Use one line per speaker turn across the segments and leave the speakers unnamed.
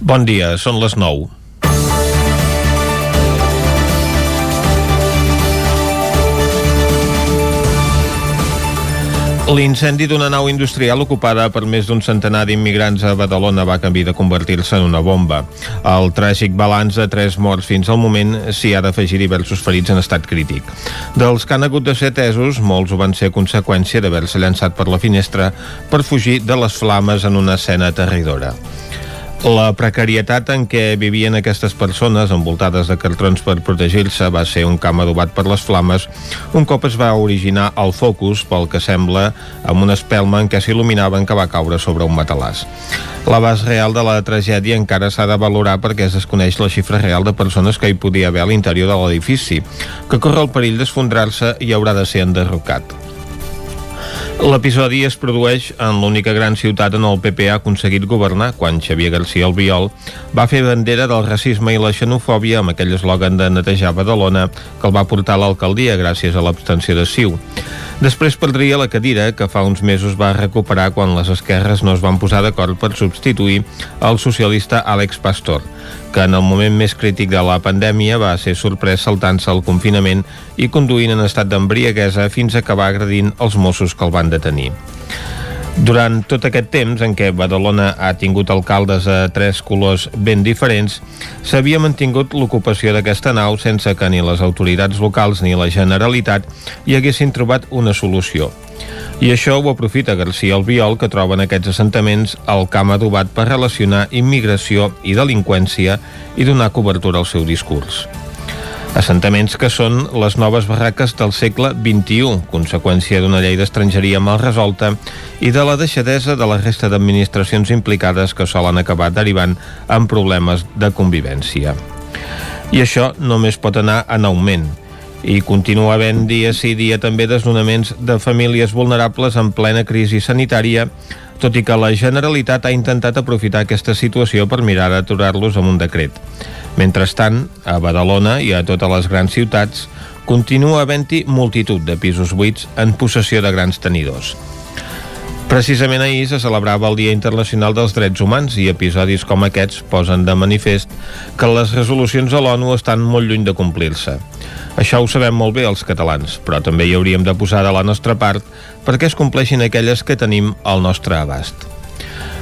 Bon dia, són les 9. L'incendi d'una nau industrial ocupada per més d'un centenar d'immigrants a Badalona va canviar de convertir-se en una bomba. El tràgic balanç de tres morts fins al moment s'hi ha d'afegir diversos ferits en estat crític. Dels que han hagut de ser atesos, molts van ser conseqüència d'haver-se llançat per la finestra per fugir de les flames en una escena aterridora. La precarietat en què vivien aquestes persones envoltades de cartrons per protegir-se va ser un camp adobat per les flames un cop es va originar el focus, pel que sembla, amb una espelma en què s'il·luminaven que va caure sobre un matalàs. L'abast real de la tragèdia encara s'ha de valorar perquè es desconeix la xifra real de persones que hi podia haver a l'interior de l'edifici, que corre el perill d'esfondrar-se i haurà de ser enderrocat. L'episodi es produeix en l'única gran ciutat on el PP ha aconseguit governar, quan Xavier García Albiol va fer bandera del racisme i la xenofòbia amb aquell eslògan de netejar Badalona que el va portar a l'alcaldia gràcies a l'abstenció de Siu. Després perdria la cadira que fa uns mesos va recuperar quan les esquerres no es van posar d'acord per substituir el socialista Àlex Pastor que en el moment més crític de la pandèmia va ser sorprès saltant-se al confinament i conduint en estat d'embriaguesa fins a acabar agredint els Mossos que el van detenir. Durant tot aquest temps en què Badalona ha tingut alcaldes a tres colors ben diferents, s'havia mantingut l'ocupació d'aquesta nau sense que ni les autoritats locals ni la Generalitat hi haguessin trobat una solució. I això ho aprofita García Albiol, que troba en aquests assentaments el camp adobat per relacionar immigració i delinqüència i donar cobertura al seu discurs. Assentaments que són les noves barraques del segle XXI, conseqüència d'una llei d'estrangeria mal resolta i de la deixadesa de la resta d'administracions implicades que solen acabar derivant en problemes de convivència. I això només pot anar en augment i continua havent dia sí dia també desnonaments de famílies vulnerables en plena crisi sanitària, tot i que la Generalitat ha intentat aprofitar aquesta situació per mirar d'aturar-los amb un decret. Mentrestant, a Badalona i a totes les grans ciutats, continua havent-hi multitud de pisos buits en possessió de grans tenidors. Precisament ahir se celebrava el Dia Internacional dels Drets Humans i episodis com aquests posen de manifest que les resolucions de l'ONU estan molt lluny de complir-se. Això ho sabem molt bé els catalans, però també hi hauríem de posar de la nostra part perquè es compleixin aquelles que tenim al nostre abast.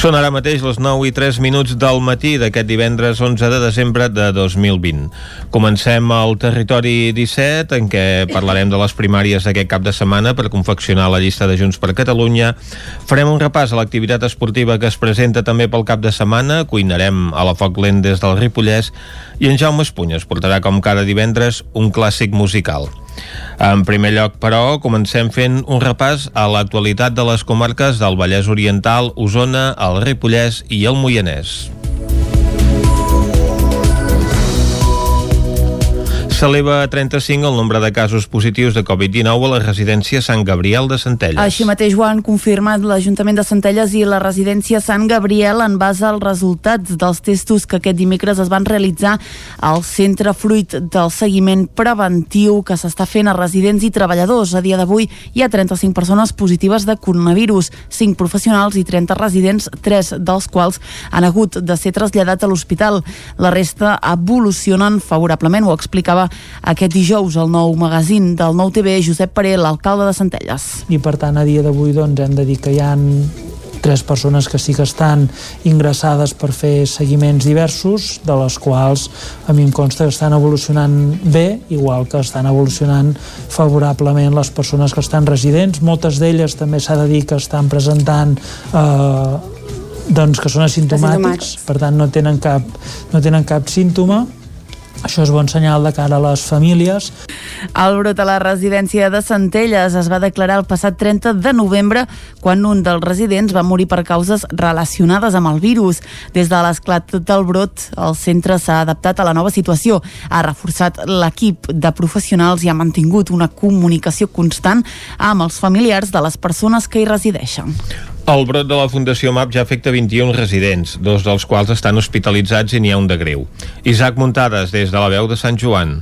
Són ara mateix les 9 i 3 minuts del matí d'aquest divendres 11 de desembre de 2020. Comencem al territori 17, en què parlarem de les primàries d'aquest cap de setmana per confeccionar la llista de Junts per Catalunya. Farem un repàs a l'activitat esportiva que es presenta també pel cap de setmana, cuinarem a la Foc Lent des del Ripollès i en Jaume Espunyes portarà com cada divendres un clàssic musical. En primer lloc, però, comencem fent un repàs a l'actualitat de les comarques del Vallès Oriental, Osona, el Ripollès i el Moianès. S'eleva a 35 el nombre de casos positius de Covid-19 a la residència Sant Gabriel de Centelles.
Així mateix ho han confirmat l'Ajuntament de Centelles i la residència Sant Gabriel en base als resultats dels testos que aquest dimecres es van realitzar al centre fruit del seguiment preventiu que s'està fent a residents i treballadors. A dia d'avui hi ha 35 persones positives de coronavirus, 5 professionals i 30 residents, 3 dels quals han hagut de ser traslladats a l'hospital. La resta evolucionen favorablement, ho explicava aquest dijous el nou magazín del nou TV, Josep Paré, l'alcalde de Centelles.
I per tant, a dia d'avui doncs, hem de dir que hi han tres persones que sí que estan ingressades per fer seguiments diversos, de les quals a mi em consta que estan evolucionant bé, igual que estan evolucionant favorablement les persones que estan residents. Moltes d'elles també s'ha de dir que estan presentant eh, doncs que són asimptomàtics, per tant no tenen cap, no tenen cap símptoma això és bon senyal de cara a les famílies.
El brot a la residència de Centelles es va declarar el passat 30 de novembre quan un dels residents va morir per causes relacionades amb el virus. Des de l'esclat del brot, el centre s'ha adaptat a la nova situació, ha reforçat l'equip de professionals i ha mantingut una comunicació constant amb els familiars de les persones que hi resideixen.
El brot de la Fundació MAP ja afecta 21 residents, dos dels quals estan hospitalitzats i n'hi ha un de greu. Isaac Muntades, des de la veu de Sant Joan.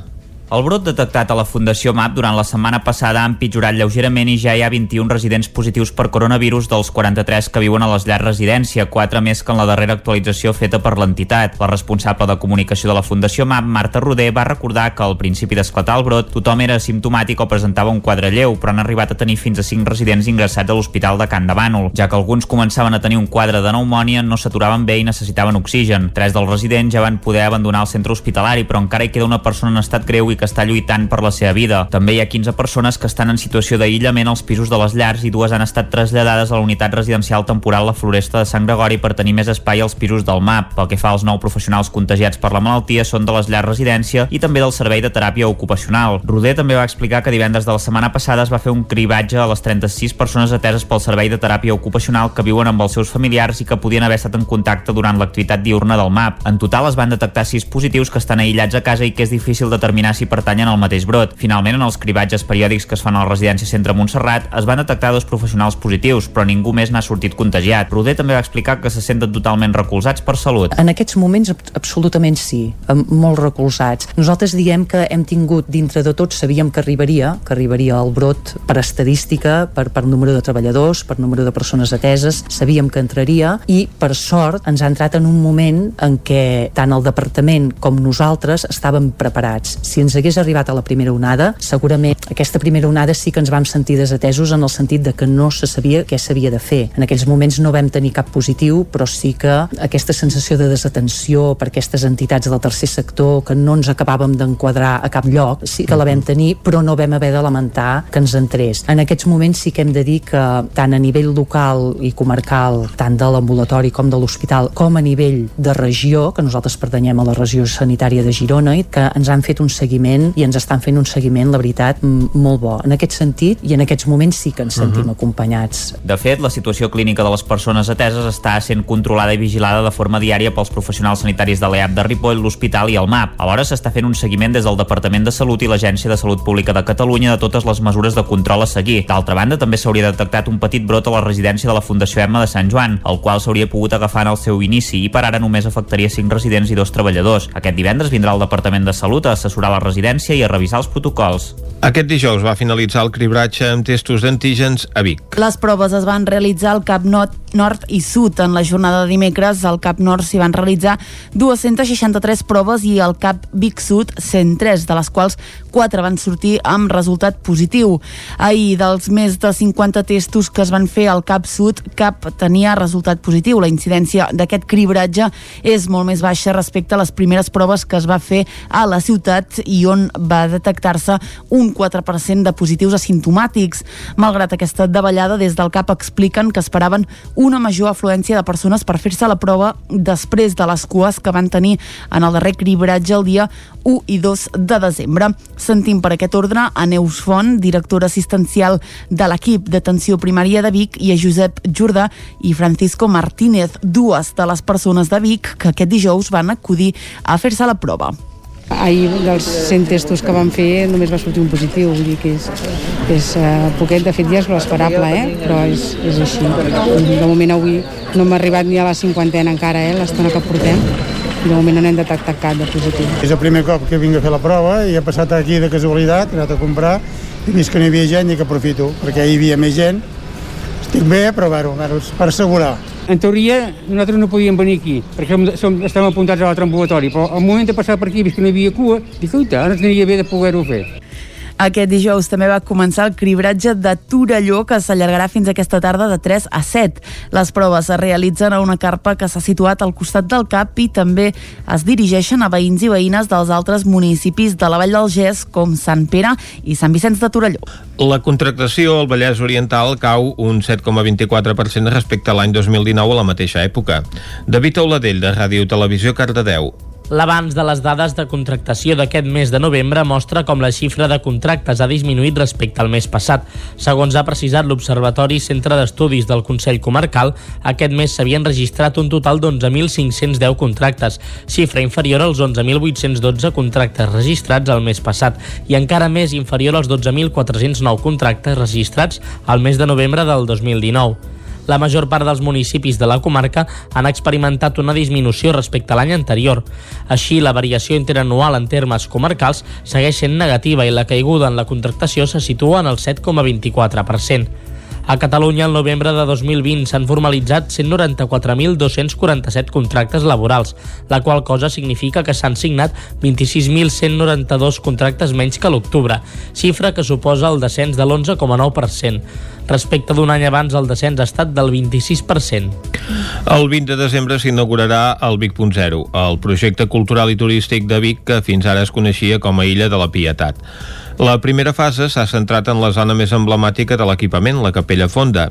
El brot detectat a la Fundació MAP durant la setmana passada ha empitjorat lleugerament i ja hi ha 21 residents positius per coronavirus dels 43 que viuen a les llars residència, 4 més que en la darrera actualització feta per l'entitat. La responsable de comunicació de la Fundació MAP, Marta Roder, va recordar que al principi d'esclatar el brot tothom era simptomàtic o presentava un quadre lleu, però han arribat a tenir fins a 5 residents ingressats a l'Hospital de Can de Bànol, ja que alguns començaven a tenir un quadre de pneumònia, no s'aturaven bé i necessitaven oxigen. Tres dels residents ja van poder abandonar el centre hospitalari, però encara hi queda una persona en estat greu i que està lluitant per la seva vida. També hi ha 15 persones que estan en situació d'aïllament als pisos de les llars i dues han estat traslladades a la unitat residencial temporal La Floresta de Sant Gregori per tenir més espai als pisos del MAP. Pel que fa als nou professionals contagiats per la malaltia són de les llars residència i també del servei de teràpia ocupacional. Roder també va explicar que divendres de la setmana passada es va fer un cribatge a les 36 persones ateses pel servei de teràpia ocupacional que viuen amb els seus familiars i que podien haver estat en contacte durant l'activitat diurna del MAP. En total es van detectar 6 positius que estan aïllats a casa i que és difícil determinar si pertanyen en el mateix brot. Finalment, en els cribatges periòdics que es fan a la residència Centre Montserrat, es van detectar dos professionals positius, però ningú més n'ha sortit contagiat. Roder també va explicar que se senten totalment recolzats per salut.
En aquests moments, absolutament sí, molt recolzats. Nosaltres diem que hem tingut, dintre de tot, sabíem que arribaria, que arribaria el brot per estadística, per, per número de treballadors, per número de persones ateses, sabíem que entraria i, per sort, ens ha entrat en un moment en què tant el departament com nosaltres estàvem preparats. Si ens hagués arribat a la primera onada, segurament aquesta primera onada sí que ens vam sentir desatesos en el sentit de que no se sabia què s'havia de fer. En aquells moments no vam tenir cap positiu, però sí que aquesta sensació de desatenció per aquestes entitats del tercer sector que no ens acabàvem d'enquadrar a cap lloc, sí que la vam tenir, però no vam haver de lamentar que ens entrés. En aquests moments sí que hem de dir que tant a nivell local i comarcal, tant de l'ambulatori com de l'hospital, com a nivell de regió, que nosaltres pertanyem a la regió sanitària de Girona, i que ens han fet un seguiment i ens estan fent un seguiment, la veritat, molt bo. En aquest sentit, i en aquests moments sí que ens sentim uh mhm. -huh. acompanyats.
De fet, la situació clínica de les persones ateses està sent controlada i vigilada de forma diària pels professionals sanitaris de l'EAP de Ripoll, l'Hospital i el MAP. Alhora s'està fent un seguiment des del Departament de Salut i l'Agència de Salut Pública de Catalunya de totes les mesures de control a seguir. D'altra banda, també s'hauria detectat un petit brot a la residència de la Fundació Emma de Sant Joan, el qual s'hauria pogut agafar en el seu inici i per ara només afectaria 5 residents i dos treballadors. Aquest divendres vindrà el Departament de Salut a assessorar la residència i a revisar els protocols.
Aquest dijous va finalitzar el cribratge amb testos d'antígens a Vic.
Les proves es van realitzar al Cap Nord, Nord i Sud. En la jornada de dimecres al Cap Nord s'hi van realitzar 263 proves i al Cap Vic Sud 103, de les quals 4 van sortir amb resultat positiu. Ahir, dels més de 50 testos que es van fer al Cap Sud, cap tenia resultat positiu. La incidència d'aquest cribratge és molt més baixa respecte a les primeres proves que es va fer a la ciutat i on va detectar-se un 4% de positius asimptomàtics. Malgrat aquesta davallada, des del CAP expliquen que esperaven una major afluència de persones per fer-se la prova després de les cues que van tenir en el darrer cribratge el dia 1 i 2 de desembre. Sentim per aquest ordre a Neus Font, directora assistencial de l'equip d'atenció primària de Vic, i a Josep Jordà i Francisco Martínez, dues de les persones de Vic que aquest dijous van acudir a fer-se la prova.
Ahir dels 100 testos que vam fer només va sortir un positiu, vull dir que és, és uh, poquet, de fet ja és l'esperable, eh? però és, és així. De moment avui no hem arribat ni a la cinquantena encara, eh? l'estona que portem, de moment no n'hem detectat cap de positiu.
És el primer cop que vinc a fer la prova i he passat aquí de casualitat, he anat a comprar, i vist que no hi havia gent i que aprofito, perquè hi havia més gent. Estic bé, però bueno, per assegurar
en teoria nosaltres no podíem venir aquí, perquè som, estem apuntats a l'altre ambulatori, però al moment de passar per aquí, vist que no hi havia cua, dic, uita, ara ens aniria bé de poder-ho fer.
Aquest dijous també va començar el cribratge de Torelló, que s'allargarà fins aquesta tarda de 3 a 7. Les proves es realitzen a una carpa que s'ha situat al costat del CAP i també es dirigeixen a veïns i veïnes dels altres municipis de la Vall del Gès, com Sant Pere i Sant Vicenç de Torelló.
La contractació al Vallès Oriental cau un 7,24% respecte a l'any 2019 a la mateixa època. David Auladell, de Ràdio Televisió, Cardedeu.
L'abans de les dades de contractació d'aquest mes de novembre mostra com la xifra de contractes ha disminuït respecte al mes passat. Segons ha precisat l'Observatori Centre d'Estudis del Consell Comarcal, aquest mes s'havien registrat un total d'11.510 contractes, xifra inferior als 11.812 contractes registrats el mes passat i encara més inferior als 12.409 contractes registrats al mes de novembre del 2019. La major part dels municipis de la comarca han experimentat una disminució respecte a l'any anterior. Així, la variació interanual en termes comarcals segueix sent negativa i la caiguda en la contractació se situa en el 7,24%. A Catalunya, el novembre de 2020, s'han formalitzat 194.247 contractes laborals, la qual cosa significa que s'han signat 26.192 contractes menys que l'octubre, xifra que suposa el descens de l'11,9%. Respecte d'un any abans, el descens ha estat del 26%.
El 20 de desembre s'inaugurarà el Vic.0, el projecte cultural i turístic de Vic que fins ara es coneixia com a Illa de la Pietat. La primera fase s'ha centrat en la zona més emblemàtica de l'equipament, la Capella Fonda.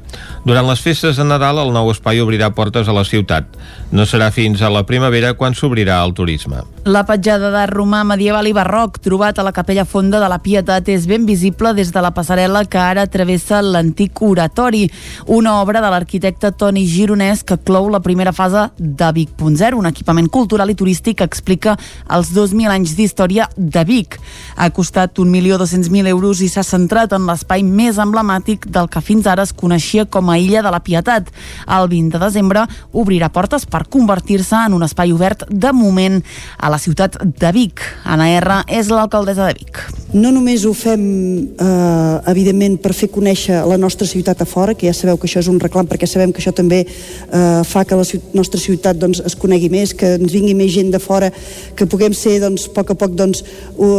Durant les festes de Nadal, el nou espai obrirà portes a la ciutat. No serà fins a la primavera quan s'obrirà el turisme.
La petjada d'art romà medieval i barroc trobat a la Capella Fonda de la Pietat és ben visible des de la passarel·la que ara travessa l'antic oratori, una obra de l'arquitecte Toni Gironès que clou la primera fase de Vic.0, un equipament cultural i turístic que explica els 2.000 anys d'història de Vic. Ha costat un milió 200.000 euros i s'ha centrat en l'espai més emblemàtic del que fins ara es coneixia com a Illa de la Pietat. El 20 de desembre obrirà portes per convertir-se en un espai obert de moment a la ciutat de Vic. Anna R. és l'alcaldessa de Vic.
No només ho fem, eh, evidentment, per fer conèixer la nostra ciutat a fora, que ja sabeu que això és un reclam, perquè sabem que això també eh, fa que la nostra ciutat doncs, es conegui més, que ens vingui més gent de fora, que puguem ser, doncs, a poc a poc, doncs,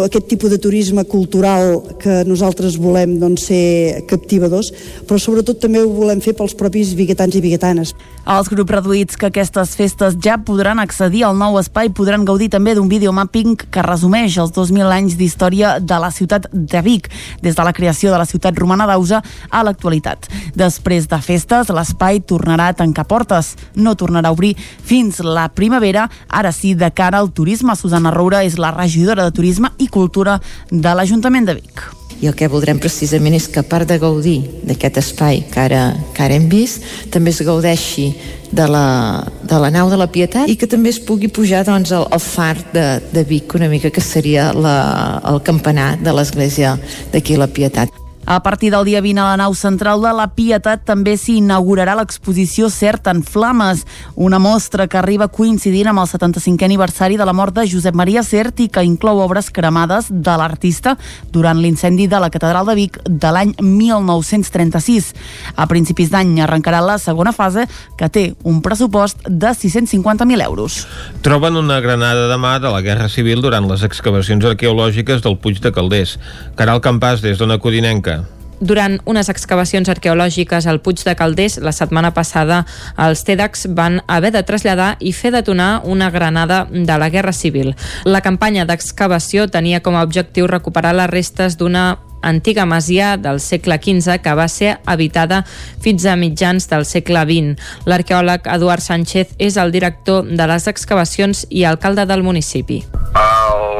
aquest tipus de turisme cultural que nosaltres volem doncs, ser captivadors, però sobretot també ho volem fer pels propis biguetans i biguetanes.
Els grups reduïts que aquestes festes ja podran accedir al nou espai podran gaudir també d'un videomapping que resumeix els 2.000 anys d'història de la ciutat de Vic, des de la creació de la ciutat romana d'Ausa a l'actualitat. Després de festes, l'espai tornarà a tancar portes. No tornarà a obrir fins la primavera. Ara sí, de cara al turisme, Susana Roura és la regidora de Turisme i Cultura de l'Ajuntament de Vic
i el que voldrem precisament és que a part de gaudir d'aquest espai que ara, que ara hem vist, també es gaudeixi de la, de la nau de la Pietat i que també es pugui pujar doncs, al, al far de, de Vic una mica que seria la, el campanar de l'església d'aquí la Pietat.
A partir del dia 20 a la nau central de la Pietat també s'hi inaugurarà l'exposició Cert en Flames, una mostra que arriba coincidint amb el 75è aniversari de la mort de Josep Maria Cert i que inclou obres cremades de l'artista durant l'incendi de la Catedral de Vic de l'any 1936. A principis d'any arrencarà la segona fase que té un pressupost de 650.000 euros.
Troben una granada de mà de la Guerra Civil durant les excavacions arqueològiques del Puig de Calders. Caral Campàs, des d'Ona Codinenca.
Durant unes excavacions arqueològiques al Puig de Calders, la setmana passada, els TEDx van haver de traslladar i fer detonar una granada de la Guerra Civil. La campanya d'excavació tenia com a objectiu recuperar les restes d'una antiga masia del segle XV que va ser habitada fins a mitjans del segle XX. L'arqueòleg Eduard Sánchez és el director de les excavacions i alcalde del municipi.
A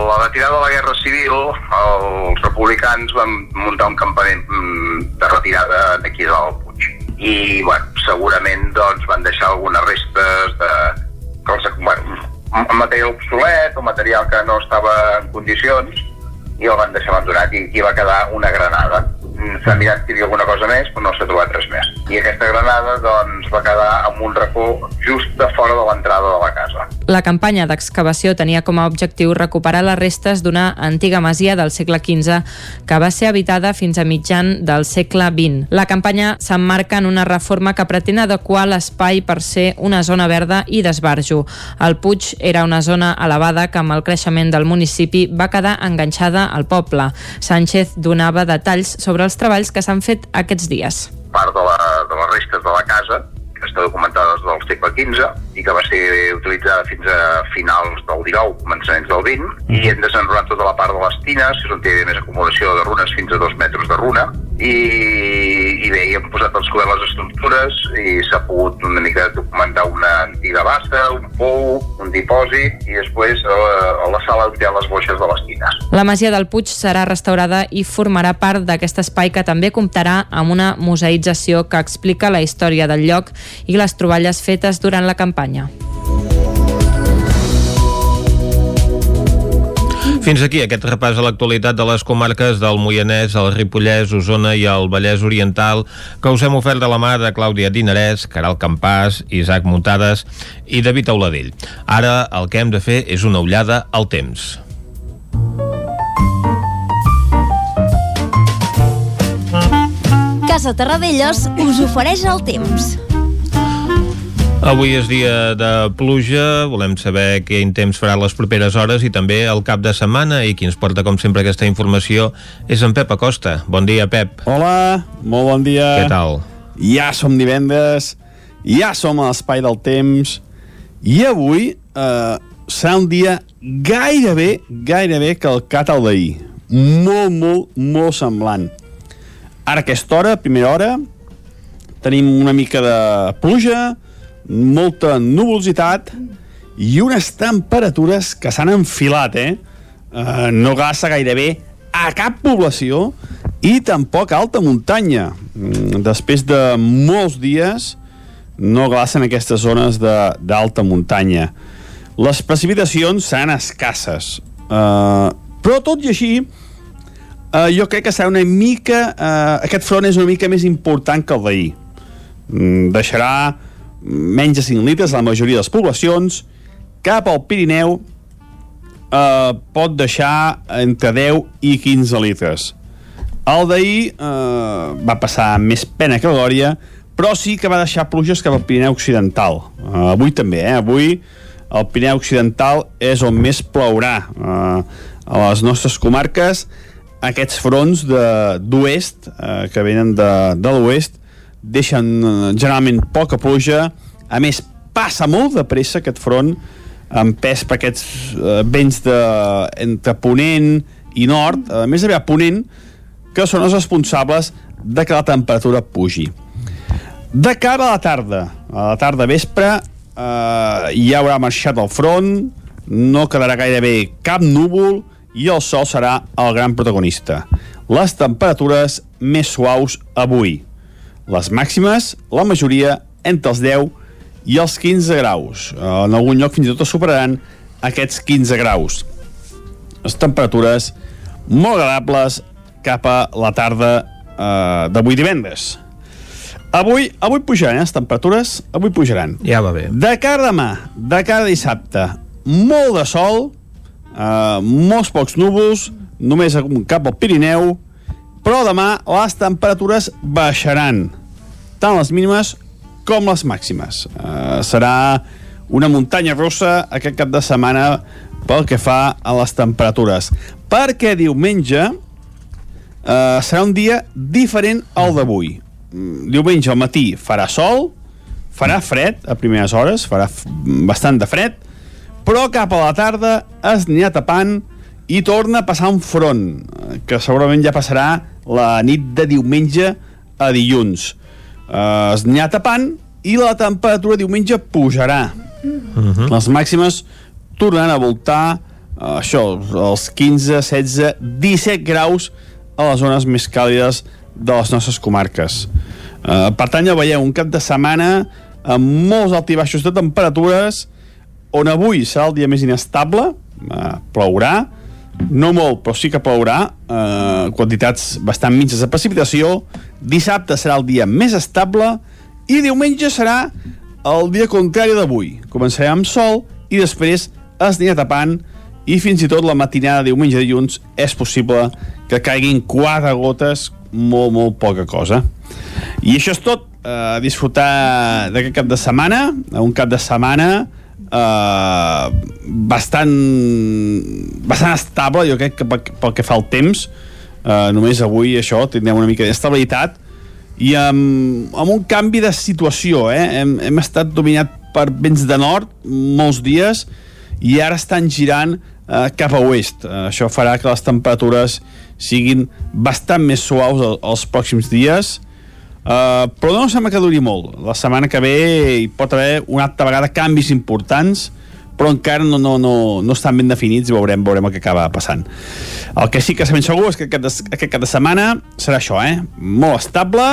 la retirada de la Guerra Civil, els republicans van muntar un campament mm, de retirada d'aquí del Puig. I, bueno, segurament doncs, van deixar algunes restes de, bueno, material obsolet o material que no estava en condicions i el van deixar abandonat i aquí va quedar una granada. Mm, s'ha mirat que hi havia alguna cosa més, però no s'ha trobat res més. I aquesta granada doncs, va quedar en un racó just de fora de l'entrada de la casa.
La campanya d'excavació tenia com a objectiu recuperar les restes d'una antiga masia del segle XV que va ser habitada fins a mitjan del segle XX. La campanya s'emmarca en una reforma que pretén adequar l'espai per ser una zona verda i d'esbarjo. El Puig era una zona elevada que amb el creixement del municipi va quedar enganxada al poble. Sánchez donava detalls sobre els treballs que s'han fet aquests dies.
Part de, la, de les restes de la casa que està documentada des del segle XV i que va ser utilitzada fins a finals del XIX, començaments del XX, i hem desenrolat tota la part de les tines, que és on té més acumulació de runes fins a dos metres de runa, i, i bé, hi hem posat els cobert les estructures i s'ha pogut una mica documentar una antiga bassa, un pou, un dipòsit, i després a la, a la sala on hi ha les boixes de les tines.
La masia del Puig serà restaurada i formarà part d'aquest espai que també comptarà amb una museïtzació que explica la història del lloc i les troballes fetes durant la campanya.
Fins aquí aquest repàs a l'actualitat de les comarques del Moianès, el Ripollès, Osona i el Vallès Oriental que us hem ofert de la mà de Clàudia Dinarès, Caral Campàs, Isaac Muntades i David Auladell. Ara el que hem de fer és una ullada al temps.
Casa Terradellos us ofereix el temps.
Avui és dia de pluja, volem saber quin temps farà les properes hores i també el cap de setmana i qui ens porta com sempre aquesta informació és en Pep Acosta. Bon dia, Pep.
Hola, molt bon dia.
Què tal?
Ja som divendres, ja som a l'espai del temps i avui eh, serà un dia gairebé, gairebé calcat al d'ahir. Molt, molt, molt semblant. Ara aquesta hora, primera hora, tenim una mica de pluja, molta nuvolositat i unes temperatures que s'han enfilat, eh? Uh, no gassa gairebé a cap població i tampoc a alta muntanya. Mm, després de molts dies no glacen aquestes zones d'alta muntanya. Les precipitacions seran escasses, uh, però tot i així uh, jo crec que serà una mica... Uh, aquest front és una mica més important que el d'ahir. Mm, deixarà menys de 5 litres a la majoria de les poblacions, cap al Pirineu eh, pot deixar entre 10 i 15 litres. El d'ahir eh, va passar més pena que glòria, però sí que va deixar pluges cap al Pirineu Occidental. Eh, avui també, eh? Avui el Pirineu Occidental és on més plourà. Eh, a les nostres comarques, aquests fronts d'oest, eh, que venen de, de l'oest, deixen eh, generalment poca pluja, a més passa molt de pressa aquest front amb pes per aquests eh, vents de, entre Ponent i Nord, a més d'haver Ponent, que són els responsables de que la temperatura pugi. De cara a la tarda, a la tarda vespre, eh, ja haurà marxat el front, no quedarà gairebé cap núvol i el sol serà el gran protagonista. Les temperatures més suaus avui. Les màximes, la majoria, entre els 10 i els 15 graus. En algun lloc fins i tot es superaran aquests 15 graus. Les temperatures molt agradables cap a la tarda eh, d'avui divendres. Avui, avui pujaran, eh, les temperatures, avui pujaran.
Ja va bé.
De cara demà, de cara dissabte, molt de sol, eh, molts pocs núvols, només cap al Pirineu, però demà les temperatures baixaran, tant les mínimes com les màximes. Uh, serà una muntanya russa aquest cap de setmana pel que fa a les temperatures. Perquè diumenge uh, serà un dia diferent al d'avui. Mm, diumenge al matí farà sol, farà fred a primeres hores, farà bastant de fred, però cap a la tarda es anirà tapant i torna a passar un front, eh, que segurament ja passarà la nit de diumenge a dilluns. Uh, es anirà tapant i la temperatura diumenge pujarà. Uh -huh. Les màximes tornaran a voltar uh, això, els 15, 16, 17 graus a les zones més càlides de les nostres comarques. Uh, per tant, ja veieu, un cap de setmana amb molts altibaixos de temperatures on avui serà el dia més inestable, uh, plourà, no molt, però sí que plourà, uh, quantitats bastant mitges de precipitació, dissabte serà el dia més estable, i diumenge serà el dia contrari d'avui. Començarem amb sol i després es anirà tapant i fins i tot la matinada de diumenge dilluns és possible que caiguin quatre gotes, molt, molt poca cosa. I això és tot. Uh, disfrutar d'aquest cap de setmana, un cap de setmana uh, bastant bastant estable, jo crec que pel, que fa al temps, uh, només avui això, tindrem una mica d'estabilitat, i amb, amb un canvi de situació eh? hem, hem estat dominat per vents de nord molts dies i ara estan girant eh, cap a oest. Eh, això farà que les temperatures siguin bastant més suaus el, els pròxims dies eh, però no sembla que duri molt la setmana que ve hi pot haver una altra vegada canvis importants però encara no, no, no, no estan ben definits i veurem, veurem el que acaba passant. El que sí que sabem segur és que aquest, aquest cap de setmana serà això, eh? molt estable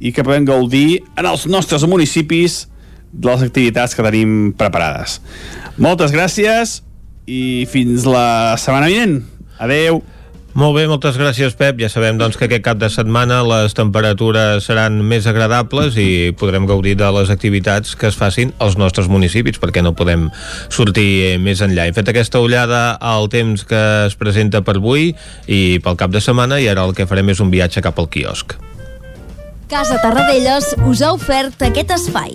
i que podem gaudir en els nostres municipis de les activitats que tenim preparades. Moltes gràcies
i fins la setmana vinent. Adeu.
Molt bé, moltes gràcies, Pep. Ja sabem doncs, que aquest cap de setmana les temperatures seran més agradables i podrem gaudir de les activitats que es facin als nostres municipis, perquè no podem sortir més enllà. Hem fet aquesta ullada al temps que es presenta per avui i pel cap de setmana i ara el que farem és un viatge cap al quiosc.
Casa Tarradellas us ha ofert aquest espai.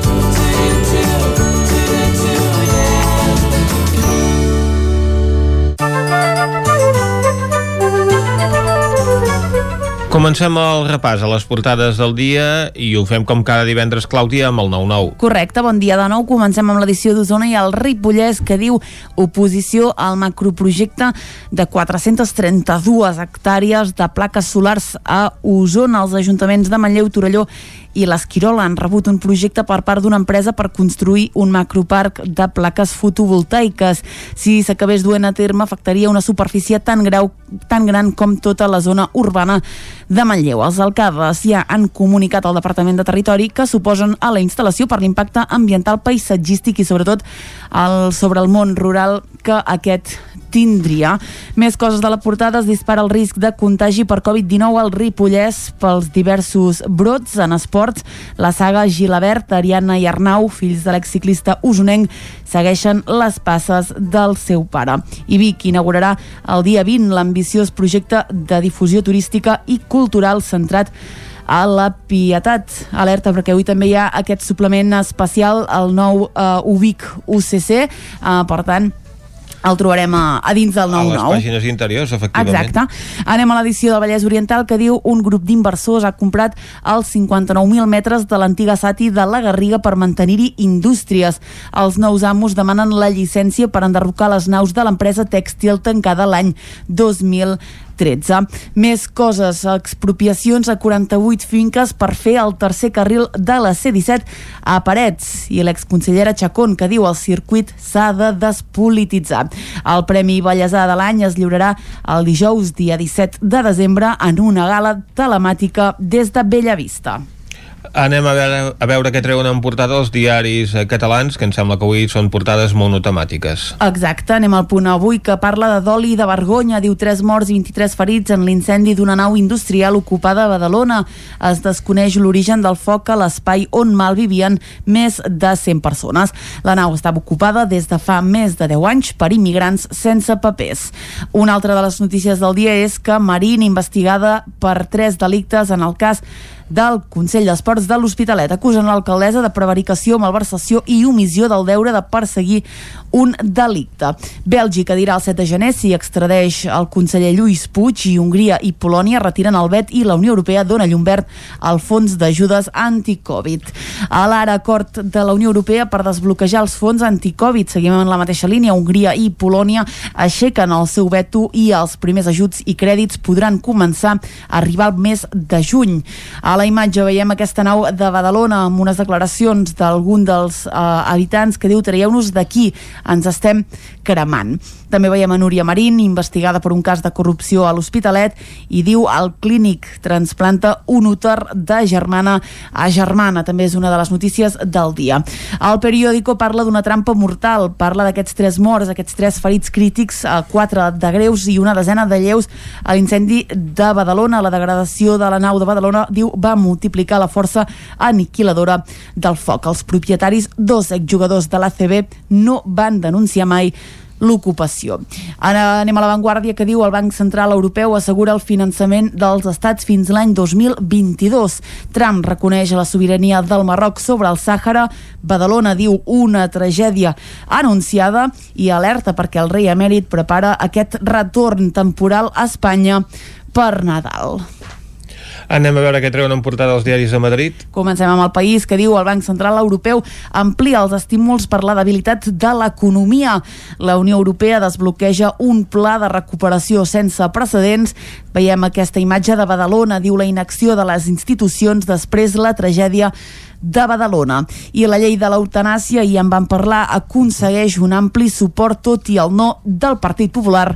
Comencem el repàs a les portades del dia i ho fem com cada divendres, Clàudia, amb el 9-9.
Correcte, bon dia de nou. Comencem amb l'edició d'Osona i el Ripollès que diu oposició al macroprojecte de 432 hectàrees de plaques solars a Osona. Els ajuntaments de Manlleu, Torelló i l'Esquirol han rebut un projecte per part d'una empresa per construir un macroparc de plaques fotovoltaiques. Si s'acabés duent a terme, afectaria una superfície tan, grau, tan gran com tota la zona urbana de Manlleu. Els alcaldes ja han comunicat al Departament de Territori que suposen a la instal·lació per l'impacte ambiental, paisatgístic i sobretot el, sobre el món rural que aquest tindria. Més coses de la portada es dispara el risc de contagi per Covid-19 al Ripollès pels diversos brots en esports. La saga Gilabert, Ariana i Arnau, fills de l'exciclista usonenc, segueixen les passes del seu pare. I Vic inaugurarà el dia 20 l'ambiciós projecte de difusió turística i cultural centrat a la Pietat. Alerta perquè avui també hi ha aquest suplement especial, el nou uh, UBIC UCC, uh, per tant, el trobarem a, a dins del 9-9.
A les pàgines interiors, efectivament.
Exacte. Anem a l'edició del Vallès Oriental que diu un grup d'inversors ha comprat els 59.000 metres de l'antiga Sati de la Garriga per mantenir-hi indústries. Els nous amos demanen la llicència per enderrocar les naus de l'empresa tèxtil tancada l'any 2000 13. Més coses, expropiacions a 48 finques per fer el tercer carril de la C-17 a Parets i l'exconsellera Chacón que diu el circuit s'ha de despolititzar. El Premi Bellesà de l'any es lliurarà el dijous dia 17 de desembre en una gala telemàtica des de Bellavista.
Anem a veure, a veure què treuen en portada els diaris eh, catalans, que em sembla que avui són portades monotemàtiques.
Exacte, anem al punt avui que parla de doli i de vergonya. Diu 3 morts i 23 ferits en l'incendi d'una nau industrial ocupada a Badalona. Es desconeix l'origen del foc a l'espai on malvivien més de 100 persones. La nau estava ocupada des de fa més de 10 anys per immigrants sense papers. Una altra de les notícies del dia és que Marín, investigada per tres delictes en el cas del Consell d'Esports de l'Hospitalet. Acusen l'alcaldessa de prevaricació, malversació i omissió del deure de perseguir un delicte. Bèlgica dirà el 7 de gener si extradeix el conseller Lluís Puig i Hongria i Polònia retiren el vet i la Unió Europea dona llum verd al fons d'ajudes anti-Covid. A l'ara acord de la Unió Europea per desbloquejar els fons anti-Covid. Seguim en la mateixa línia. Hongria i Polònia aixequen el seu veto i els primers ajuts i crèdits podran començar a arribar al mes de juny. A la imatge veiem aquesta nau de Badalona amb unes declaracions d'algun dels eh, habitants que diu traieu-nos d'aquí, ens estem cremant. També veiem a Núria Marín, investigada per un cas de corrupció a l'Hospitalet, i diu el clínic transplanta un úter de germana a germana. També és una de les notícies del dia. El periòdico parla d'una trampa mortal, parla d'aquests tres morts, aquests tres ferits crítics, eh, quatre de greus i una desena de lleus a l'incendi de Badalona. La degradació de la nau de Badalona, diu, va multiplicar la força aniquiladora del foc. Els propietaris, dos exjugadors de l'ACB, no van denunciar mai l'ocupació. Ara anem a l'avantguàrdia que diu el Banc Central Europeu assegura el finançament dels estats fins l'any 2022. Trump reconeix la sobirania del Marroc sobre el Sàhara. Badalona diu una tragèdia anunciada i alerta perquè el rei emèrit prepara aquest retorn temporal a Espanya per Nadal.
Anem a veure què treuen en portada els diaris de Madrid.
Comencem amb el país que diu el Banc Central Europeu amplia els estímuls per la debilitat de l'economia. La Unió Europea desbloqueja un pla de recuperació sense precedents. Veiem aquesta imatge de Badalona, diu la inacció de les institucions després la tragèdia de Badalona. I la llei de l'eutanàsia, i en van parlar, aconsegueix un ampli suport tot i el no del Partit Popular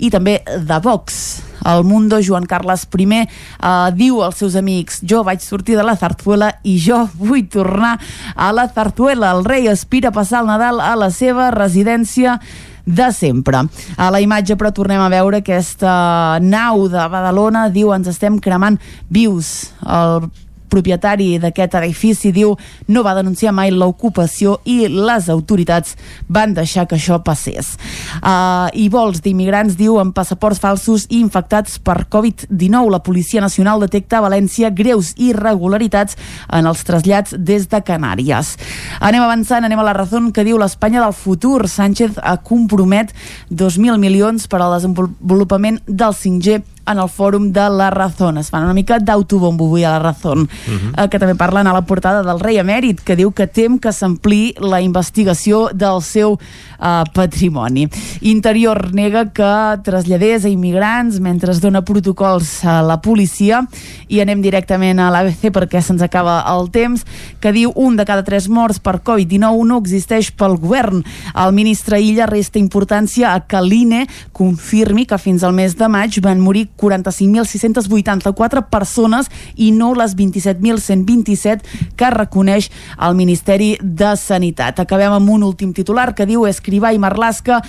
i també de Vox. El Mundo, Joan Carles I, eh, diu als seus amics jo vaig sortir de la Zarzuela i jo vull tornar a la Zarzuela. El rei aspira a passar el Nadal a la seva residència de sempre. A la imatge, però, tornem a veure aquesta nau de Badalona, diu, ens estem cremant vius. El propietari d'aquest edifici diu no va denunciar mai l'ocupació i les autoritats van deixar que això passés. Uh, I vols d'immigrants, diu, amb passaports falsos i infectats per Covid-19. La Policia Nacional detecta a València greus irregularitats en els trasllats des de Canàries. Anem avançant, anem a la raó que diu l'Espanya del futur. Sánchez compromet 2.000 milions per al desenvolupament del 5G en el fòrum de la Razón. Es fan una mica d'autobombo avui a la Razón, uh -huh. eh, que també parlen a la portada del rei emèrit, que diu que tem que s'ampli la investigació del seu eh, patrimoni. Interior nega que traslladés a immigrants mentre es dona protocols a la policia i anem directament a l'ABC perquè se'ns acaba el temps, que diu un de cada tres morts per Covid-19 no existeix pel govern. El ministre Illa resta importància a que l'INE confirmi que fins al mes de maig van morir 45.684 persones i no les 27.127 que reconeix el Ministeri de Sanitat. Acabem amb un últim titular que diu Escrivà i Marlaska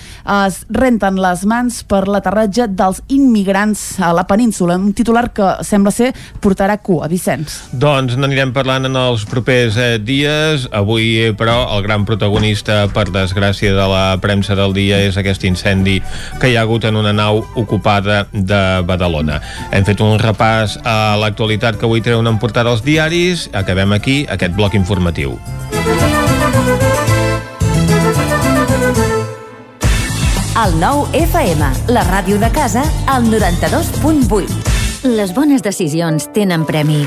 es renten les mans per l'aterratge dels immigrants a la península. Un titular que sembla ser portarà cua, Vicenç.
Doncs n'anirem parlant en els propers eh, dies. Avui, eh, però, el gran protagonista, per desgràcia de la premsa del dia, és aquest incendi que hi ha hagut en una nau ocupada de Badalona. Hem fet un repàs a l'actualitat que avui treuen en portada els diaris. Acabem aquí aquest bloc informatiu.
El nou FM, la ràdio de casa, al 92.8. Les bones decisions tenen premi.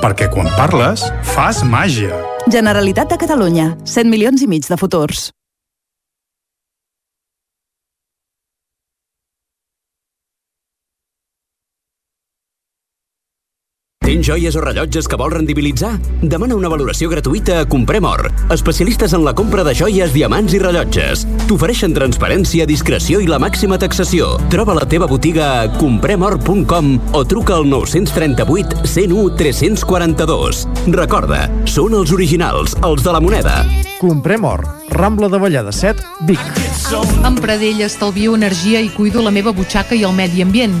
Perquè quan parles, fas màgia.
Generalitat de Catalunya. 100 milions i mig de futurs.
Tens joies o rellotges que vols rendibilitzar? Demana una valoració gratuïta a Comprem Or, especialistes en la compra de joies, diamants i rellotges. T'ofereixen transparència, discreció i la màxima taxació. Troba la teva botiga a compremor.com o truca al 938 101 342. Recorda, són els originals, els de la moneda.
Comprem Or, Rambla de Vallada 7, Vic.
Amb Pradell estalvio energia i cuido la meva butxaca i el medi ambient.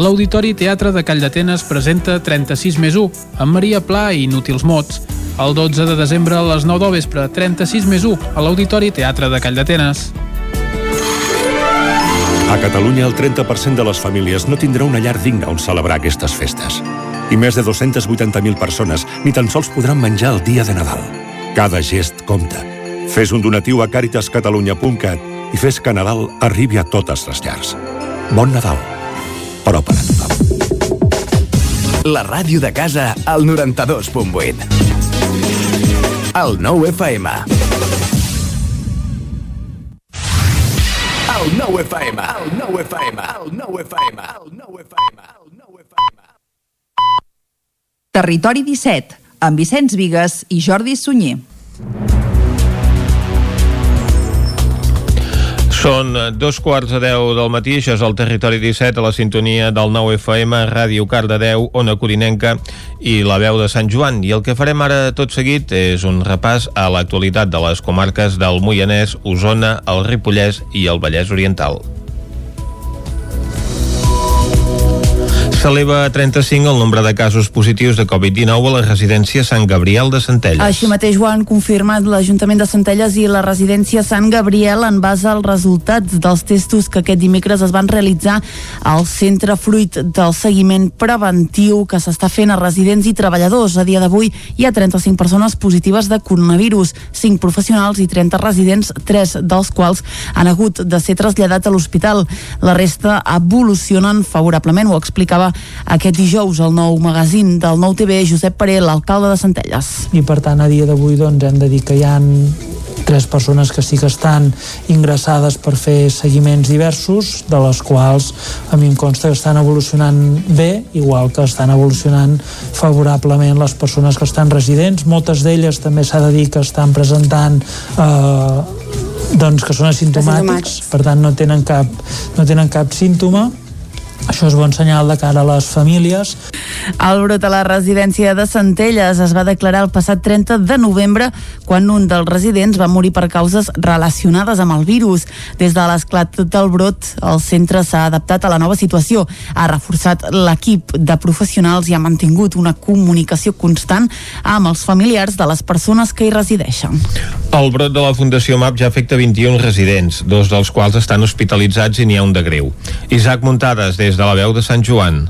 L'Auditori Teatre de Call d'Atenes presenta 36 més 1, amb Maria Pla i Inútils Mots. El 12 de desembre a les 9 del vespre, 36 més 1, a l'Auditori Teatre de Call d'Atenes.
A Catalunya, el 30% de les famílies no tindrà una llar digna on celebrar aquestes festes. I més de 280.000 persones ni tan sols podran menjar el dia de Nadal. Cada gest compta. Fes un donatiu a caritascatalunya.cat i fes que Nadal arribi a totes les llars. Bon Nadal, però per a tothom.
La ràdio de casa al 92.8. El 9 FM. El 9 FM. El 9 FM. El 9 FM. El 9 FM.
Territori 17, amb Vicenç Vigues i Jordi Sunyer.
Són dos quarts de deu del matí, això és el Territori 17 a la sintonia del 9 FM, Ràdio Cardedeu, Ona Corinenca i la veu de Sant Joan. I el que farem ara tot seguit és un repàs a l'actualitat de les comarques del Moianès, Osona, el Ripollès i el Vallès Oriental. S'eleva a 35 el nombre de casos positius de Covid-19 a la residència Sant Gabriel de Centelles.
Així mateix ho han confirmat l'Ajuntament de Centelles i la residència Sant Gabriel en base als resultats dels testos que aquest dimecres es van realitzar al centre fruit del seguiment preventiu que s'està fent a residents i treballadors. A dia d'avui hi ha 35 persones positives de coronavirus, 5 professionals i 30 residents, 3 dels quals han hagut de ser traslladats a l'hospital. La resta evolucionen favorablement, ho explicava aquest dijous al nou magazín del nou TV Josep Paré, l'alcalde de Centelles.
I per tant a dia d'avui doncs, hem de dir que hi han tres persones que sí que estan ingressades per fer seguiments diversos, de les quals a mi em consta que estan evolucionant bé, igual que estan evolucionant favorablement les persones que estan residents. Moltes d'elles també s'ha de dir que estan presentant eh, doncs que són asimptomàtics, per tant no tenen cap, no tenen cap símptoma això és bon senyal de cara a les famílies.
El brot a la residència de Centelles es va declarar el passat 30 de novembre quan un dels residents va morir per causes relacionades amb el virus. Des de l'esclat del brot, el centre s'ha adaptat a la nova situació, ha reforçat l'equip de professionals i ha mantingut una comunicació constant amb els familiars de les persones que hi resideixen.
El brot de la Fundació MAP ja afecta 21 residents, dos dels quals estan hospitalitzats i n'hi ha un de greu. Isaac Muntades, des de la veu de Sant Joan.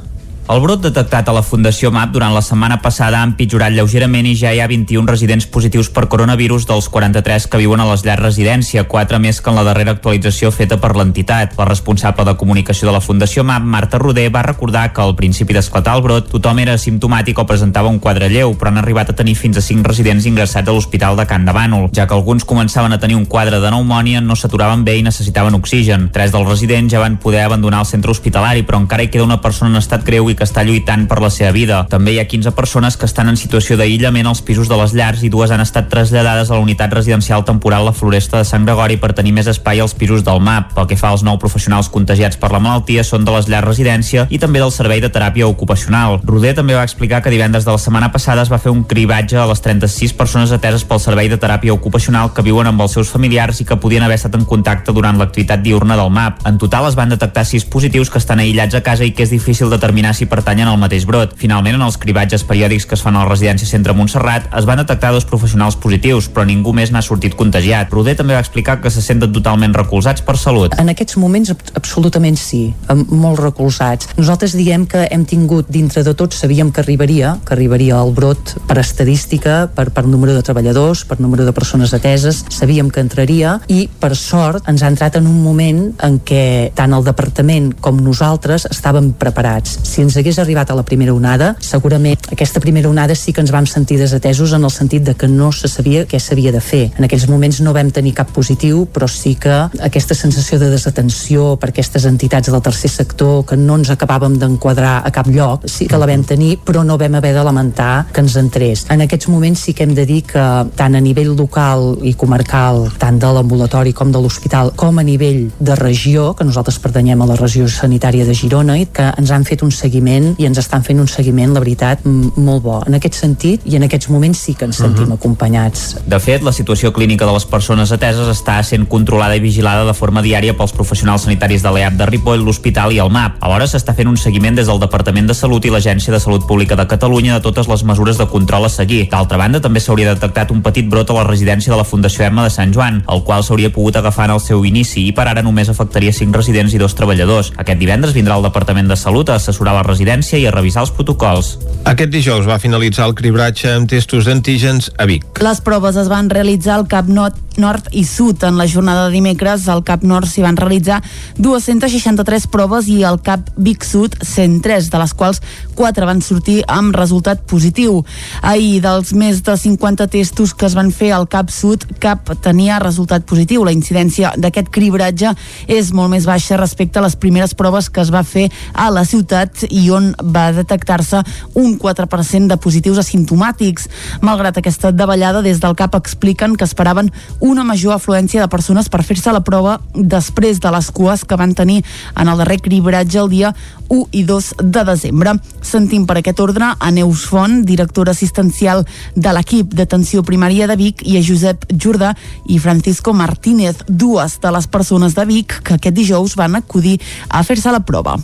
El brot detectat a la Fundació MAP durant la setmana passada ha empitjorat lleugerament i ja hi ha 21 residents positius per coronavirus dels 43 que viuen a les llars residència, 4 més que en la darrera actualització feta per l'entitat. La responsable de comunicació de la Fundació MAP, Marta Roder, va recordar que al principi d'esclatar el brot tothom era simptomàtic o presentava un quadre lleu, però han arribat a tenir fins a 5 residents ingressats a l'Hospital de Can de Bànol. Ja que alguns començaven a tenir un quadre de pneumònia, no s'aturaven bé i necessitaven oxigen. Tres dels residents ja van poder abandonar el centre hospitalari, però encara hi queda una persona en estat greu i que està lluitant per la seva vida. També hi ha 15 persones que estan en situació d'aïllament als pisos de les llars i dues han estat traslladades a la unitat residencial temporal La Floresta de Sant Gregori per tenir més espai als pisos del MAP. Pel que fa als nou professionals contagiats per la malaltia són de les llars residència i també del servei de teràpia ocupacional. Roder també va explicar que divendres de la setmana passada es va fer un cribatge a les 36 persones ateses pel servei de teràpia ocupacional que viuen amb els seus familiars i que podien haver estat en contacte durant l'activitat diurna del MAP. En total es van detectar 6 positius que estan aïllats a casa i que és difícil determinar si pertanyen al mateix brot. Finalment, en els cribatges periòdics que es fan a la residència Centre Montserrat, es van detectar dos professionals positius, però ningú més n'ha sortit contagiat. Roder també va explicar que se senten totalment recolzats per salut.
En aquests moments, absolutament sí, molt recolzats. Nosaltres diem que hem tingut, dintre de tot, sabíem que arribaria, que arribaria el brot per estadística, per, per número de treballadors, per número de persones ateses, sabíem que entraria i, per sort, ens ha entrat en un moment en què tant el departament com nosaltres estàvem preparats. Si ens hagués arribat a la primera onada, segurament aquesta primera onada sí que ens vam sentir desatesos en el sentit de que no se sabia què s'havia de fer. En aquells moments no vam tenir cap positiu, però sí que aquesta sensació de desatenció per aquestes entitats del tercer sector que no ens acabàvem d'enquadrar a cap lloc, sí que la vam tenir, però no vam haver de lamentar que ens entrés. En aquests moments sí que hem de dir que tant a nivell local i comarcal, tant de l'ambulatori com de l'hospital, com a nivell de regió, que nosaltres pertanyem a la regió sanitària de Girona, i que ens han fet un seguiment i ens estan fent un seguiment, la veritat, molt bo. En aquest sentit, i en aquests moments sí que ens sentim uh -huh. acompanyats.
De fet, la situació clínica de les persones ateses està sent controlada i vigilada de forma diària pels professionals sanitaris de l'EAP de Ripoll, l'Hospital i el MAP. Alhora s'està fent un seguiment des del Departament de Salut i l'Agència de Salut Pública de Catalunya de totes les mesures de control a seguir. D'altra banda, també s'hauria detectat un petit brot a la residència de la Fundació Emma de Sant Joan, el qual s'hauria pogut agafar en el seu inici i per ara només afectaria 5 residents i dos treballadors. Aquest divendres vindrà el Departament de Salut a assessorar la
residència i a revisar els protocols.
Aquest dijous va finalitzar el cribratge amb testos d'antígens a Vic.
Les proves es van realitzar al Cap Nord, Nord i Sud. En la jornada de dimecres al Cap Nord s'hi van realitzar 263 proves i al Cap Vic Sud 103, de les quals 4 van sortir amb resultat positiu. Ahir, dels més de 50 testos que es van fer al Cap Sud, cap tenia resultat positiu. La incidència d'aquest cribratge és molt més baixa respecte a les primeres proves que es va fer a la ciutat i on va detectar-se un 4% de positius asimptomàtics. Malgrat aquesta davallada, des del CAP expliquen que esperaven una major afluència de persones per fer-se la prova després de les cues que van tenir en el darrer cribratge el dia 1 i 2 de desembre. Sentim per aquest ordre a Neus Font, directora assistencial de l'equip d'atenció primària de Vic, i a Josep Jordà i Francisco Martínez, dues de les persones de Vic que aquest dijous van acudir a fer-se la prova.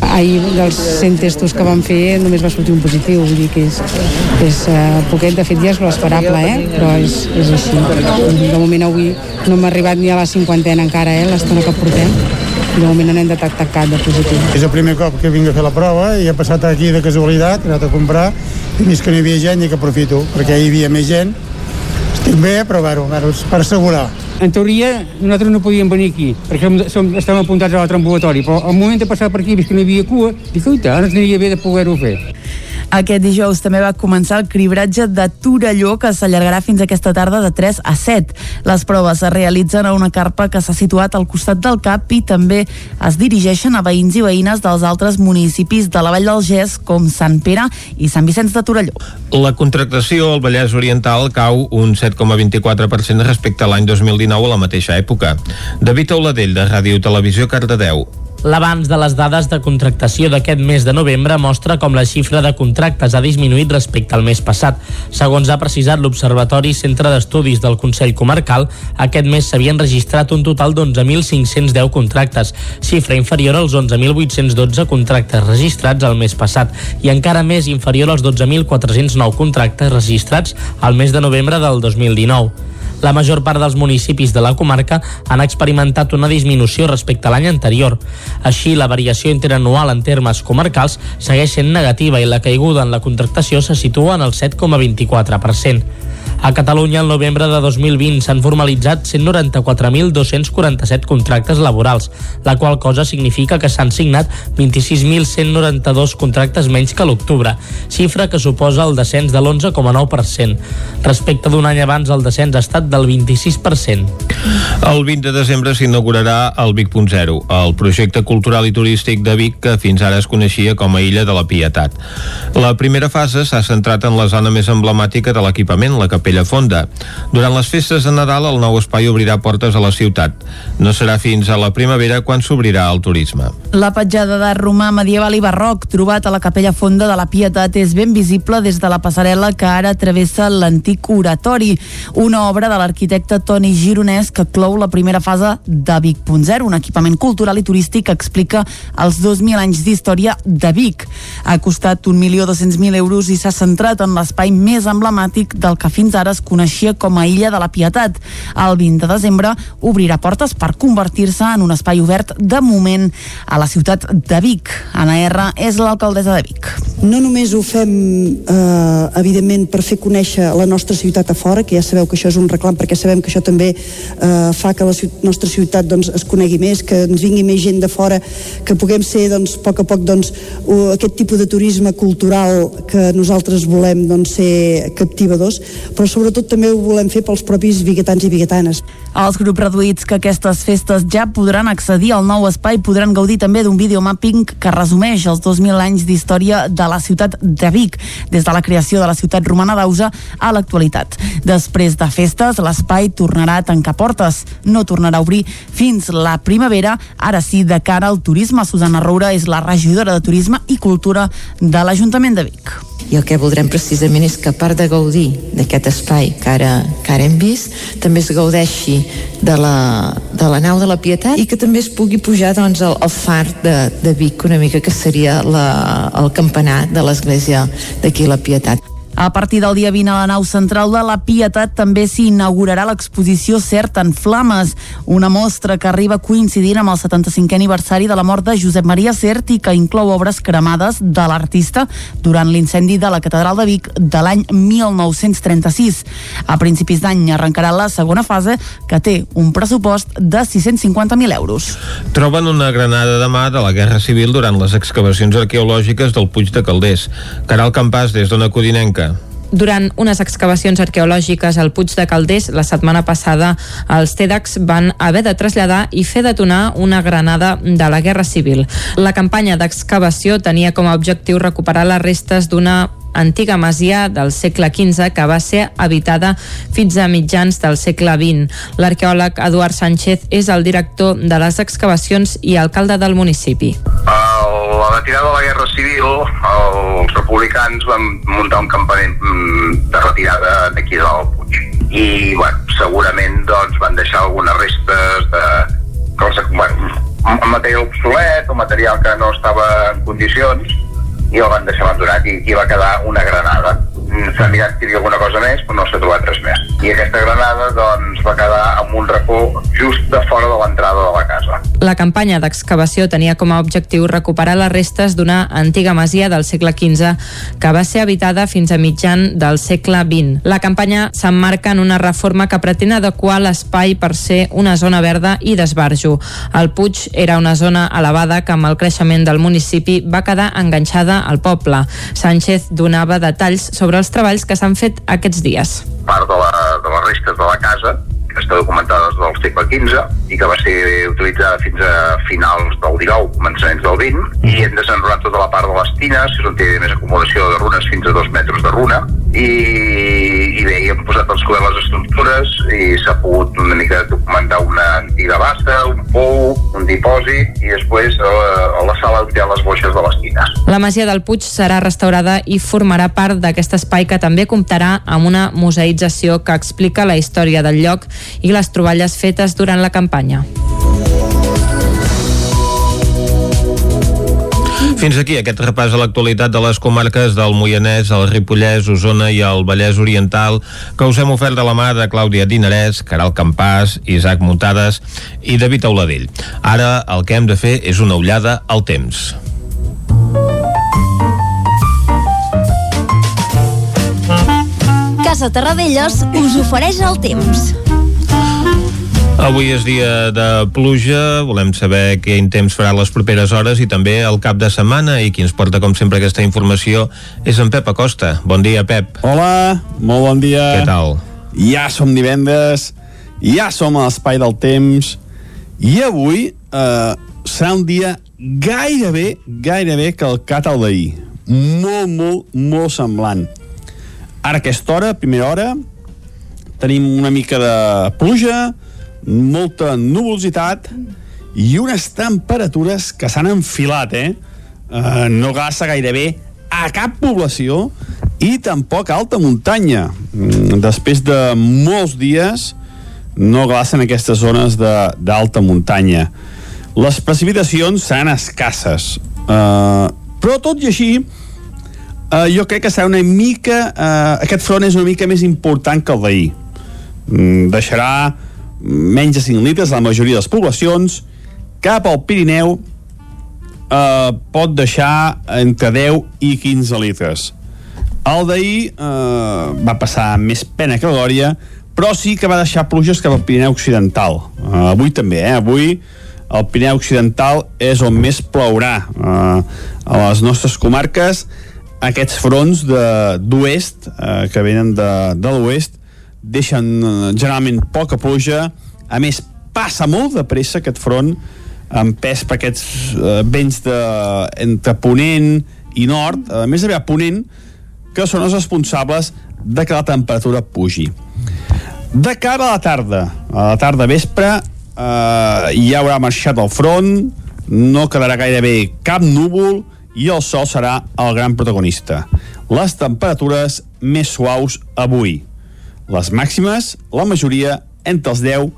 Ahir dels 100 testos que vam fer només va sortir un positiu, vull dir que és, és uh, poquet, de fet ja és l'esperable, eh? però és, és així. De moment avui no m'ha arribat ni a la cinquantena encara, eh? l'estona que portem. De moment n'hem detectat cap de positiu.
És el primer cop que vinc a fer la prova i he passat aquí de casualitat, he anat a comprar i vist que no hi havia gent i que aprofito, perquè hi havia més gent. Estic bé, però bueno, bueno per assegurar.
En teoria, nosaltres no podíem venir aquí, perquè som, estem apuntats a l'altre ambulatori, però al moment de passar per aquí, vist que no hi havia cua, dic, ui, tant, ens aniria bé de poder-ho fer.
Aquest dijous també va començar el cribratge de Torelló que s'allargarà fins aquesta tarda de 3 a 7. Les proves es realitzen a una carpa que s'ha situat al costat del CAP i també es dirigeixen a veïns i veïnes dels altres municipis de la Vall del Gès com Sant Pere i Sant Vicenç de Torelló.
La contractació al Vallès Oriental cau un 7,24% respecte a l'any 2019 a la mateixa època. David Auladell, de Ràdio Televisió, Cardedeu.
L'abans de les dades de contractació d'aquest mes de novembre mostra com la xifra de contractes ha disminuït respecte al mes passat. Segons ha precisat l'Observatori Centre d'Estudis del Consell Comarcal, aquest mes s'havien registrat un total d'11.510 contractes, xifra inferior als 11.812 contractes registrats el mes passat i encara més inferior als 12.409 contractes registrats al mes de novembre del 2019. La major part dels municipis de la comarca han experimentat una disminució respecte a l'any anterior. Així, la variació interanual en termes comarcals segueix sent negativa i la caiguda en la contractació se situa en el 7,24%. A Catalunya, el novembre de 2020 s'han formalitzat 194.247 contractes laborals, la qual cosa significa que s'han signat 26.192 contractes menys que l'octubre, xifra que suposa el descens de l'11,9%. Respecte d'un any abans, el descens ha estat del 26%.
El 20 de desembre s'inaugurarà el Vic.0, el projecte cultural i turístic de Vic que fins ara es coneixia com a Illa de la Pietat. La primera fase s'ha centrat en la zona més emblemàtica de l'equipament, la Capella Fonda. Durant les festes de Nadal, el nou espai obrirà portes a la ciutat. No serà fins a la primavera quan s'obrirà el turisme.
La petjada de romà medieval i barroc trobat a la Capella Fonda de la Pietat és ben visible des de la passarel·la que ara travessa l'antic oratori, una obra de l'arquitecte Toni Gironès que clou la primera fase de Vic.0, un equipament cultural i turístic que explica els 2.000 anys d'història de Vic. Ha costat 1.200.000 euros i s'ha centrat en l'espai més emblemàtic del que fins ara es coneixia com a Illa de la Pietat. El 20 de desembre obrirà portes per convertir-se en un espai obert de moment a la ciutat de Vic. Anna R. és l'alcaldessa de Vic.
No només ho fem, eh, evidentment, per fer conèixer la nostra ciutat a fora, que ja sabeu que això és un reclam, perquè sabem que això també eh, fa que la nostra ciutat doncs, es conegui més, que ens vingui més gent de fora, que puguem ser, doncs, a poc a poc, doncs, aquest tipus de turisme cultural que nosaltres volem doncs, ser captivadors, però sobretot també ho volem fer pels propis biguetans i biguetanes.
Els grups reduïts que aquestes festes ja podran accedir al nou espai podran gaudir també d'un videomapping que resumeix els 2.000 anys d'història de la ciutat de Vic, des de la creació de la ciutat romana d'Ausa a l'actualitat. Després de festes, l'espai tornarà a tancar portes, no tornarà a obrir fins la primavera, ara sí, de cara al turisme. Susana Roura és la regidora de Turisme i Cultura de l'Ajuntament de Vic
i el que voldrem precisament és que a part de gaudir d'aquest espai que ara, que ara hem vist, també es gaudeixi de la, de la nau de la Pietat i que també es pugui pujar doncs, al, al far de, de Vic una mica que seria la, el campanar de l'església d'aquí la Pietat.
A partir del dia 20 a la nau central de la Pietat també s'hi inaugurarà l'exposició Cert en Flames, una mostra que arriba coincidint amb el 75è aniversari de la mort de Josep Maria Cert i que inclou obres cremades de l'artista durant l'incendi de la Catedral de Vic de l'any 1936. A principis d'any arrencarà la segona fase que té un pressupost de 650.000 euros.
Troben una granada de mà de la Guerra Civil durant les excavacions arqueològiques del Puig de Calders. Caral Campàs, des d'Ona Codinenca.
Durant unes excavacions arqueològiques al Puig de Calders, la setmana passada els TEDx van haver de traslladar i fer detonar una granada de la Guerra Civil. La campanya d'excavació tenia com a objectiu recuperar les restes d'una antiga masia del segle XV que va ser habitada fins a mitjans del segle XX. L'arqueòleg Eduard Sánchez és el director de les excavacions i alcalde del municipi.
A la retirada de la Guerra Civil, els republicans van muntar un campament mm, de retirada d'aquí del Puig. I, bueno, segurament doncs, van deixar algunes restes de cosa, bueno, material obsolet o material que no estava en condicions i el van deixar abandonat i aquí va quedar una granada. S'ha mirat que hi havia alguna cosa més, però no s'ha trobat res més. I aquesta granada doncs, va quedar en un racó just de fora de l'entrada de la casa.
La campanya d'excavació tenia com a objectiu recuperar les restes d'una antiga masia del segle XV que va ser habitada fins a mitjan del segle XX. La campanya s'emmarca en una reforma que pretén adequar l'espai per ser una zona verda i d'esbarjo. El Puig era una zona elevada que amb el creixement del municipi va quedar enganxada al poble. Sánchez donava detalls sobre els treballs que s'han fet aquests dies.
Part de, la, de les restes de la casa que està documentada des del segle XV i que va ser utilitzada fins a finals del XIX, començaments del XX, i hem desenrolat tota la part de les tines, que és on té més acumulació de runes fins a dos metres de runa, i, i bé, hi hem posat els coberts les estructures i s'ha pogut una mica documentar una antiga bassa, un pou, un dipòsit, i després a la, a la sala on hi ha les boixes de les tines.
La masia del Puig serà restaurada i formarà part d'aquest espai que també comptarà amb una museïtzació que explica la història del lloc i les troballes fetes durant la campanya.
Fins aquí aquest repàs a l'actualitat de les comarques del Moianès, el Ripollès, Osona i el Vallès Oriental que us hem ofert de la mà de Clàudia Dinarès, Caral Campàs, Isaac Muntades i David Auladell. Ara el que hem de fer és una ullada al temps.
Casa Terradellos us ofereix el temps.
Avui és dia de pluja, volem saber quin temps farà les properes hores i també el cap de setmana i qui ens porta com sempre aquesta informació és en Pep Acosta. Bon dia, Pep.
Hola, molt bon dia.
Què tal?
Ja som divendres, ja som a l'espai del temps i avui eh, serà un dia gairebé, gairebé calcat al d'ahir. Molt, molt, molt semblant. Ara aquesta hora, primera hora, tenim una mica de pluja, molta nuvolositat i unes temperatures que s'han enfilat, eh? eh no glaça gairebé a cap població i tampoc a alta muntanya. Mm, Després de molts dies no glacen aquestes zones d'alta muntanya. Les precipitacions seran escasses, eh, però tot i així eh, jo crec que serà una mica... Eh, aquest front és una mica més important que el d'ahir. Mm, deixarà menys de 5 litres a la majoria de les poblacions. Cap al Pirineu eh, pot deixar entre 10 i 15 litres. El d'ahir eh, va passar més pena que glòria, però sí que va deixar pluges cap al Pirineu Occidental. Eh, avui també, eh? Avui el Pirineu Occidental és on més plourà. Eh, a les nostres comarques, aquests fronts d'oest, eh, que venen de, de l'oest, deixen eh, generalment poca pluja. A més, passa molt de pressa aquest front, empès per aquests eh, vents de, entre Ponent i Nord, a més d'haver Ponent, que són els responsables de que la temperatura pugi. De cara a la tarda, a la tarda vespre, eh, ja haurà marxat el front, no quedarà gairebé cap núvol i el sol serà el gran protagonista. Les temperatures més suaus avui. Les màximes, la majoria, entre els 10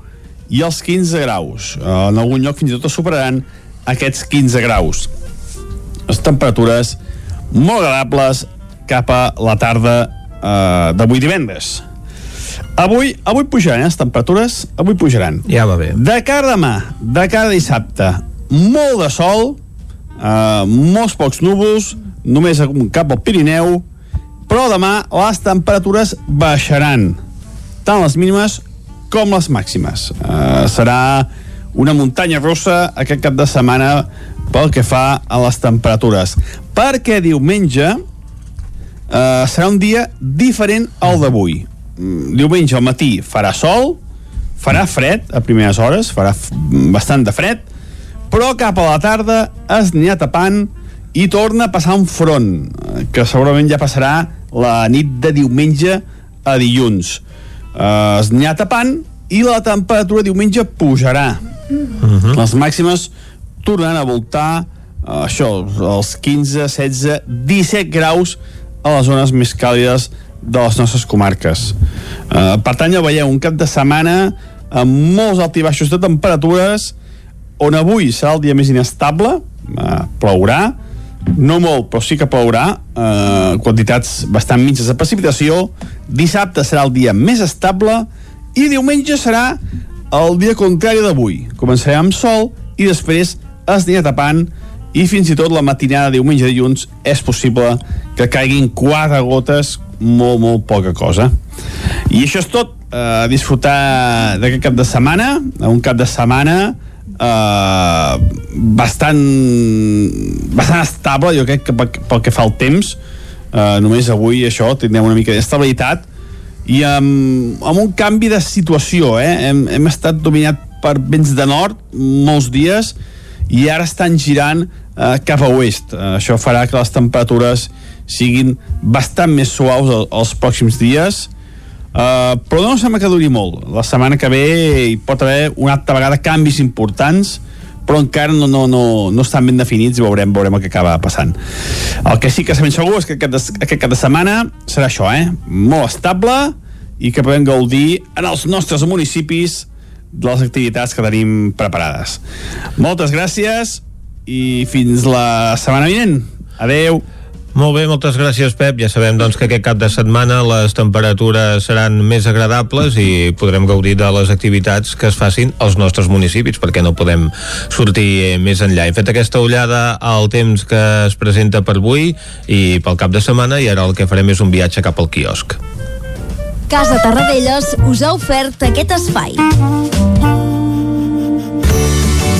i els 15 graus. Eh, En algun lloc fins i tot superaran aquests 15 graus. Les temperatures molt agradables cap a la tarda uh, d'avui divendres. Avui, avui pujaran, eh, les temperatures, avui pujaran.
Ja va bé.
De cara demà, de cara dissabte, molt de sol, uh, molts pocs núvols, només cap al Pirineu, però demà les temperatures baixaran, tant les mínimes com les màximes. Uh, serà una muntanya russa aquest cap de setmana pel que fa a les temperatures. Perquè diumenge uh, serà un dia diferent al d'avui. Mm, Diumenge al matí farà sol, farà fred a primeres hores, farà bastant de fred, però cap a la tarda es ha tapant i torna a passar un front, eh, que segurament ja passarà la nit de diumenge a dilluns. Uh, es n'hi ha tapant i la temperatura diumenge pujarà. Uh -huh. Les màximes tornaran a voltar uh, això, els 15, 16, 17 graus a les zones més càlides de les nostres comarques. Uh, per tant, ja veieu, un cap de setmana amb molts altibaixos de temperatures on avui serà el dia més inestable, uh, plourà, no molt, però sí que plourà, eh, quantitats bastant mitges de precipitació. Dissabte serà el dia més estable i diumenge serà el dia contrari d'avui. Començarem amb sol i després es anirà tapant i fins i tot la matinada de diumenge i dilluns és possible que caiguin quatre gotes, molt, molt poca cosa. I això és tot. Eh, disfrutar d'aquest cap de setmana, un cap de setmana eh, bastant bastant estable jo crec que pel, que fa al temps. Eh, només avui això tindrem una mica d'estabilitat. I amb, amb un canvi de situació eh? hem, hem estat dominat per vents de nord molts dies i ara estan girant eh, cap a oest. Eh, això farà que les temperatures siguin bastant més suaus el, els pròxims dies Uh, però no sembla que duri molt. La setmana que ve hi pot haver una altra vegada canvis importants però encara no, no, no, no estan ben definits i veurem, veurem el que acaba passant. El que sí que sabem segur és que aquest, aquest cap de setmana serà això, eh? molt estable i que podem gaudir en els nostres municipis de les activitats que tenim preparades. Moltes gràcies i fins la setmana vinent. Adeu
Molt bé, moltes gràcies, Pep. Ja sabem doncs, que aquest cap de setmana les temperatures seran més agradables i podrem gaudir de les activitats que es facin als nostres municipis, perquè no podem sortir eh, més enllà. Hem fet aquesta ullada al temps que es presenta per avui i pel cap de setmana i ara el que farem és un viatge cap al quiosc.
Casa Tarradellas us ha ofert aquest espai.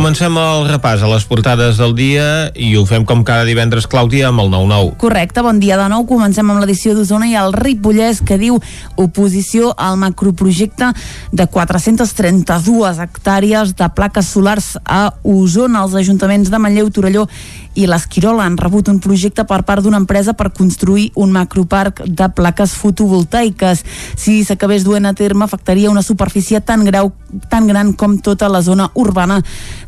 Comencem el repàs a les portades del dia i ho fem com cada divendres, Clàudia, amb el 9-9.
Correcte, bon dia de nou. Comencem amb l'edició d'Osona i el Ripollès que diu oposició al macroprojecte de 432 hectàrees de plaques solars a Osona. Els ajuntaments de Manlleu, Torelló i l'Esquirol han rebut un projecte per part d'una empresa per construir un macroparc de plaques fotovoltaiques. Si s'acabés duent a terme, afectaria una superfície tan, grau, tan gran com tota la zona urbana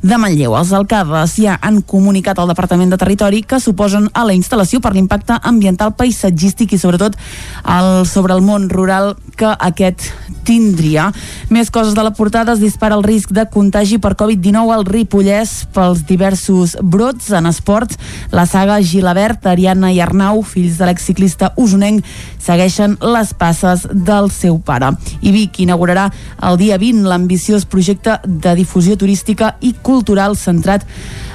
de Manlleu. Els alcaldes ja han comunicat al Departament de Territori que suposen a la instal·lació per l'impacte ambiental, paisatgístic i sobretot el, sobre el món rural que aquest tindria. Més coses de la portada, es dispara el risc de contagi per Covid-19 al Ripollès pels diversos brots en esports. La saga Gilabert, Ariadna i Arnau, fills de l'exciclista usonenc, segueixen les passes del seu pare. I Vic inaugurarà el dia 20 l'ambiciós projecte de difusió turística i cultural centrat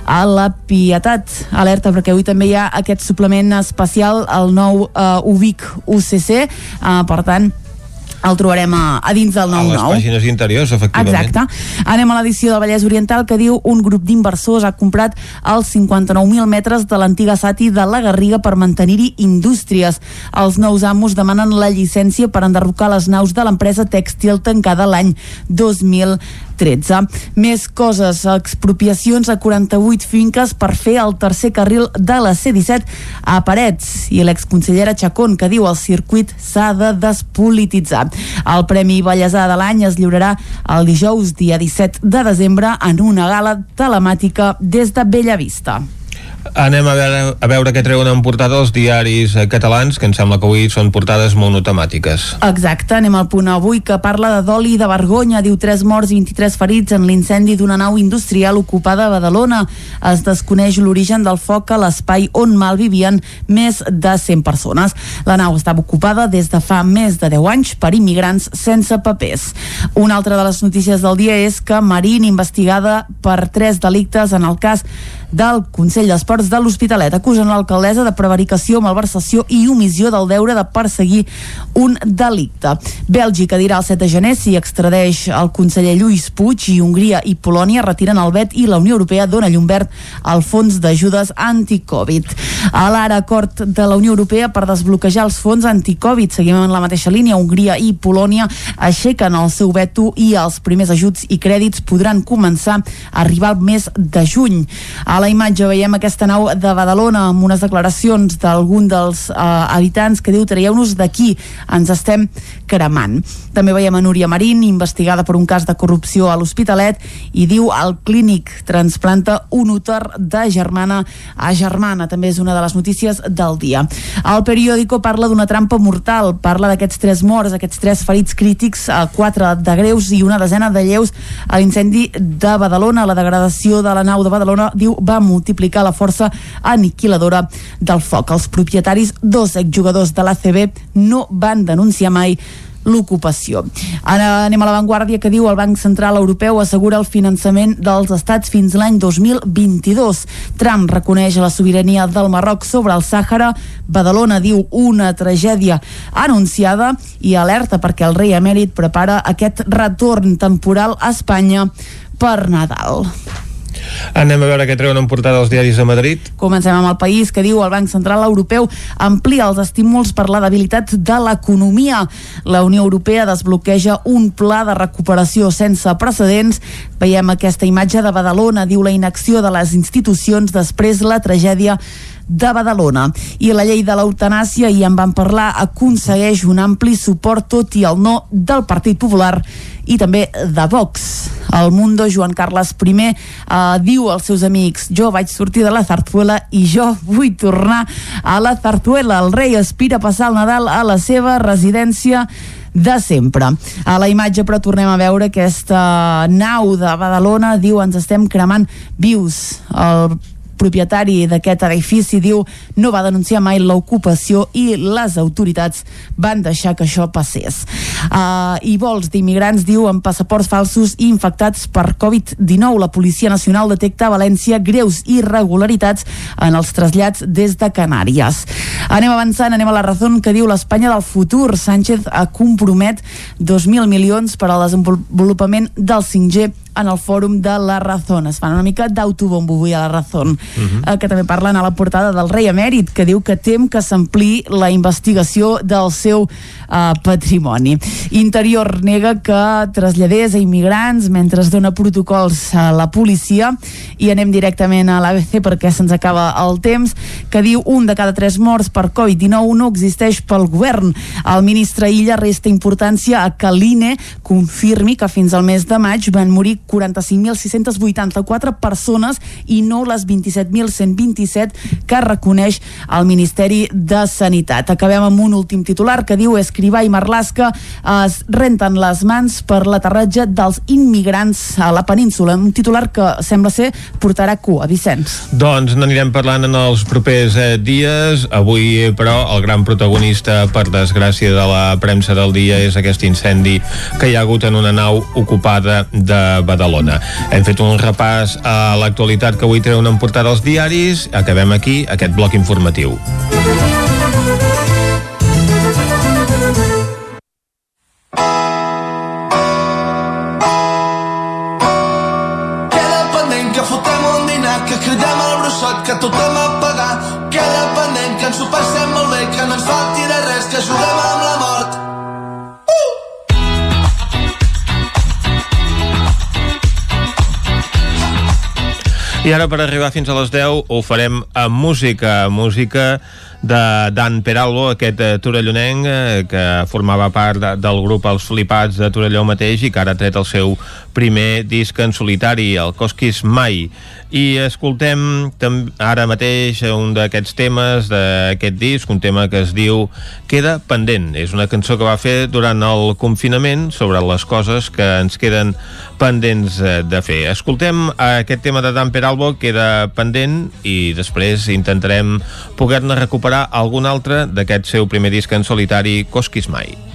a la pietat. Alerta perquè avui també hi ha aquest suplement especial al nou uh, UBIC UCC, uh, per tant el trobarem a, a dins del 9-9.
A les pàgines interiors, efectivament.
Exacte. Anem a l'edició del Vallès Oriental que diu un grup d'inversors ha comprat els 59.000 metres de l'antiga Sati de la Garriga per mantenir-hi indústries. Els nous amos demanen la llicència per enderrocar les naus de l'empresa tèxtil tancada l'any 2000 13. Més coses, expropiacions a 48 finques per fer el tercer carril de la C-17 a Parets i l'exconsellera Chacón que diu el circuit s'ha de despolititzar. El Premi Bellesà de l'any es lliurarà el dijous, dia 17 de desembre, en una gala telemàtica des de Bellavista.
Anem a veure, a veure què treuen en portada els diaris eh, catalans, que em sembla que avui són portades monotemàtiques.
Exacte, anem al punt avui que parla de doli i de vergonya. Diu 3 morts i 23 ferits en l'incendi d'una nau industrial ocupada a Badalona. Es desconeix l'origen del foc a l'espai on malvivien més de 100 persones. La nau estava ocupada des de fa més de 10 anys per immigrants sense papers. Una altra de les notícies del dia és que Marín, investigada per tres delictes en el cas del Consell d'Esports de l'Hospitalet. Acusen l'alcaldessa de prevaricació, malversació i omissió del deure de perseguir un delicte. Bèlgica dirà el 7 de gener si extradeix el conseller Lluís Puig i Hongria i Polònia retiren el vet i la Unió Europea dona llum verd al fons d'ajudes anti-Covid. A l'ara acord de la Unió Europea per desbloquejar els fons anti-Covid. Seguim en la mateixa línia. Hongria i Polònia aixequen el seu veto i els primers ajuts i crèdits podran començar a arribar al mes de juny. A la imatge veiem aquesta nau de Badalona amb unes declaracions d'algun dels eh, habitants que diu traieu-nos d'aquí, ens estem cremant. També veiem a Núria Marín, investigada per un cas de corrupció a l'Hospitalet, i diu el clínic transplanta un úter de germana a germana. També és una de les notícies del dia. El periòdico parla d'una trampa mortal, parla d'aquests tres morts, aquests tres ferits crítics, eh, quatre de greus i una desena de lleus a l'incendi de Badalona. La degradació de la nau de Badalona, diu, va multiplicar la força aniquiladora del foc. Els propietaris, dos exjugadors de l'ACB, no van denunciar mai l'ocupació. Ara anem a l'avantguàrdia que diu el Banc Central Europeu assegura el finançament dels estats fins l'any 2022. Trump reconeix la sobirania del Marroc sobre el Sàhara. Badalona diu una tragèdia anunciada i alerta perquè el rei emèrit prepara aquest retorn temporal a Espanya per Nadal.
Anem a veure què treuen en portada els diaris de Madrid.
Comencem amb el país que diu el Banc Central Europeu amplia els estímuls per la debilitat de l'economia. La Unió Europea desbloqueja un pla de recuperació sense precedents. Veiem aquesta imatge de Badalona, diu la inacció de les institucions després la tragèdia de Badalona. I la llei de l'eutanàsia, i en van parlar, aconsegueix un ampli suport tot i el no del Partit Popular i també de Vox. El Mundo, Joan Carles I, eh, diu als seus amics jo vaig sortir de la Zarzuela i jo vull tornar a la Zarzuela. El rei aspira a passar el Nadal a la seva residència de sempre. A la imatge, però, tornem a veure aquesta nau de Badalona, diu, ens estem cremant vius. El propietari d'aquest edifici diu no va denunciar mai l'ocupació i les autoritats van deixar que això passés. Uh, I vols d'immigrants, diu, amb passaports falsos i infectats per Covid-19. La Policia Nacional detecta a València greus irregularitats en els trasllats des de Canàries. Anem avançant, anem a la raó que diu l'Espanya del futur. Sánchez compromet 2.000 milions per al desenvolupament del 5G en el fòrum de la Razón. Es fan una mica d'autobombo avui a la Razón, uh -huh. eh, que també parlen a la portada del rei emèrit, que diu que tem que s'ampli la investigació del seu eh, patrimoni. Interior nega que traslladés a immigrants mentre es dona protocols a la policia i anem directament a l'ABC perquè se'ns acaba el temps, que diu un de cada tres morts per Covid-19 no existeix pel govern. El ministre Illa resta importància a que l'INE confirmi que fins al mes de maig van morir 45.684 persones i no les 27.127 que reconeix el Ministeri de Sanitat. Acabem amb un últim titular que diu Escrivà i Marlaska es renten les mans per l'aterratge dels immigrants a la península. Un titular que sembla ser portarà cua, Vicenç.
Doncs n'anirem parlant en els propers eh, dies. Avui, però, el gran protagonista, per desgràcia de la premsa del dia, és aquest incendi que hi ha hagut en una nau ocupada de Badalona. Badalona. Hem fet un repàs a l'actualitat que avui treuen en portada els diaris. Acabem aquí aquest bloc informatiu.
tothom ha pagat. Queda pendent que ens ho passem molt bé, que no ens falti de res, que juguem a
I ara per arribar fins a les 10 ho farem amb música, música de Dan Peralbo, aquest eh, torellonenc eh, que formava part de, del grup Els Flipats de Torelló mateix i que ara ha tret el seu primer disc en solitari, el Cosquis Mai. I escoltem ara mateix un d'aquests temes d'aquest disc, un tema que es diu Queda pendent. És una cançó que va fer durant el confinament sobre les coses que ens queden pendents eh, de fer. Escoltem aquest tema de Dan Peralbo, queda pendent, i després intentarem poder-ne recuperar algun altre d'aquest seu primer disc en solitari, Cosquis Mai.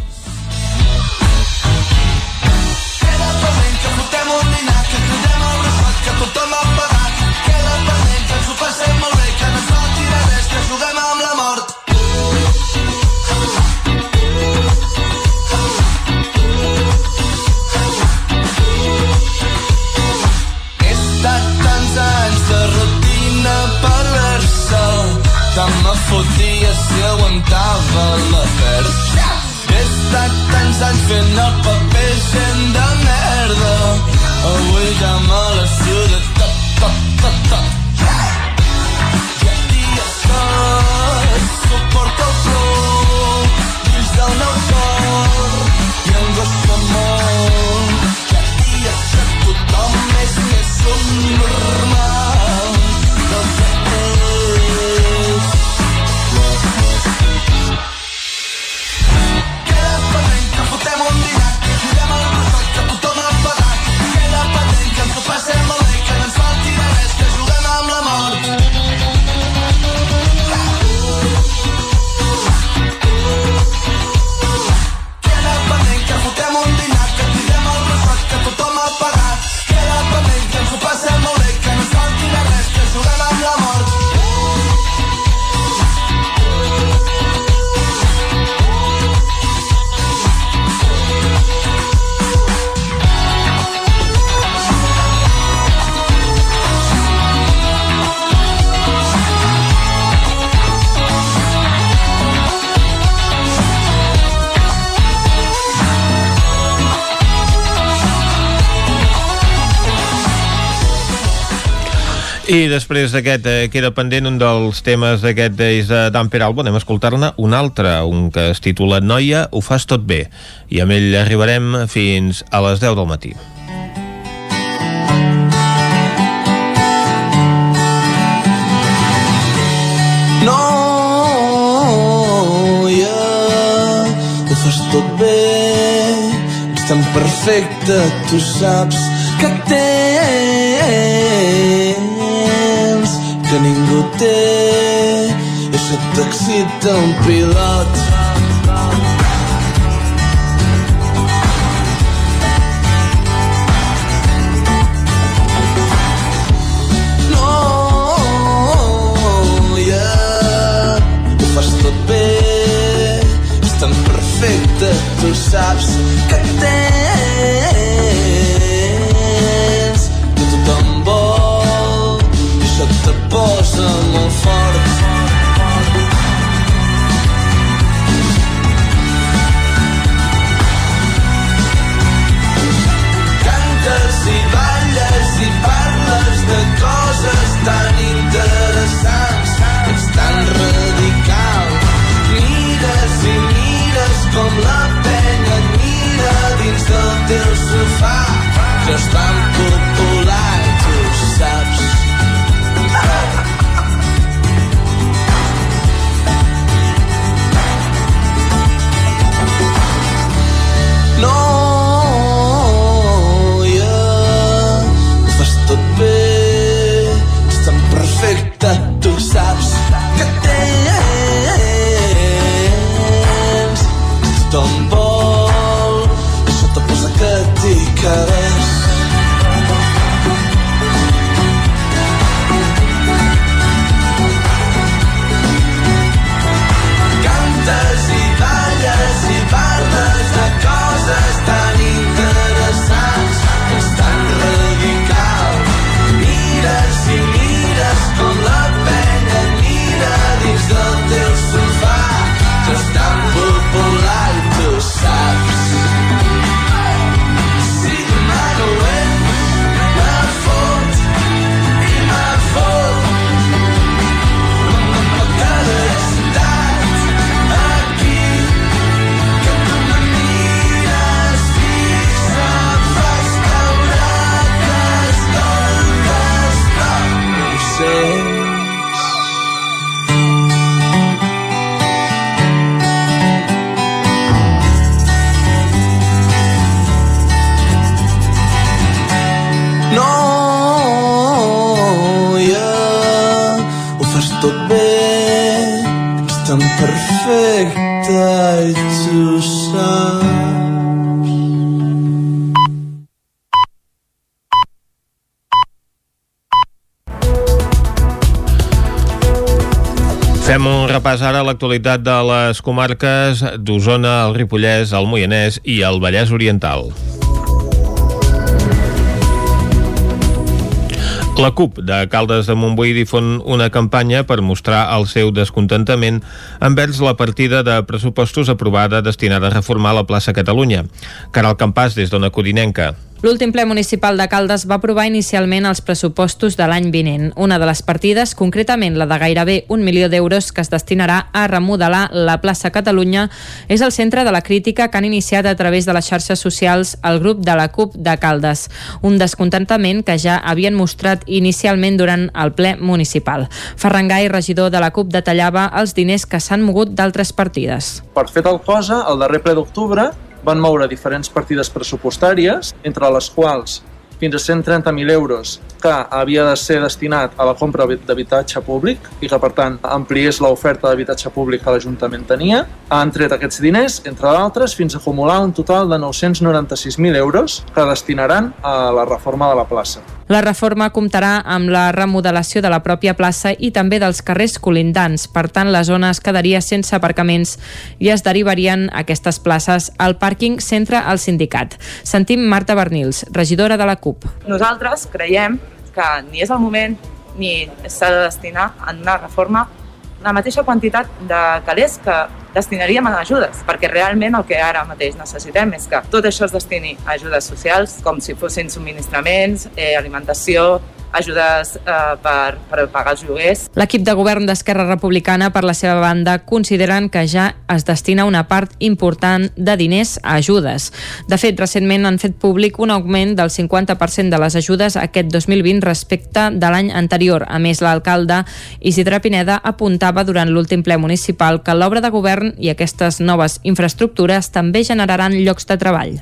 I
després d'aquest eh, que era pendent un dels temes d'aquest és de Dan Peralbo, anem a escoltar-ne un altre, un que es titula Noia, ho fas tot bé. I amb ell arribarem fins a les 10 del matí.
Noia, ho fas tot bé, ets tan perfecte, tu saps que tens, que ningú té, i això t'excita un pilot. Ho és tan perfecte, tu saps Just tot bé, és tan perfecta i tu saps.
Fem un repàs ara a l'actualitat de les comarques d'Osona, el Ripollès, el Moianès i el Vallès Oriental. La CUP de Caldes de Montbui difon una campanya per mostrar el seu descontentament envers la partida de pressupostos aprovada destinada a reformar la plaça Catalunya. Caral Campàs, des d'Ona Codinenca.
L'últim ple municipal de Caldes va aprovar inicialment els pressupostos de l'any vinent. Una de les partides, concretament la de gairebé un milió d'euros que es destinarà a remodelar la plaça Catalunya, és el centre de la crítica que han iniciat a través de les xarxes socials el grup de la CUP de Caldes. Un descontentament que ja havien mostrat inicialment durant el ple municipal. Ferran Gai, regidor de la CUP, detallava els diners que s'han mogut d'altres partides.
Per fer tal cosa, el darrer ple d'octubre van moure diferents partides pressupostàries, entre les quals fins a 130.000 euros que havia de ser destinat a la compra d'habitatge públic i que, per tant, ampliés l'oferta d'habitatge públic que l'Ajuntament tenia. Han tret aquests diners, entre d'altres, fins a acumular un total de 996.000 euros que destinaran a la reforma de la plaça.
La reforma comptarà amb la remodelació de la pròpia plaça i també dels carrers colindants. Per tant, la zona es quedaria sense aparcaments i es derivarien aquestes places al pàrquing centre al sindicat. Sentim Marta Bernils, regidora de la CUP.
Nosaltres creiem que ni és el moment ni s'ha de destinar en una reforma la mateixa quantitat de calés que destinaríem a ajudes, perquè realment el que ara mateix necessitem és que tot això es destini a ajudes socials, com si fossin subministraments, eh, alimentació, ajudes eh, per, per pagar els lloguers.
L'equip de govern d'Esquerra Republicana, per la seva banda, consideren que ja es destina una part important de diners a ajudes. De fet, recentment han fet públic un augment del 50% de les ajudes aquest 2020 respecte de l'any anterior. A més, l'alcalde Isidre Pineda apuntava durant l'últim ple municipal que l'obra de govern i aquestes noves infraestructures també generaran llocs de treball.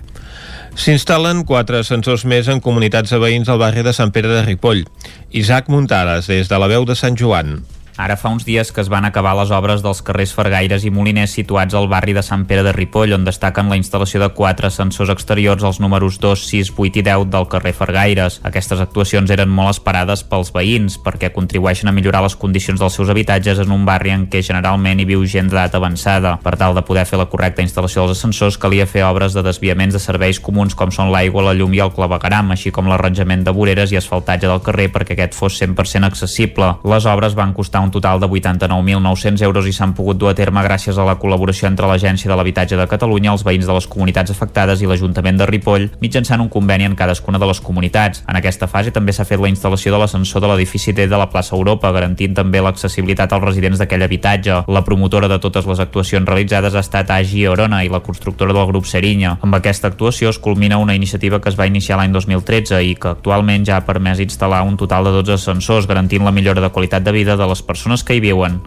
S'instal·len quatre ascensors més en comunitats de veïns al barri de Sant Pere de Ripoll. Isaac Muntades, des de la veu de Sant Joan.
Ara fa uns dies que es van acabar les obres dels carrers Fergaires i Moliners situats al barri de Sant Pere de Ripoll, on destaquen la instal·lació de quatre ascensors exteriors als números 2, 6, 8 i 10 del carrer Fergaires. Aquestes actuacions eren molt esperades pels veïns perquè contribueixen a millorar les condicions dels seus habitatges en un barri en què generalment hi viu gent d'edat avançada. Per tal de poder fer la correcta instal·lació dels ascensors calia fer obres de desviaments de serveis comuns com són l'aigua, la llum i el clavegaram, així com l'arranjament de voreres i asfaltatge del carrer perquè aquest fos 100% accessible. Les obres van costar un total de 89.900 euros i s'han pogut dur a terme gràcies a la col·laboració entre l'Agència de l'Habitatge de Catalunya, els veïns de les comunitats afectades i l'Ajuntament de Ripoll, mitjançant un conveni en cadascuna de les comunitats. En aquesta fase també s'ha fet la instal·lació de l'ascensor de l'edifici T de la plaça Europa, garantint també l'accessibilitat als residents d'aquell habitatge. La promotora de totes les actuacions realitzades ha estat Agi Orona i la constructora del grup Serinya. Amb aquesta actuació es culmina una iniciativa que es va iniciar l'any 2013 i que actualment ja ha permès instal·lar un total de 12 ascensors, garantint la millora de qualitat de vida de les persones que hi viuen.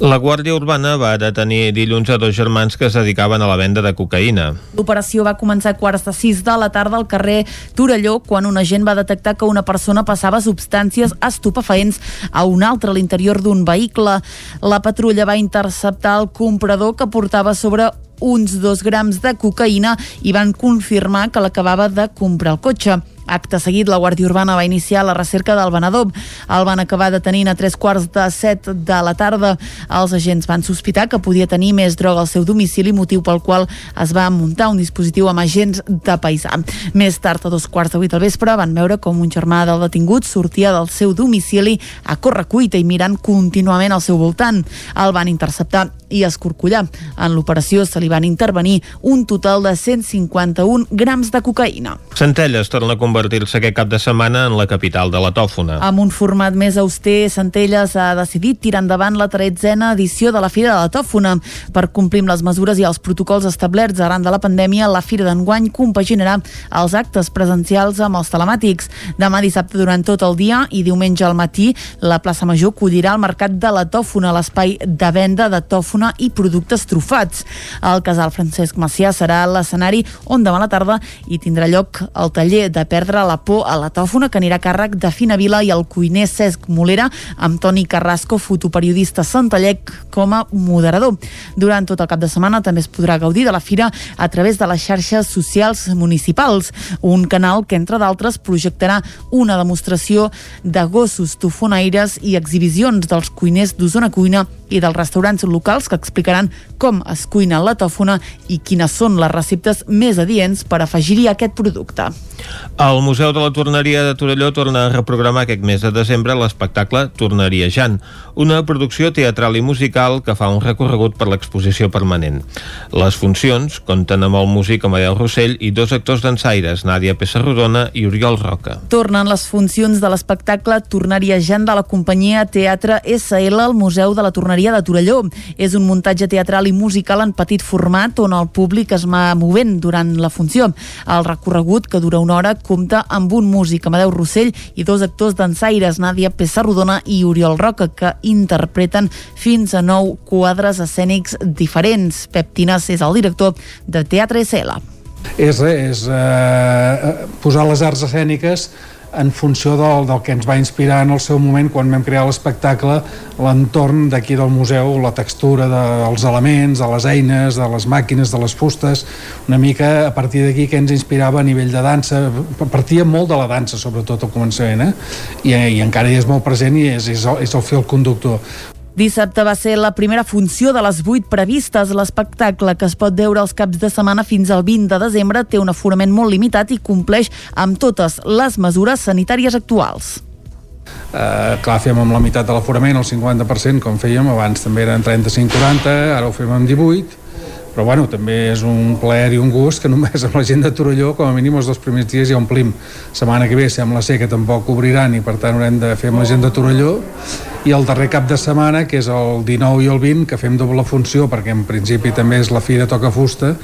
La Guàrdia Urbana va detenir dilluns a dos germans que es dedicaven a la venda de cocaïna.
L'operació va començar a quarts de sis de la tarda al carrer Torelló quan un agent va detectar que una persona passava substàncies estupefaents a un altre a l'interior d'un vehicle. La patrulla va interceptar el comprador que portava sobre uns dos grams de cocaïna i van confirmar que l'acabava de comprar el cotxe. Acte seguit, la Guàrdia Urbana va iniciar la recerca del venedor. El van acabar detenint a tres quarts de set de la tarda. Els agents van sospitar que podia tenir més droga al seu domicili, motiu pel qual es va muntar un dispositiu amb agents de paisà. Més tard, a dos quarts de vuit del vespre, van veure com un germà del detingut sortia del seu domicili a correcuita i mirant contínuament al seu voltant. El van interceptar i escorcollar. En l'operació se li van intervenir un total de 151 grams de cocaïna.
Centelles torna a convertir-se aquest cap de setmana en la capital de la tòfona.
Amb un format més auster, Centelles ha decidit tirar endavant la 13a edició de la Fira de la Tòfona. Per complir amb les mesures i els protocols establerts arran de la pandèmia, la Fira d'enguany compaginarà els actes presencials amb els telemàtics. Demà dissabte durant tot el dia i diumenge al matí, la plaça Major collirà el mercat de la Tòfona, l'espai de venda de tòfona i productes trufats. El casal Francesc Macià serà l'escenari on demà a la tarda hi tindrà lloc el taller de perles Perdre la por a la tòfona, que anirà a càrrec de Fina Vila i el cuiner Cesc Molera, amb Toni Carrasco, fotoperiodista Santallec, com a moderador. Durant tot el cap de setmana també es podrà gaudir de la fira a través de les xarxes socials municipals, un canal que, entre d'altres, projectarà una demostració de gossos tofonaires i exhibicions dels cuiners d'Osona Cuina i dels restaurants locals que explicaran com es cuina la tòfona i quines són les receptes més adients per afegir-hi aquest producte.
El Museu de la Torneria de Torelló torna a reprogramar aquest mes de desembre l'espectacle Torneria Jan, una producció teatral i musical que fa un recorregut per l'exposició permanent. Les funcions compten amb el músic Amadeu Rossell i dos actors dansaires, Nàdia Pessarrodona i Oriol Roca.
Tornen les funcions de l'espectacle Torneria Jan de la companyia Teatre SL al Museu de la Torneria de Torelló. És un muntatge teatral i musical en petit format on el públic es va movent durant la funció. El recorregut, que dura una hora, compta amb un músic, Amadeu Rossell, i dos actors dansaires, Nàdia Pessarrodona i Oriol Roca, que interpreten fins a nou quadres escènics diferents. Pep Tines és el director de Teatre SL.
És, és eh, posar les arts escèniques en funció del, del que ens va inspirar en el seu moment quan vam crear l'espectacle, l'entorn d'aquí del museu, la textura dels elements, de les eines, de les màquines, de les fustes, una mica a partir d'aquí que ens inspirava a nivell de dansa, partia molt de la dansa sobretot al començament, eh? I, i encara hi és molt present i és, és, el, és el fil conductor.
Dissabte va ser la primera funció de les 8 previstes. L'espectacle, que es pot veure els caps de setmana fins al 20 de desembre, té un aforament molt limitat i compleix amb totes les mesures sanitàries actuals.
Uh, clar, fem amb la meitat de l'aforament, el 50%, com fèiem abans, també eren 35-40, ara ho fem amb 18, però bueno, també és un plaer i un gust que només amb la gent de Torelló com a mínim els dos primers dies ja omplim. Setmana que ve sembla ser que tampoc obriran i per tant haurem de fer amb la gent de Torelló. I el darrer cap de setmana que és el 19 i el 20 que fem doble funció perquè en principi també és la fira Toca Fusta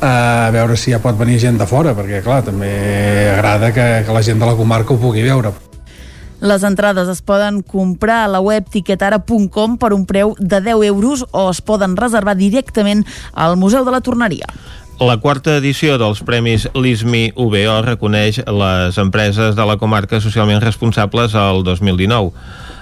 a veure si ja pot venir gent de fora perquè clar, també agrada que, que la gent de la comarca ho pugui veure
les entrades es poden comprar a la web tiquetara.com per un preu de 10 euros o es poden reservar directament al Museu de la Torneria.
La quarta edició dels Premis LISMI UBO reconeix les empreses de la comarca socialment responsables al 2019.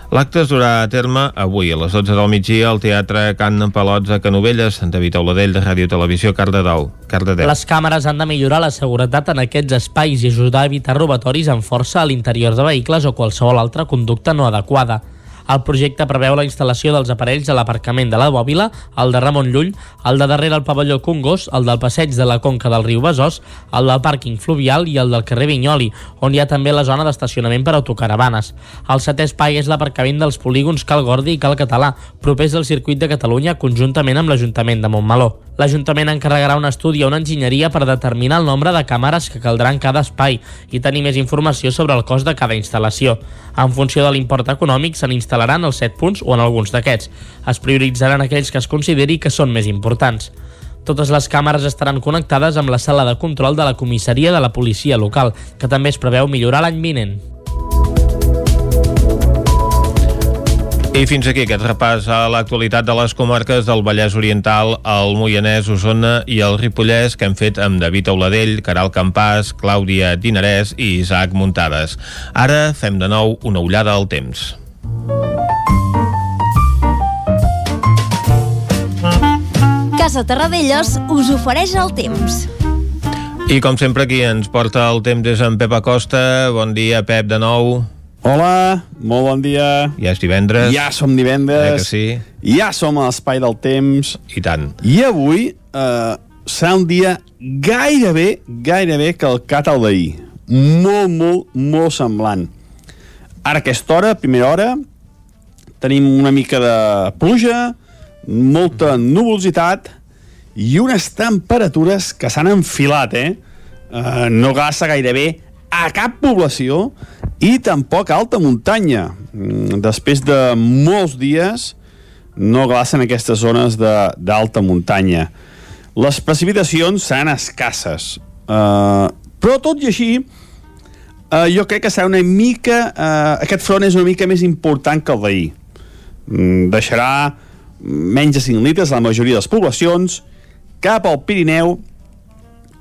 L'acte es durà a terme avui a les 12 del migdia al Teatre Can Palots a Canovelles, David Auladell de Ràdio Televisió Cardedeu. Cardedeu.
Les càmeres han de millorar la seguretat en aquests espais i ajudar a evitar robatoris amb força a l'interior de vehicles o qualsevol altra conducta no adequada. El projecte preveu la instal·lació dels aparells a l'aparcament de la Bòbila, el de Ramon Llull, el de darrere el pavelló Congos, el del passeig de la Conca del riu Besòs, el del pàrquing fluvial i el del carrer Vinyoli, on hi ha també la zona d'estacionament per autocaravanes. El setè espai és l'aparcament dels polígons Cal Gordi i Cal Català, propers al circuit de Catalunya conjuntament amb l'Ajuntament de Montmeló. L'Ajuntament encarregarà un estudi a una enginyeria per determinar el nombre de càmeres que caldrà en cada espai i tenir més informació sobre el cost de cada instal·lació. En funció de l'import econòmic se n'instal·laran els 7 punts o en alguns d'aquests. Es prioritzaran aquells que es consideri que són més importants. Totes les càmeres estaran connectades amb la sala de control de la comissaria de la policia local, que també es preveu millorar l'any vinent.
I fins aquí aquest repàs a l'actualitat de les comarques del Vallès Oriental, el Moianès, Osona i el Ripollès que hem fet amb David Auladell, Caral Campàs, Clàudia Dinarès i Isaac Muntades. Ara fem de nou una ullada al temps.
Casa Terradellos us ofereix el temps.
I com sempre aquí ens porta el temps és en Pep Acosta. Bon dia, Pep, de nou.
Hola, molt bon dia.
Ja és divendres.
Ja som divendres.
Eh que sí?
Ja som a l'espai del temps.
I tant.
I avui eh, serà un dia gairebé, gairebé calcat al d'ahir. Molt, molt, molt semblant. Ara aquesta hora, primera hora, tenim una mica de pluja, molta nuvolositat i unes temperatures que s'han enfilat, eh? eh no gassa gairebé a cap població i tampoc a alta muntanya. Mm, Després de molts dies no glacen aquestes zones d'alta muntanya. Les precipitacions seran escasses, uh, però tot i així uh, jo crec que serà una mica... Uh, aquest front és una mica més important que el d'ahir. Mm, deixarà menys de 5 litres a la majoria de les poblacions, cap al Pirineu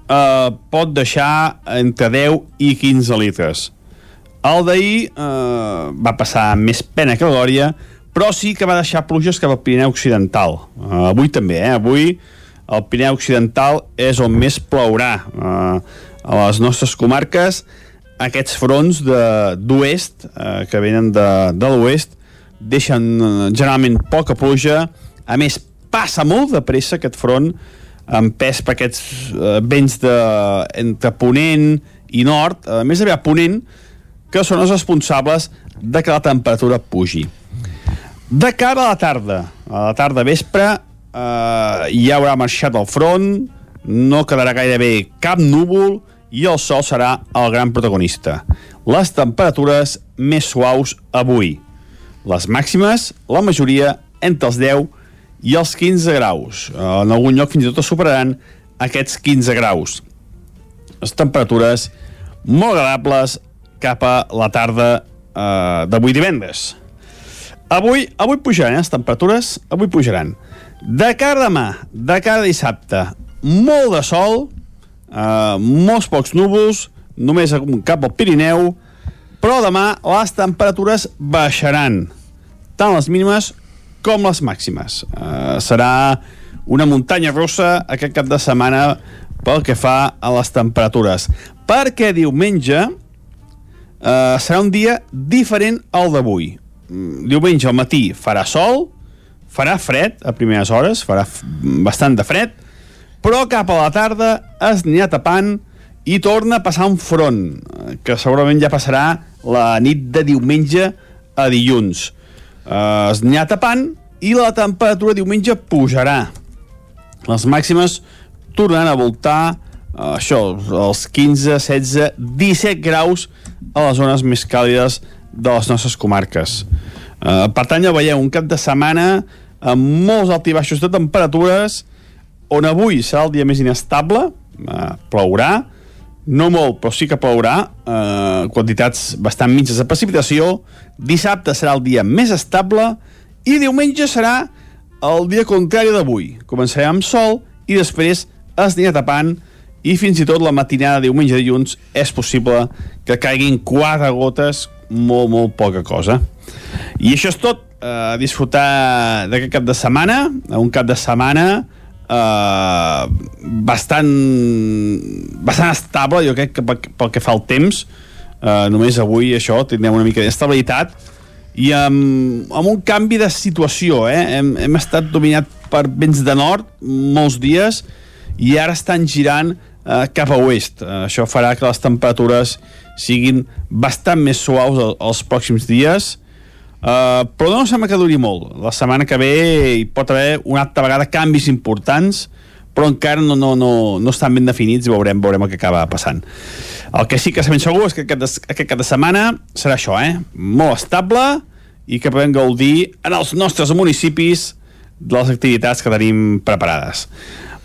eh, pot deixar entre 10 i 15 litres. El d'ahir eh, va passar més pena que glòria, però sí que va deixar pluges cap al Pirineu Occidental. Eh, avui també, eh? Avui el Pirineu Occidental és on més plourà. Eh, a les nostres comarques, aquests fronts d'oest, eh, que venen de, de l'oest, deixen eh, generalment poca pluja. A més, passa molt de pressa aquest front, empès per aquests eh, vents de, entre Ponent i Nord, a més d'haver Ponent, que són els responsables de que la temperatura pugi. De cara a la tarda, a la tarda vespre, eh, ja haurà marxat el front, no quedarà gairebé cap núvol i el sol serà el gran protagonista. Les temperatures més suaus avui. Les màximes, la majoria, entre els 10 i els 15 graus. En algun lloc fins i tot superaran aquests 15 graus. Les temperatures molt agradables cap a la tarda eh, d'avui divendres. Avui, avui pujaran eh, les temperatures, avui pujaran. De cara demà, de cara dissabte, molt de sol, eh, molts pocs núvols, només cap al Pirineu, però demà les temperatures baixaran, tant les mínimes com les màximes. Eh, serà una muntanya russa aquest cap de setmana pel que fa a les temperatures. Perquè diumenge eh, serà un dia diferent al d'avui. Mm, Diumenge al matí farà sol, farà fred a primeres hores, farà bastant de fred, però cap a la tarda es anirà tapant i torna a passar un front, eh, que segurament ja passarà la nit de diumenge a dilluns. Eh, es anirà tapant i la temperatura diumenge pujarà. Les màximes tornaran a voltar uh, això, els 15, 16, 17 graus a les zones més càlides de les nostres comarques. Uh, per tant, ja veieu, un cap de setmana amb molts altibaixos de temperatures, on avui serà el dia més inestable, uh, plourà, no molt, però sí que plourà, uh, quantitats bastant mitges de precipitació, dissabte serà el dia més estable, i diumenge serà el dia contrari d'avui. Començarem amb sol i després es anirà tapant i fins i tot la matinada de diumenge dilluns és possible que caiguin quatre gotes, molt, molt poca cosa. I això és tot. Uh, disfrutar d'aquest cap de setmana, un cap de setmana uh, bastant bastant estable, jo crec que pel, que fa al temps, uh, només avui això, tindrem una mica d'estabilitat, i amb, amb un canvi de situació eh? hem, hem estat dominat per vents de nord molts dies i ara estan girant eh, cap a oest. Eh, això farà que les temperatures siguin bastant més suaus els pròxims dies. eh, però no sembla que duri molt la setmana que ve hi pot haver una altra vegada canvis importants però encara no, no, no, no estan ben definits i veurem, veurem el que acaba passant. El que sí que sabem segur és que aquest, aquest cap de setmana serà això, eh? molt estable i que podem gaudir en els nostres municipis de les activitats que tenim preparades.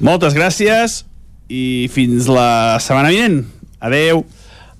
Moltes gràcies i fins la setmana vinent. Adeu.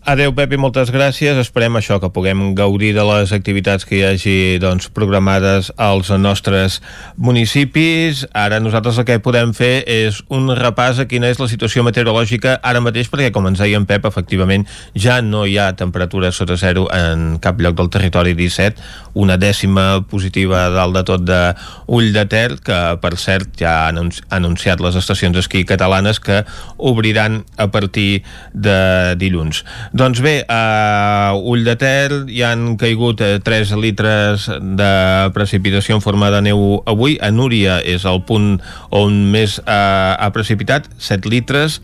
Adeu, Pepi, moltes gràcies. Esperem això, que puguem gaudir de les activitats que hi hagi doncs, programades als nostres municipis. Ara nosaltres el que podem fer és un repàs a quina és la situació meteorològica ara mateix, perquè, com ens deia en Pep, efectivament ja no hi ha temperatura sota zero en cap lloc del territori 17, una dècima positiva dalt de tot de Ull de Ter, que, per cert, ja han anunciat les estacions d'esquí catalanes que obriran a partir de dilluns. Doncs bé, a Ull de Ter hi han caigut 3 eh, litres de precipitació en forma de neu avui. A Núria és el punt on més eh, ha precipitat, 7 litres.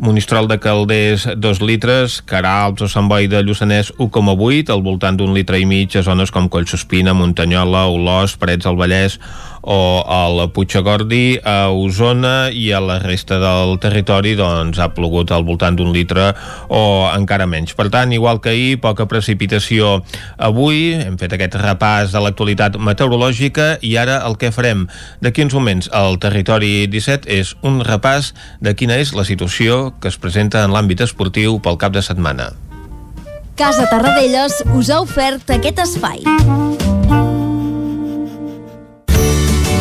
Monistrol de Calders 2 litres, Caralps o Sant Boi de Lluçanès 1,8, al voltant d'un litre i mig a zones com Collsospina, Muntanyola, Olós, Parets del Vallès o al Puigagordi, a Osona i a la resta del territori doncs ha plogut al voltant d'un litre o encara menys. Per tant, igual que ahir, poca precipitació avui, hem fet aquest repàs de l'actualitat meteorològica i ara el que farem d'aquí uns moments al territori 17 és un repàs de quina és la situació que es presenta en l'àmbit esportiu pel cap de setmana.
Casa Tarradellas us ha ofert aquest espai.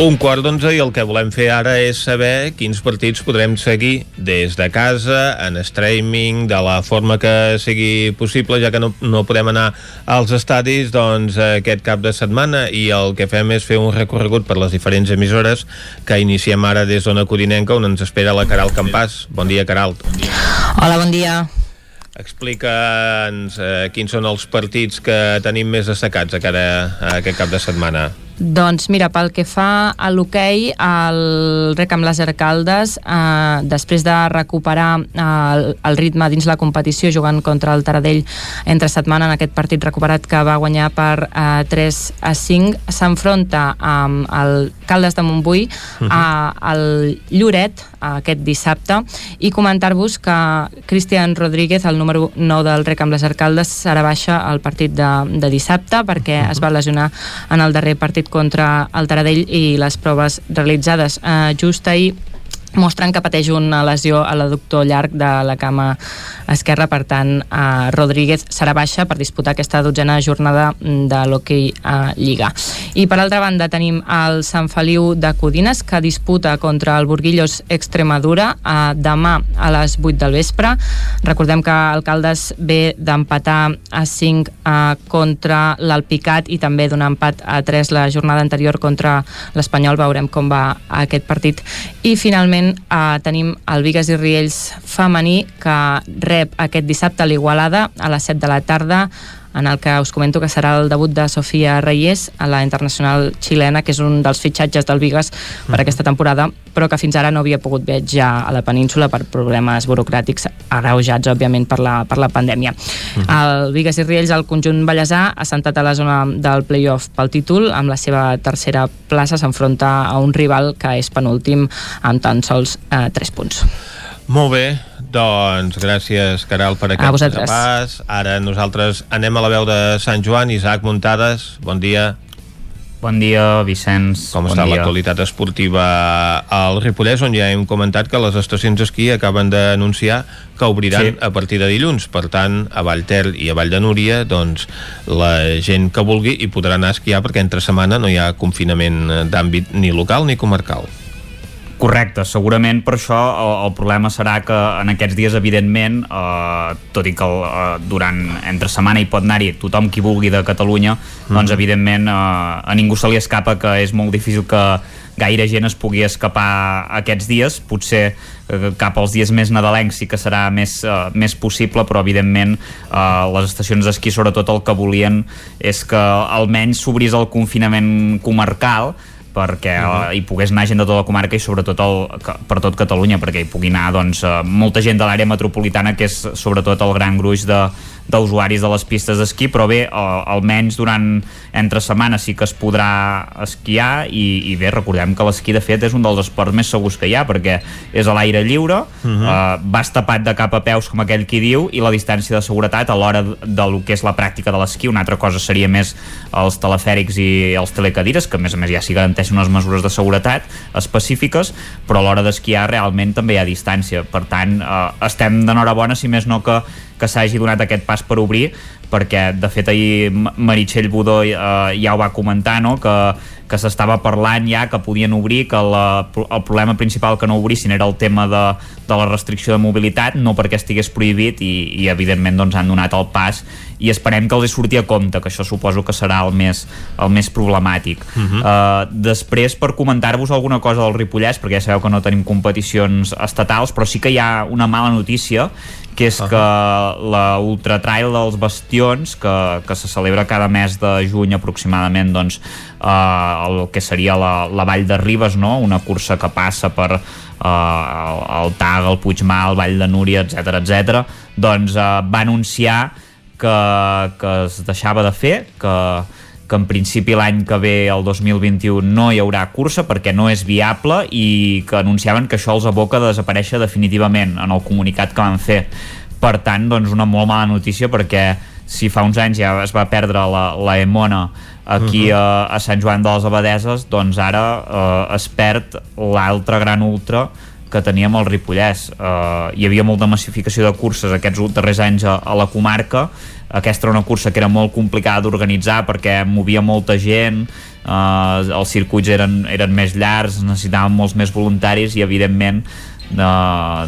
Un quart d'onze i el que volem fer ara és saber quins partits podrem seguir des de casa, en streaming, de la forma que sigui possible, ja que no, no podem anar als estadis doncs, aquest cap de setmana i el que fem és fer un recorregut per les diferents emissores que iniciem ara des d'Ona Codinenca on ens espera la Caral Campàs. Bon dia, Caral.
Hola, bon dia.
Explica'ns eh, quins són els partits que tenim més destacats a cara a aquest cap de setmana.
Doncs mira, pel que fa a l'hoquei, el rec amb les Arcaldes, eh, després de recuperar eh, el, el ritme dins la competició jugant contra el Taradell entre setmana en aquest partit recuperat que va guanyar per eh, 3 a 5, s'enfronta amb el Caldes de Montbui uh -huh. a, al Lloret aquest dissabte i comentar-vos que Cristian Rodríguez, el número 9 del rec amb les Arcaldes, serà baixa al partit de, de dissabte perquè uh -huh. es va lesionar en el darrer partit contra el Taradell i les proves realitzades. Eh, just ahir mostren que pateix una lesió a l'adductor llarg de la cama esquerra, per tant eh, Rodríguez serà baixa per disputar aquesta dotzena jornada de l'hoquei a Lliga. I per altra banda tenim el Sant Feliu de Codines que disputa contra el Burguillos Extremadura eh, demà a les 8 del vespre. Recordem que Alcaldes ve d'empatar a 5 eh, contra l'Alpicat i també d'un empat a 3 la jornada anterior contra l'Espanyol. Veurem com va aquest partit. I finalment eh, tenim el Vigues i Riells femení que rep aquest dissabte a l'Igualada a les 7 de la tarda en el que us comento que serà el debut de Sofia Reyes a la internacional xilena, que és un dels fitxatges del Vigas per
Mhm.
aquesta temporada, però que fins ara no havia pogut viatjar a la península per problemes burocràtics agreujats, òbviament, per la, per la pandèmia. El Vigas i Riells, el conjunt ballesà, assentat a la zona del playoff pel títol, amb la seva tercera plaça s'enfronta a un rival que és penúltim amb tan sols eh, 3 punts.
Molt bé, doncs gràcies, Caral, per aquest
vosaltres.
repàs. Ara nosaltres anem a la veu de Sant Joan. Isaac Muntades, bon dia.
Bon dia, Vicenç.
Com
bon
està
dia.
l'actualitat esportiva al Ripollès, on ja hem comentat que les estacions d'esquí acaben d'anunciar que obriran
Sí.
a partir de dilluns. Per tant, a Vallter i a Vall de Núria, doncs, la gent que vulgui hi podrà anar a esquiar perquè entre setmana no hi ha confinament d'àmbit ni local ni comarcal.
Correcte, segurament per això el, el problema serà que en aquests dies, evidentment, eh, tot i que el, eh, durant entre setmana hi pot anar-hi tothom qui vulgui de Catalunya, mm. doncs evidentment eh, a ningú se li escapa que és molt difícil que gaire gent es pugui escapar aquests dies, potser eh, cap als dies més nadalencs sí que serà més, eh, més possible, però evidentment eh, les estacions d'esquí sobretot el que volien és que almenys s'obrís el confinament comarcal perquè uh -huh. hi pogués anar gent de tota la comarca i sobretot el, per tot Catalunya perquè hi pugui anar doncs, eh, molta gent de l'àrea metropolitana que és sobretot el gran gruix de d'usuaris de les pistes d'esquí però bé, eh, almenys durant entre setmanes sí que es podrà esquiar i, i bé, recordem que l'esquí de fet és un dels esports més segurs que hi ha perquè és a l'aire lliure uh
Mhm.
-huh. eh, vas tapat de cap a peus com aquell qui diu i la distància de seguretat a l'hora de, de lo que és la pràctica de l'esquí una altra cosa seria més els telefèrics i els telecadires que a més a més ja s'hi garanteixen unes mesures de seguretat específiques però a l'hora d'esquiar realment també hi ha distància per tant eh, estem d'enhorabona si més no que, que s'hagi donat aquest pas per obrir perquè de fet ahir Meritxell Budó eh, ja ho va comentar no? que, que s'estava parlant ja que podien obrir que la, el problema principal que no obrissin era el tema de, de la restricció de mobilitat no perquè estigués prohibit i, i evidentment doncs, han donat el pas i esperem que els hi surti a compte que això suposo que serà el més, el més problemàtic uh -huh. uh, després per comentar-vos alguna cosa del Ripollès perquè ja sabeu que no tenim competicions estatals però sí que hi ha una mala notícia que és uh -huh. que la Ultra Trail dels Bastions que, que se celebra cada mes de juny aproximadament doncs, eh, el que seria la, la Vall de Ribes no? una cursa que passa per eh, el, Tag, el Puigmal, el Vall de Núria, etc etc. doncs eh, va anunciar que, que es deixava de fer, que, que en principi l'any que ve, el 2021, no hi haurà cursa perquè no és viable i que anunciaven que això els aboca a desaparèixer definitivament en el comunicat que van fer. Per tant, doncs una molt mala notícia perquè si fa uns anys ja es va perdre la, la Emona aquí uh -huh. a, a Sant Joan de les Abadeses, doncs ara eh, es perd l'altre gran ultra que teníem al Ripollès. Eh, hi havia molta massificació de curses aquests darrers anys a, a la comarca, aquesta era una cursa que era molt complicada d'organitzar perquè movia molta gent eh, els circuits eren, eren més llargs necessitàvem molts més voluntaris i evidentment eh,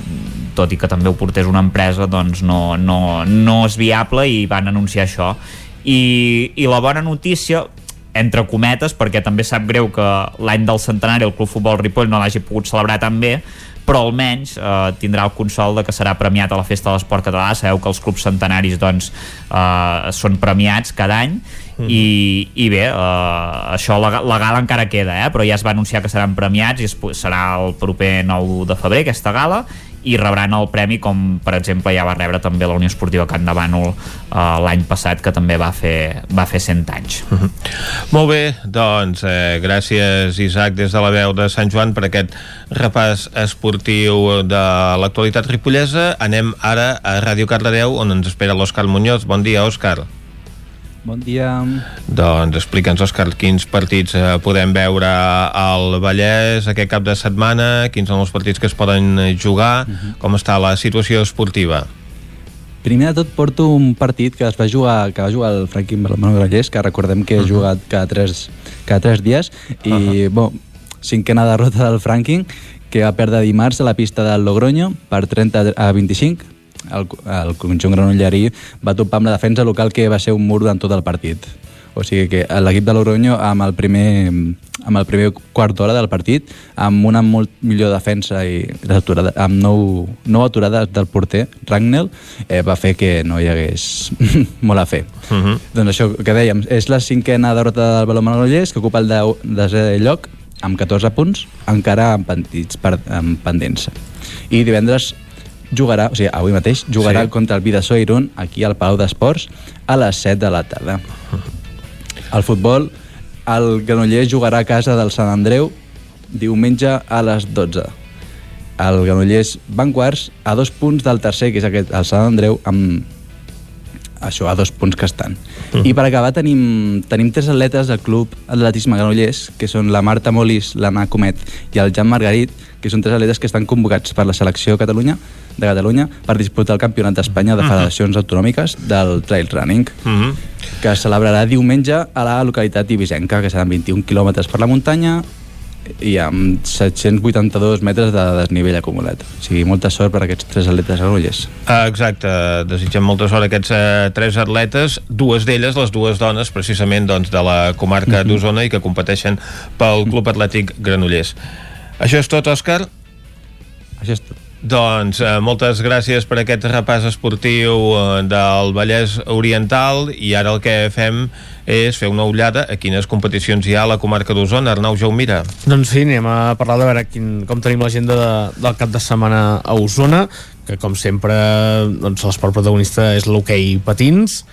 tot i que també ho portés una empresa doncs no, no, no és viable i van anunciar això i, i la bona notícia entre cometes, perquè també sap greu que l'any del centenari el Club Futbol Ripoll no l'hagi pogut celebrar tan bé, però almenys eh, tindrà el consol de que serà premiat a la Festa de l'Esport Català. Sabeu que els clubs centenaris doncs, eh, són premiats cada any. Mm. i, i bé, eh, això la, la gala encara queda, eh, però ja es va anunciar que seran premiats i es, serà el proper 9 de febrer aquesta gala i rebran el premi com per exemple ja va rebre també la Unió Esportiva Can de Bànol eh, l'any passat que també va fer, va fer 100 anys.
Uh -huh. Molt bé, doncs eh, gràcies Isaac des de la veu de Sant Joan per aquest repàs esportiu de l'actualitat ripollesa. Anem ara a Ràdio Cardedeu on ens espera l'Òscar Muñoz. Bon dia Òscar
Bon dia.
Doncs explica'ns, Òscar, quins partits eh, podem veure al Vallès aquest cap de setmana, quins són els partits que es poden jugar, uh
Mhm.
-huh. com està la situació esportiva?
Primer de tot porto un partit que es va jugar, que va jugar el Franqui Balmano Grallers, que recordem que uh -huh. he jugat cada tres, cada tres dies, i, uh -huh. bon, cinquena derrota del Franking, que va perdre dimarts a la pista del Logroño per 30 a 25, el, el conjunt granollerí va topar amb la defensa local que va ser un mur durant tot el partit. O sigui que l'equip de Logroño amb el primer, amb el primer quart d'hora del partit, amb una molt millor defensa i aturada, amb nou, nou aturades del porter, Ragnell, eh, va fer que no hi hagués molt a fer.
Uh -huh.
Doncs això que dèiem, és la cinquena derrota del Baló Manollers, que ocupa el de, desè lloc, amb 14 punts, encara amb, pendits, per, amb pendents. I divendres jugarà, o sigui, avui mateix, jugarà
Sí.
contra el Vidassó Irún aquí al Palau d'Esports a les 7 de la tarda. Al futbol, el Granollers jugarà a casa del Sant Andreu diumenge a les 12. El Granollers van quarts a dos punts del tercer, que és aquest, el Sant Andreu, amb això, a dos punts que estan. Mm. I per acabar tenim, tenim tres atletes del Club Atletisme Granollers, que són la Marta Molis, l'Anna Comet i el Jan Margarit, que són tres atletes que estan convocats per la selecció de Catalunya, de Catalunya per disputar el Campionat d'Espanya de
Mhm.
Federacions Autonòmiques del Trail Running,
Uh -huh.
que es celebrarà diumenge a la localitat ibisenca, que seran 21 quilòmetres per la muntanya i amb 782 metres de desnivell acumulat. O sigui, molta sort per aquests tres atletes granollers.
Ah, Exacte, desitgem molta sort a aquests eh, tres atletes, dues d'elles, les dues dones, precisament doncs, de la comarca
Mhm.
d'Osona i que competeixen pel Club Atlètic Granollers. Això és tot, Òscar?
Això és tot.
Doncs eh, moltes gràcies per aquest repàs esportiu eh, del Vallès Oriental i ara el que fem és fer una ullada a quines competicions hi ha a la comarca d'Osona. Arnau Jaumira.
Doncs sí, anem a parlar de veure quin, com tenim l'agenda de, del cap de setmana a Osona, que com sempre doncs, l'esport protagonista és l'hoquei patins,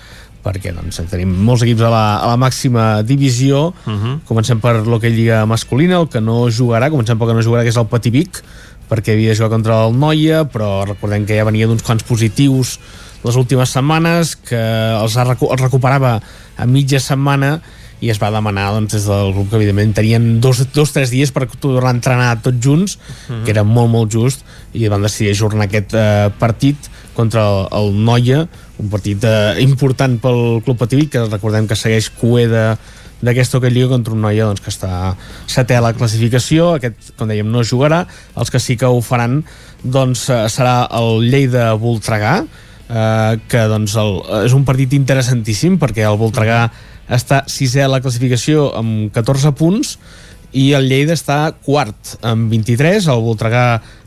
perquè doncs, tenim molts equips a la, a la màxima divisió. Uh -huh. Comencem per l'hoquei lliga masculina, el que no jugarà, comencem pel que no jugarà, que és el Patí Vic, perquè havia de jugar contra el Noia, però recordem que ja venia d'uns quants positius les últimes setmanes, que els, ha recu els recuperava a mitja setmana i es va demanar doncs, des del grup que evidentment tenien dos o tres dies per tornar a entrenar tots junts, uh -huh. que era molt molt just i van decidir ajornar aquest eh, partit contra el, el Noia un partit eh, important pel Club Pativí que recordem que segueix cué de d'aquesta Hockey Lliga contra un noia doncs, que està setè a la classificació. Aquest, com dèiem, no jugarà. Els que sí que ho faran doncs, eh, serà el Lleida Voltregà eh, que doncs, el, és un partit interessantíssim perquè el Voltregà està sisè a la classificació amb 14 punts i el Lleida està quart amb 23, el Voltregà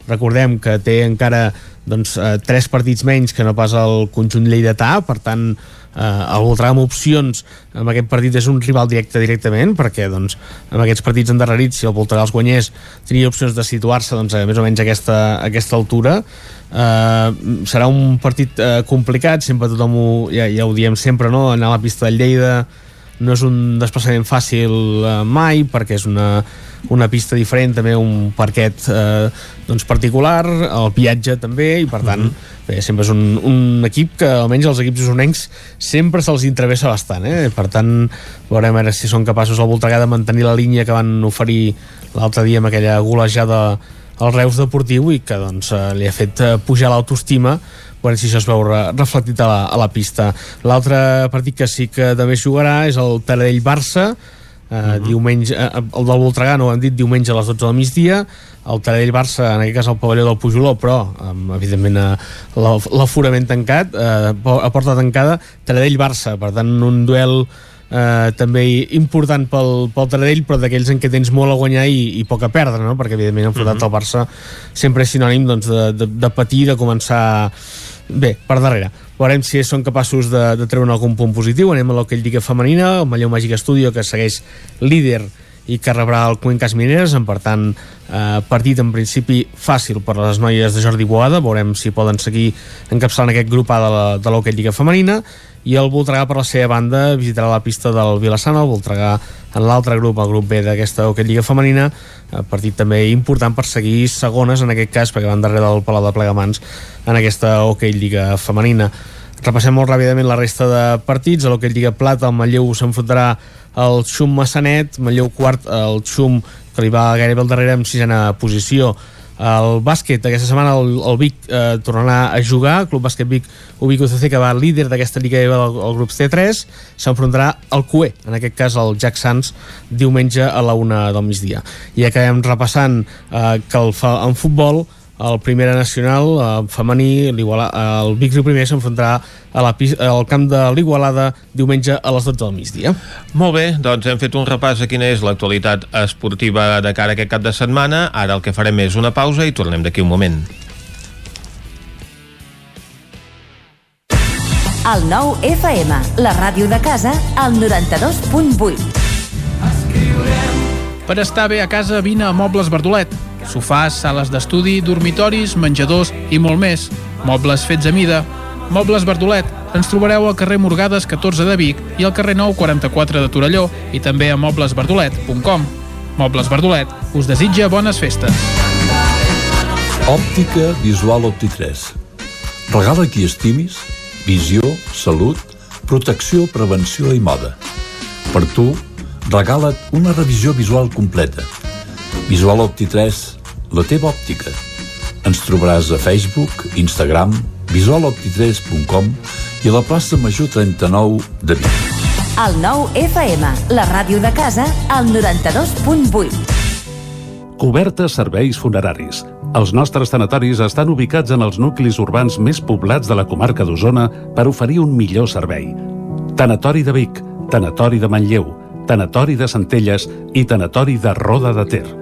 recordem que té encara doncs, eh, tres partits menys que no pas el conjunt lleidatà, per tant eh, el Voltregà amb opcions amb aquest partit és un rival directe directament perquè doncs, amb aquests partits endarrerits si el Voltregà els guanyés tenia opcions de situar-se doncs, a més o menys a aquesta, a aquesta altura. Eh, serà un partit eh, complicat. Sempre tothom ho, ja, ja ho diem sempre no? anar a la pista del Lleida no és un desplaçament fàcil eh, mai perquè és una, una pista diferent també un parquet eh, doncs particular, el viatge també i per tant, mm -hmm. bé, sempre és un, un equip que almenys els equips usonencs sempre se'ls intervessa bastant eh? per tant, veurem ara si són capaços al Voltregà de mantenir la línia que van oferir l'altre dia amb aquella golejada al Reus Deportiu i que doncs, eh, li ha fet eh, pujar l'autoestima veurem si això es veu reflectit a la, a la pista. L'altre partit que sí que també jugarà és el Taradell-Barça, Uh, uh -huh. diumenge, uh, el del Voltregà no ho han dit diumenge a les 12 del migdia el Taradell-Barça, en aquest cas el pavelló del Pujoló però um, evidentment l'aforament tancat uh, a porta tancada, Taradell-Barça per tant un duel eh, també important pel, pel Taradell però d'aquells en què tens molt a guanyar i, i poc a perdre, no? perquè evidentment enfrontat uh -huh. al Barça sempre és sinònim doncs, de, de, de patir, de començar bé, per darrere. Veurem si són capaços de, de treure algun punt positiu. Anem a l'Hockey Lliga Femenina, el Malleu Màgic Estudio, que segueix líder i que rebrà el Cuencas Mineres, en per tant eh, partit en principi fàcil per a les noies de Jordi Boada, veurem si poden seguir encapçalant aquest grup A de l'Hockey Lliga Femenina i el Voltregà per la seva banda visitarà la pista del Vilassana, el Voltregà en l'altre grup, el grup B d'aquesta Hockey Lliga Femenina, eh, partit també important per seguir segones en aquest cas perquè van darrere del Palau de Plegamans en aquesta Hockey Lliga Femenina. Repassem molt ràpidament la resta de partits. A l'Hockey Lliga Plata, el Manlleu s'enfrontarà al Xum Massanet, Manlleu quart, el Xum que li va gairebé al darrere en sisena posició el bàsquet, aquesta setmana el, el Vic eh, tornarà a jugar, el Club Bàsquet Vic Ubic UCC, que va líder d'aquesta Lliga del, del grup C3, s'enfrontarà al QE, en aquest cas el Jack Sands, diumenge a la una del migdia. I acabem repassant eh, que el, en futbol el Primera Nacional eh, femení, el Vic Riu Primer s'enfrontarà al camp de l'Igualada diumenge a les 12 del migdia.
Molt bé, doncs hem fet un repàs a quina és l'actualitat esportiva de cara a aquest cap de setmana. Ara el que farem és una pausa i tornem d'aquí un moment.
El nou FM, la ràdio de casa, al 92.8.
Per estar bé a casa, vine a Mobles Verdolet Sofàs, sales d'estudi, dormitoris, menjadors i molt més. Mobles fets a mida. Mobles Verdolet. Ens trobareu al carrer Morgades 14 de Vic i al carrer 9 44 de Torelló i també a moblesverdolet.com. Mobles Verdolet us desitja bones festes.
Òptica Visual Opti3. Regala qui estimis, visió, salut, protecció, prevenció i moda. Per tu, regala't una revisió visual completa – Visual Opti 3, la teva òptica. Ens trobaràs a Facebook, Instagram, visualopti3.com i a la plaça Major 39 de Vic.
El nou FM, la ràdio de casa, al 92.8.
Coberta serveis funeraris. Els nostres tanatoris estan ubicats en els nuclis urbans més poblats de la comarca d'Osona per oferir un millor servei. Tanatori de Vic, Tanatori de Manlleu, Tanatori de Centelles i Tanatori de Roda de Ter.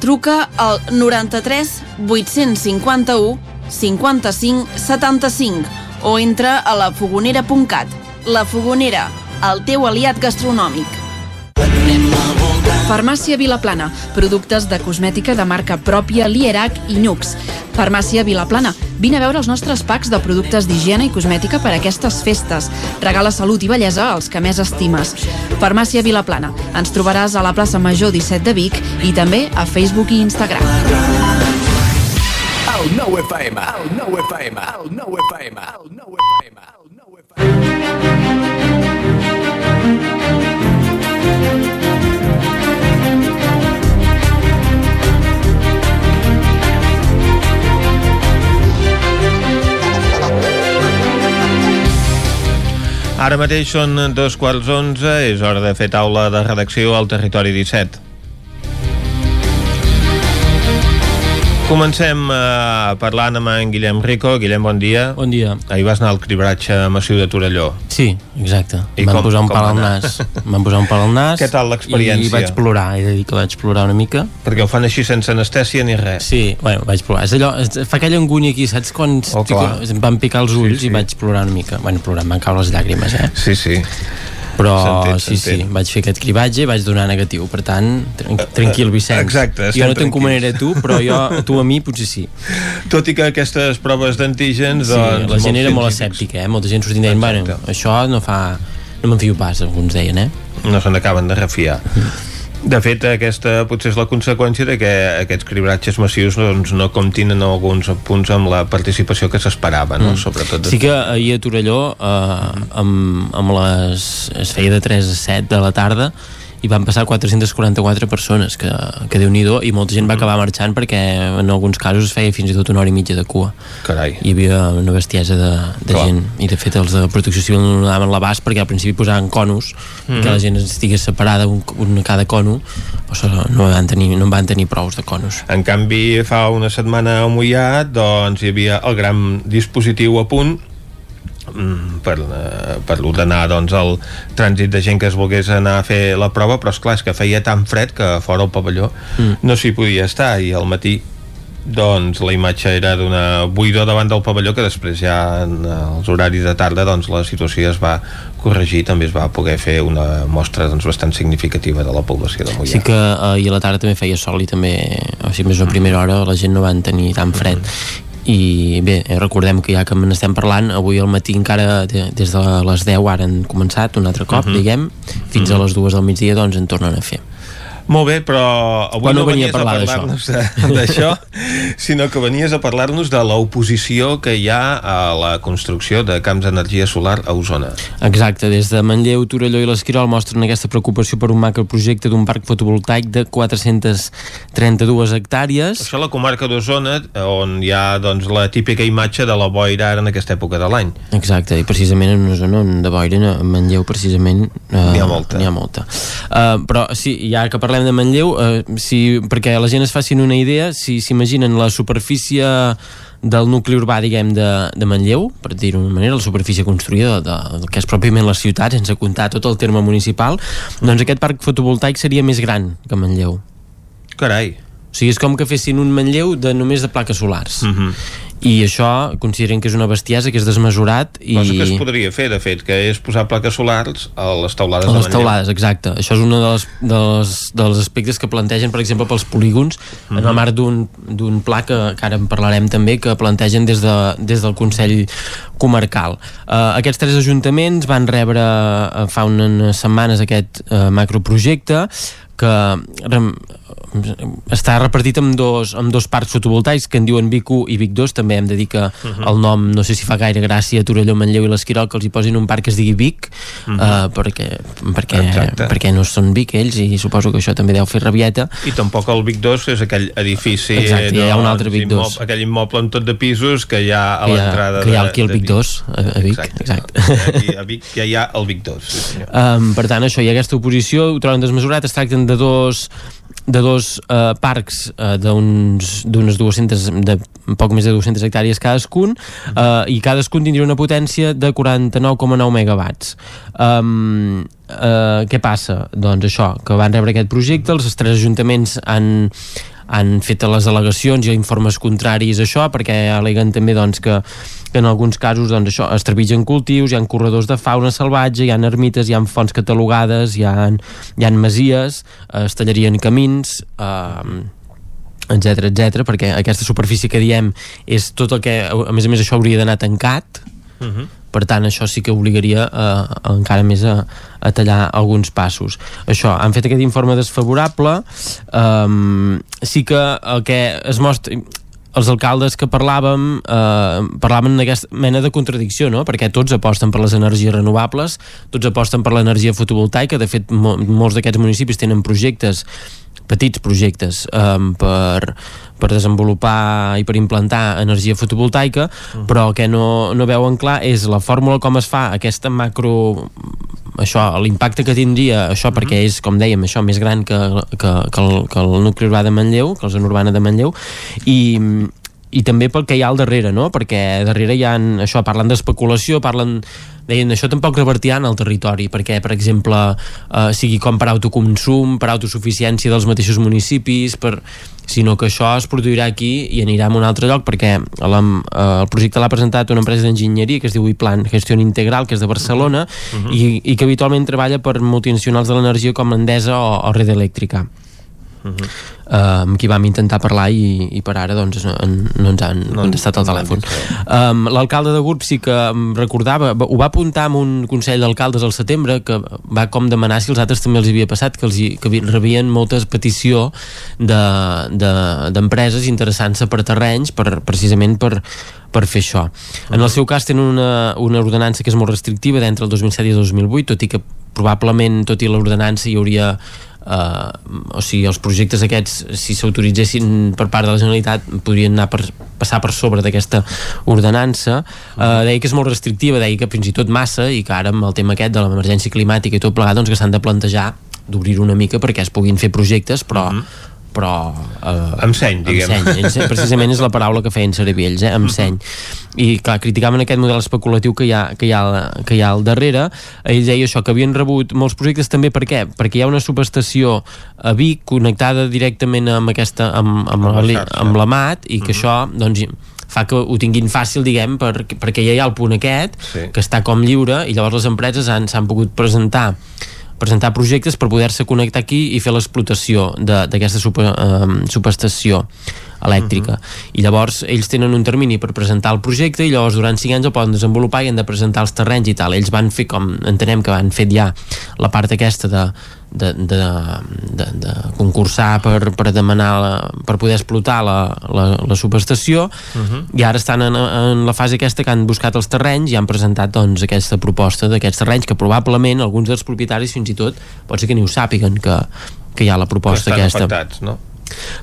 Truca al 93 851 55 75 o entra a lafogonera.cat. La Fogonera, el teu aliat gastronòmic. Farmàcia Vilaplana, productes de cosmètica de marca pròpia Lierac i Nux. Farmàcia Vilaplana, vine a veure els nostres packs de productes d'higiene i cosmètica per a aquestes festes. Regala salut i bellesa als que més estimes. Farmàcia Vilaplana. Ens trobaràs a la plaça Major 17 de Vic i també a Facebook i Instagram.
El nou FM, el nou FM, el nou FM, el nou FM, el nou FM.
Ara mateix són dos quarts onze, és hora de fer taula de redacció al Territori 17. Comencem eh, parlant amb en Guillem Rico. Guillem, bon dia.
Bon dia.
Ahir vas anar al cribratge massiu de Torelló.
Sí, exacte.
I
van
com-
posar un
com
pal al nas. Van posar un pal al nas.
Què tal l'experiència?
I vaig plorar, he de dir que vaig plorar una mica.
Perquè ho fan així sense anestèsia ni res.
Sí, bueno, vaig plorar. És allò, és, fa aquella angúnia aquí, saps? Quan
Oh,
em van picar els ulls sí, sí. i vaig plorar una mica. Bueno, plorar, em van caure les llàgrimes, eh?
Sí, sí.
Però sí, sí, vaig fer aquest cribatge i vaig donar negatiu. Per tant, tran- tranquil, Vicenç.
Exacte,
Jo no t'encomanaré tu, però jo, tu a mi potser sí.
Tot i que aquestes proves d'antígens...
Sí,
doncs,
la gent era molt escèptica, eh? Molta gent sortint deien, bueno, això no fa... No me'n fio pas, alguns deien, eh?
No se n'acaben de refiar. De fet, aquesta potser és la conseqüència de que aquests cribratges massius doncs, no comptin en alguns punts amb la participació que s'esperava, no?
Mm.
Sobretot...
Sí que ahir a Torelló eh, amb, amb les, es feia de 3 a 7 de la tarda i van passar 444 persones que, que déu nhi i molta gent va acabar marxant perquè en alguns casos es feia fins i tot una hora i mitja de cua
Carai.
hi havia una bestiesa de, de
Clar.
gent i de fet els de protecció civil no donaven l'abast perquè al principi posaven conos
Mhm.
que la gent estigués separada un, un cada cono o sigui, no, van tenir, no en van tenir prous de conos
En canvi, fa una setmana a Mollà doncs, hi havia el gran dispositiu a punt mm, per, eh, per ordenar doncs, el trànsit de gent que es volgués anar a fer la prova, però és clar és que feia tan fred que fora el pavelló
Mm.
no s'hi podia estar i al matí doncs la imatge era d'una buidor davant del pavelló que després ja en els horaris de tarda doncs la situació es va corregir també es va poder fer una mostra doncs, bastant significativa de la població de Mollà
Sí que eh, ahir a la tarda també feia sol i també, o sigui, més a primera hora la gent no van tenir tan fred i bé, eh, recordem que ja que n'estem parlant avui al matí encara de, des de les 10 ara han començat un altre cop,
Mhm.
diguem. Fins a les 2 del migdia doncs en tornen a fer
Molt bé, però avui
Però no
no venies
a parlar
parlar-nos de- d'això, sinó que venies a parlar-nos de l'oposició que hi ha a la construcció de camps d'energia solar a Osona.
Exacte, des de Manlleu, Torelló i l'Esquirol mostren aquesta preocupació per un macroprojecte d'un parc fotovoltaic de 432 hectàrees
Això a la comarca d'Osona, on hi ha doncs, la típica imatge de la boira ara en aquesta època de l'any.
Exacte, i precisament en una zona on de boira, a Manlleu precisament eh,
N'hi ha molta.
n'hi ha molta. Uh, però sí, ja que parlem de Manlleu uh, si, perquè la gent es facin una idea si s'imaginen la superfície del nucli urbà, diguem, de, de Manlleu, per dir-ho d'una manera, la superfície construïda de, del que és pròpiament la ciutat, sense comptar tot el terme municipal, doncs aquest parc fotovoltaic seria més gran que Manlleu.
Carai.
O sigui, és com que fessin un Manlleu de només de plaques solars.
Mm -hmm.
I això consideren que és una bestiesa, que és desmesurat i...
Cosa que es podria fer, de fet, que és posar plaques solars a les teulades
A
de
les
Manlleu.
teulades, exacte. Això és un dels, dels, dels aspectes que plantegen, per exemple, pels polígons, en
Mhm.
el marc d'un d'un pla que, que ara en parlarem també, que plantegen des, de, des del Consell Comarcal. Uh, aquests tres ajuntaments van rebre uh, fa unes setmanes aquest uh, macroprojecte que està repartit amb dos, amb dos parcs fotovoltaics que en diuen Vic 1 i Vic 2 també hem de dir que
Mhm.
el nom no sé si fa gaire gràcia a Torelló, Manlleu i l'Esquirol que els hi posin un parc que es digui Vic
Mhm.
uh, perquè, perquè,
Exacte.
perquè no són Vic ells i suposo que això també deu fer rabieta
I tampoc el Vic 2 és aquell edifici
Exacte, hi ha un altre
doncs,
Vic 2.
immo- aquell immoble amb tot de pisos que hi ha a l'entrada
que hi ha aquí el Vic 2 a, a Vic,
Exacte.
exacte.
Aquí a Vic ja hi ha el Vic 2 sí.
Um, per tant, això, hi ha aquesta oposició, ho troben desmesurat, es tracten de dos de dos eh, parcs eh, d'unes 200 de poc més de 200 hectàrees cadascun eh, i cadascun tindria una potència de 49,9 megawatts um, eh, què passa? doncs això, que van rebre aquest projecte els tres ajuntaments han han fet les al·legacions i informes contraris a això perquè al·leguen també doncs, que en alguns casos doncs, això, es trepitgen cultius, hi ha corredors de fauna salvatge, hi ha ermites, hi ha fonts catalogades, hi ha, hi ha masies, eh, es tallarien camins, eh, etc etc perquè aquesta superfície que diem és tot el que, a més a més això hauria d'anar tancat. Per tant això sí que obligaria a, a encara més a, a tallar alguns passos. Això, han fet aquest informe desfavorable. Um, sí que el que es mostra els alcaldes que parlàvem eh, parlaven d'aquesta mena de contradicció no? perquè tots aposten per les energies renovables tots aposten per l'energia fotovoltaica de fet mo molts d'aquests municipis tenen projectes petits projectes um, per, per desenvolupar i per implantar energia fotovoltaica, uh -huh. però el que no, no veuen clar és la fórmula com es fa aquesta macro això, l'impacte que tindria això uh -huh. perquè és, com dèiem, això més gran que, que, que, el, que el nucli urbà de Manlleu que la zona urbana de Manlleu i, i també pel que hi ha al darrere, no? perquè darrere hi ha, això, parlen d'especulació, parlen deien, això tampoc revertirà en el territori perquè, per exemple, eh, sigui com per autoconsum, per autosuficiència dels mateixos municipis, per sinó que això es produirà aquí i anirà a un altre lloc perquè eh, el projecte l'ha presentat una empresa d'enginyeria que es diu Iplan Gestió Integral, que és de Barcelona uh -huh. i, i que habitualment treballa per multinacionals de l'energia com Endesa o, o Red Elèctrica uh -huh. Uh, amb qui vam intentar parlar i, i per ara doncs, no, no ens han no, contestat al telèfon um, l'alcalde de Gurb sí que em recordava ho va apuntar en un Consell d'Alcaldes al setembre que va com demanar si els altres també els havia passat que, els hi, que rebien moltes petició d'empreses de, de, interessant-se per terrenys per, precisament per, per fer això. En el seu cas tenen una, una ordenança que és molt restrictiva d'entre el 2007 i el 2008, tot i que probablement, tot i l'ordenança, hi hauria eh, o sigui, els projectes aquests si s'autoritzessin per part de la Generalitat podrien anar per, passar per sobre d'aquesta ordenança. Eh, deia que és molt restrictiva, deia que fins i tot massa i que ara amb el tema aquest de l'emergència climàtica i tot plegat, doncs que s'han de plantejar d'obrir una mica perquè es puguin fer projectes però uh -huh però...
Eh, amb seny, diguem.
Amb seny, precisament és la paraula que feien servir ells, eh? amb seny. I, clar, criticaven aquest model especulatiu que hi ha, que hi ha, que hi ha al darrere. Ells deia això, que havien rebut molts projectes també, per què? Perquè hi ha una subestació a Vic connectada directament amb aquesta, amb, amb, amb, la, amb la MAT, i que uh -huh. això, doncs, fa que ho tinguin fàcil, diguem, per, perquè ja hi ha el punt aquest, sí. que està com lliure, i llavors les empreses s'han pogut presentar presentar projectes per poder-se connectar aquí i fer l'explotació d'aquesta super, eh, subestació elèctrica. Uh -huh. I llavors ells tenen un termini per presentar el projecte i llavors durant 5 anys el poden desenvolupar i han de presentar els terrenys i tal. Ells van fer com, entenem que van fet ja la part aquesta de de, de, de, de concursar per, per demanar la, per poder explotar la, la, la subestació uh -huh. i ara estan en, en la fase aquesta que han buscat els terrenys i han presentat doncs, aquesta proposta d'aquests terrenys que probablement alguns dels propietaris fins i tot pot ser que ni ho sàpiguen que, que hi ha la proposta
que
aquesta
afectats, no?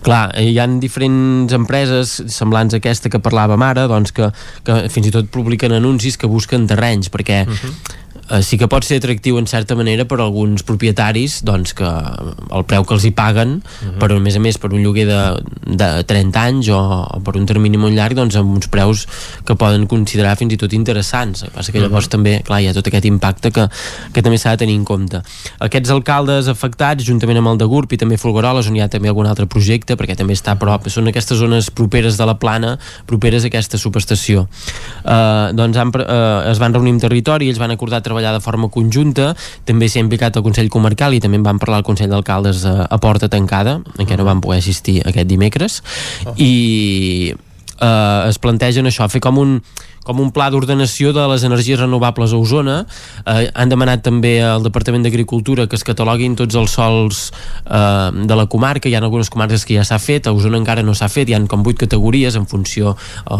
Clar, hi han diferents empreses semblants a aquesta que parlàvem ara doncs que, que fins i tot publiquen anuncis que busquen terrenys perquè uh -huh eh, sí que pot ser atractiu en certa manera per alguns propietaris doncs que el preu que els hi paguen uh -huh. però a més a més per un lloguer de, de 30 anys o, o per un termini molt llarg doncs amb uns preus que poden considerar fins i tot interessants el que passa que llavors uh -huh. també clar, hi ha tot aquest impacte que, que també s'ha de tenir en compte aquests alcaldes afectats juntament amb el de Gurb i també Folgueroles on hi ha també algun altre projecte perquè també està a prop són aquestes zones properes de la plana properes a aquesta subestació eh, doncs han, eh, es van reunir amb territori ells van acordar treballar treballar de forma conjunta també s'ha implicat el Consell Comarcal i també en van parlar el Consell d'Alcaldes a, a porta tancada en què no van poder assistir aquest dimecres oh. i eh, es plantegen això, fer com un com un pla d'ordenació de les energies renovables a Osona. Eh, han demanat també al Departament d'Agricultura que es cataloguin tots els sols eh, de la comarca. Hi ha algunes comarques que ja s'ha fet, a Osona encara no s'ha fet. Hi han com vuit categories en funció eh,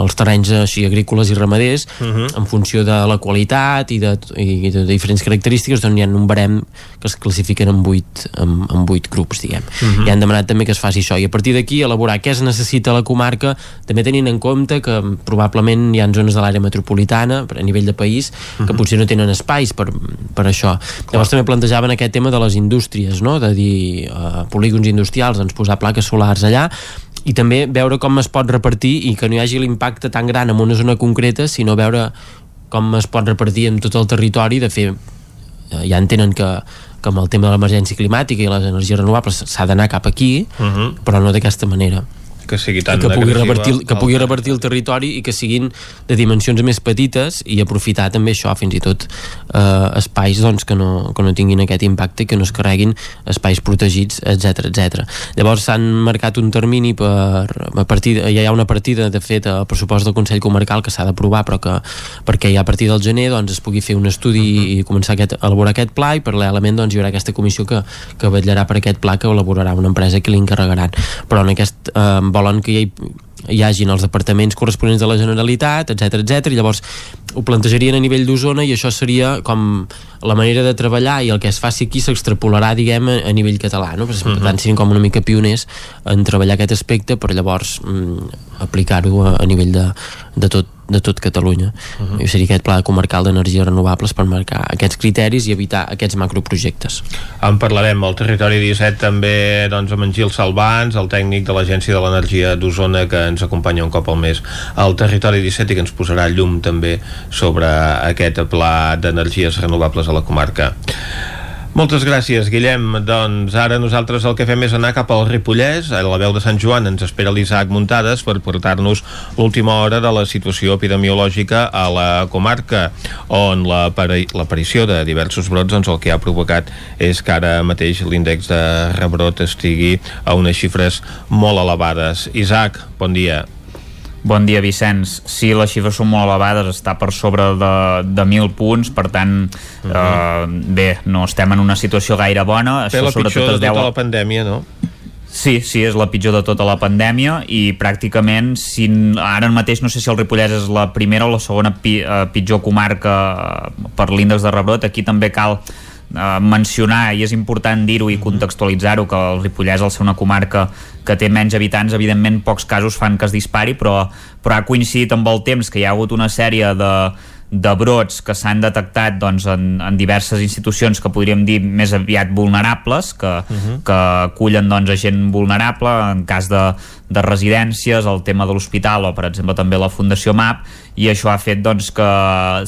els terrenys així agrícoles i ramaders, uh -huh. en funció de la qualitat i de, i de diferents característiques, doncs hi ha un barem que es classifiquen en vuit, en, en vuit grups, diguem. Uh -huh. I han demanat també que es faci això. I a partir d'aquí elaborar què es necessita a la comarca, també tenint en compte que probablement segurament hi ha zones de l'àrea metropolitana a nivell de país que
Mhm.
potser no tenen espais per, per això llavors també plantejaven aquest tema de les indústries no? de dir uh, polígons industrials doncs posar plaques solars allà i també veure com es pot repartir i que no hi hagi l'impacte tan gran en una zona concreta sinó veure com es pot repartir en tot el territori de fer eh, ja entenen que, que amb el tema de l'emergència climàtica i les energies renovables s'ha d'anar cap aquí
Uh -huh.
però no d'aquesta manera
que sigui tan
que pugui, repartir, que pugui repartir el territori i que siguin de dimensions més petites i aprofitar també això, fins i tot eh, espais doncs, que, no, que no tinguin aquest impacte i que no es carreguin espais protegits, etc etc. Llavors s'han marcat un termini per, a partir, ja hi ha una partida de fet al pressupost del Consell Comarcal que s'ha d'aprovar però que perquè ja a partir del gener doncs, es pugui fer un estudi i començar aquest, a elaborar aquest pla i paral·lelament doncs, hi haurà aquesta comissió que, que vetllarà per aquest pla que elaborarà una empresa que li encarregaran però en aquest eh, volen que hi, hi hagin els departaments corresponents de la Generalitat, etc etc i llavors ho plantejarien a nivell d'Osona i això seria com la manera de treballar i el que es faci aquí s'extrapolarà diguem a, a nivell català no? per tant serien com una mica pioners en treballar aquest aspecte però llavors mm, aplicar-ho a, a nivell de, de tot de tot Catalunya. Uh. -huh. I seria aquest pla comarcal d'energies renovables per marcar aquests criteris i evitar aquests macroprojectes.
En parlarem al territori 17 també doncs, amb en Gil Salvans, el tècnic de l'Agència de l'Energia d'Osona que ens acompanya un cop al mes al territori 17 i que ens posarà llum també sobre aquest pla d'energies renovables a la comarca. Moltes gràcies, Guillem. Doncs ara nosaltres el que fem és anar cap al Ripollès. A la veu de Sant Joan ens espera l'Isaac Muntades per portar-nos l'última hora de la situació epidemiològica a la comarca, on l'apari- l'aparició de diversos brots doncs, el que ha provocat és que ara mateix l'índex de rebrot estigui a unes xifres molt elevades. Isaac, bon dia.
Bon dia, Vicenç. Sí, les xifres són molt elevades, està per sobre de, de 1.000 punts, per tant, uh -huh. eh, bé, no estem en una situació gaire bona.
Té la pitjor de tota la pandèmia, no?
Sí, sí, és la pitjor de tota la pandèmia i pràcticament, si, ara mateix no sé si el Ripollès és la primera o la segona pi, eh, pitjor comarca eh, per l'índex de rebrot, aquí també cal eh, mencionar, i és important dir-ho i contextualitzar-ho, que el Ripollès al ser una comarca que té menys habitants, evidentment pocs casos fan que es dispari, però, però ha coincidit amb el temps que hi ha hagut una sèrie de, de brots que s'han detectat doncs, en, en diverses institucions que podríem dir més aviat vulnerables, que, uh -huh. que acullen doncs, a gent vulnerable, en cas de, de residències, el tema de l'hospital o per exemple també la Fundació MAP i això ha fet doncs, que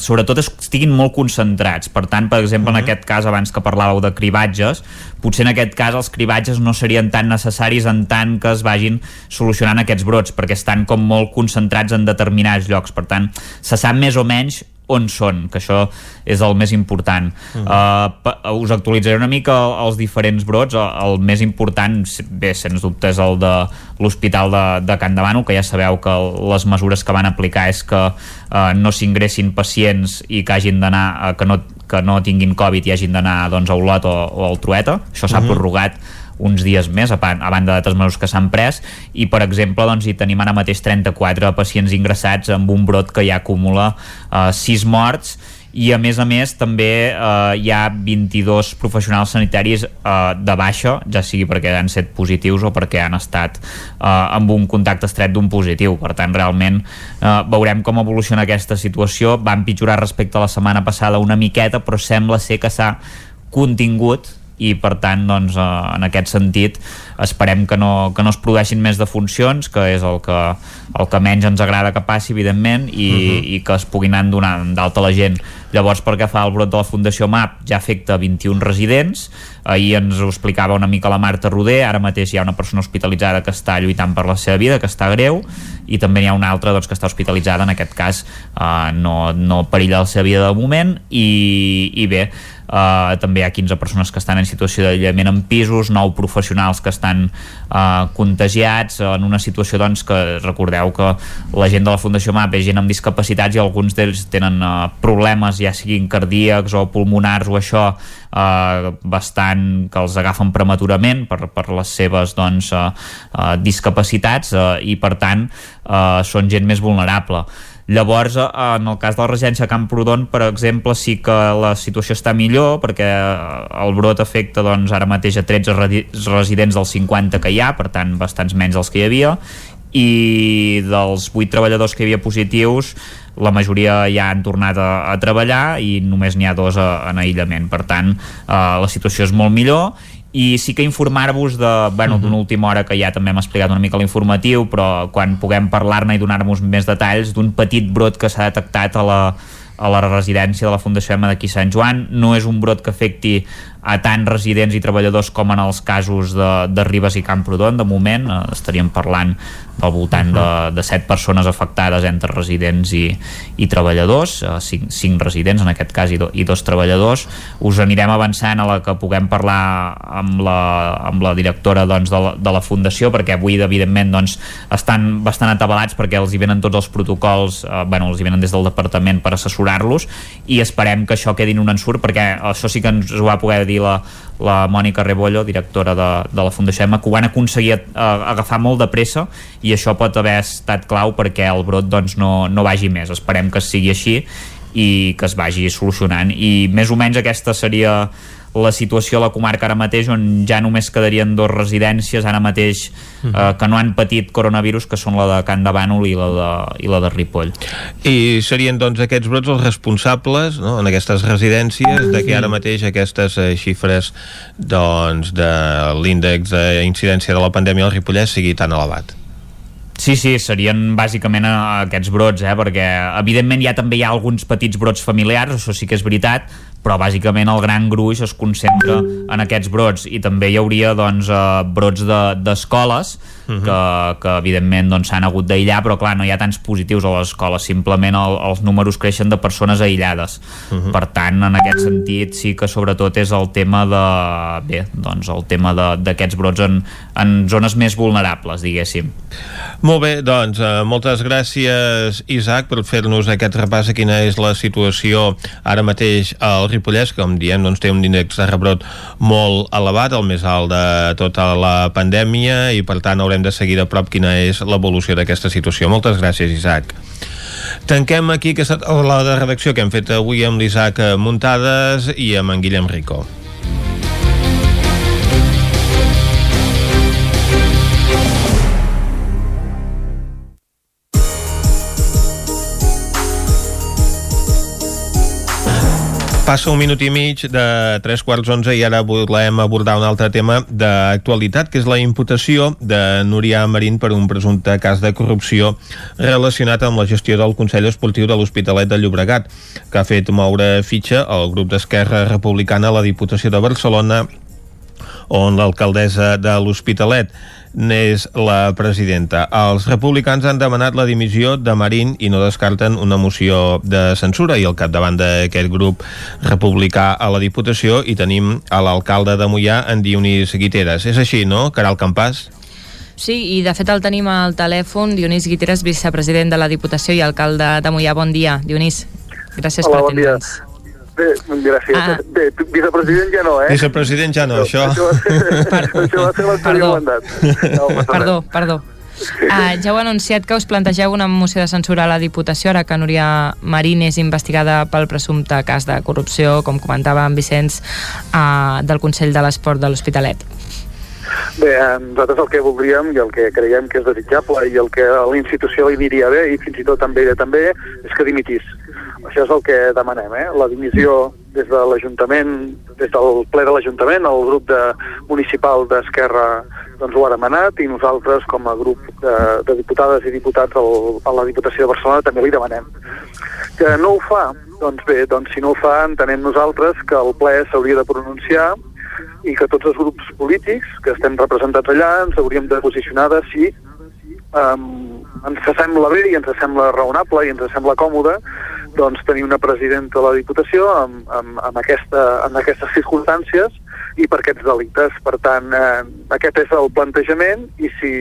sobretot estiguin molt concentrats per tant, per exemple, uh -huh. en aquest cas abans que parlàveu de cribatges, potser en aquest cas els cribatges no serien tan necessaris en tant que es vagin solucionant aquests brots perquè estan com molt concentrats en determinats llocs, per tant se sap més o menys on són, que això és el més important. -huh. uh, us actualitzaré una mica els diferents brots. El, el més important, bé, sens dubte, és el de l'Hospital de, de Can Davano, que ja sabeu que les mesures que van aplicar és que uh, no s'ingressin pacients i que hagin d'anar, uh, que, no, que no tinguin Covid i hagin d'anar doncs, a Olot o, o al Trueta. Això s'ha uh -huh. prorrogat uns dies més, a, a banda d'altres mesures que s'han pres, i per exemple doncs, hi tenim ara mateix 34 pacients ingressats amb un brot que ja acumula eh, 6 morts i a més a més també eh, hi ha 22 professionals sanitaris eh, de baixa, ja sigui perquè han set positius o perquè han estat eh, amb un contacte estret d'un positiu. Per tant realment eh, veurem com evoluciona aquesta situació, va empitjorar respecte a la setmana passada una miqueta però sembla ser que s'ha contingut i per tant doncs, eh, en aquest sentit esperem que no, que no es produeixin més defuncions que és el que, el que menys ens agrada que passi evidentment i, uh -huh. i que es puguin anar donant d'alta la gent. Llavors pel que fa al brot de la Fundació MAP ja afecta 21 residents. Ahir ens ho explicava una mica la Marta Roder. Ara mateix hi ha una persona hospitalitzada que està lluitant per la seva vida, que està greu i també n'hi ha una altra doncs, que està hospitalitzada. En aquest cas eh, no, no perilla la seva vida de moment. I, i bé Uh, també hi ha 15 persones que estan en situació d'aïllament en pisos, 9 professionals que estan uh, contagiats en una situació doncs, que recordeu que la gent de la Fundació MAP és gent amb discapacitats i alguns d'ells tenen uh, problemes ja siguin cardíacs o pulmonars o això uh, bastant que els agafen prematurament per, per les seves doncs, uh, uh, discapacitats uh, i per tant uh, són gent més vulnerable Llavors, en el cas de la residència Camprodon, per exemple, sí que la situació està millor perquè el brot afecta doncs, ara mateix a 13 residents dels 50 que hi ha, per tant, bastants menys dels que hi havia, i dels 8 treballadors que hi havia positius la majoria ja han tornat a, a treballar i només n'hi ha dos a, en aïllament. Per tant eh, la situació és molt millor i sí que informar-vos de, bueno, d'una última hora que ja també hem explicat una mica l'informatiu però quan puguem parlar-ne i donar-vos més detalls d'un petit brot que s'ha detectat a la, a la residència de la Fundació EMA d'aquí Sant Joan. No és un brot que afecti a tant residents i treballadors com en els casos de, de Ribes i Camprodon de moment, eh, estaríem parlant al voltant de, de 7 persones afectades entre residents i, i treballadors, eh, 5, 5 residents en aquest cas i, do, i dos treballadors. Us anirem avançant a la que puguem parlar amb la, amb la directora doncs, de, la, de la Fundació, perquè avui, evidentment, doncs, estan bastant atabalats perquè els hi venen tots els protocols, eh, bueno, els hi venen des del departament per assessorar-los i esperem que això quedi en un ensurt perquè això sí que ens ho va poder dir la, la Mònica Rebollo, directora de, de la Fundació EMA, que ho van aconseguir a, agafar molt de pressa i això pot haver estat clau perquè el brot doncs, no, no vagi més. Esperem que sigui així i que es vagi solucionant. I més o menys aquesta seria la situació a la comarca ara mateix on ja només quedarien dos residències ara mateix eh, que no han patit coronavirus que són la de Can de Bànol i la de, i la de Ripoll
I serien doncs aquests brots els responsables no, en aquestes residències de que ara mateix aquestes eh, xifres doncs de l'índex d'incidència de la pandèmia al Ripollès sigui tan elevat
Sí, sí, serien bàsicament aquests brots, eh? perquè evidentment ja també hi ha alguns petits brots familiars, això sí que és veritat, però bàsicament el gran gruix es concentra en aquests brots. I també hi hauria doncs, eh, brots d'escoles de, uh -huh. que, que evidentment doncs, s'han doncs, hagut d'aïllar però clar, no hi ha tants positius a les escoles simplement el, els números creixen de persones aïllades uh -huh. per tant en aquest sentit sí que sobretot és el tema de bé, doncs el tema d'aquests brots en, en zones més vulnerables diguéssim
Molt bé, doncs eh, moltes gràcies Isaac per fer-nos aquest repàs a quina és la situació ara mateix al Ripollès, que com diem doncs, té un índex de rebrot molt elevat, el més alt de tota la pandèmia i per tant haurem de seguir de prop quina és l'evolució d'aquesta situació. Moltes gràcies, Isaac. Tanquem aquí aquesta la de redacció que hem fet avui amb l'Isaac Muntades i amb en Guillem Rico. Passa un minut i mig de tres quarts onze i ara volem abordar un altre tema d'actualitat, que és la imputació de Núria Marín per un presumpte cas de corrupció relacionat amb la gestió del Consell Esportiu de l'Hospitalet de Llobregat, que ha fet moure fitxa al grup d'Esquerra Republicana a la Diputació de Barcelona on l'alcaldessa de l'Hospitalet n'és la presidenta. Els republicans han demanat la dimissió de Marín i no descarten una moció de censura i al capdavant d'aquest grup republicà a la Diputació i tenim a l'alcalde de Mollà, en Dionís Guiteres. És així, no, Caral Campàs?
Sí, i de fet el tenim al telèfon, Dionís Guiteres, vicepresident de la Diputació i alcalde de Mollà. Bon dia, Dionís. Gràcies
Hola,
per
bon dia. Bé, gràcies. Ah. Bé, vicepresident ja no, eh?
Vicepresident ja no, això...
Això va ser, això va ser l'anterior mandat. No,
perdó, perdó. Uh, ja heu anunciat que us plantegeu una moció de censura a la Diputació ara que Núria Marín és investigada pel presumpte cas de corrupció, com comentava en Vicenç, uh, del Consell de l'Esport de l'Hospitalet.
Bé, eh, nosaltres el que voldríem i el que creiem que és desitjable i el que a la institució li diria bé i fins i tot també també és que dimitís. Això és el que demanem, eh? la dimissió des de l'Ajuntament, des del ple de l'Ajuntament, el grup de, municipal d'Esquerra doncs ho ha demanat i nosaltres com a grup de, de diputades i diputats al, a la Diputació de Barcelona també li demanem. Que no ho fa, doncs bé, doncs si no ho fa entenem nosaltres que el ple s'hauria de pronunciar i que tots els grups polítics que estem representats allà ens hauríem de posicionar de si um, ens sembla bé i ens sembla raonable i ens sembla còmode doncs, tenir una presidenta de la Diputació amb, amb, amb, aquesta, amb aquestes circumstàncies i per aquests delictes. Per tant, eh, aquest és el plantejament i, si,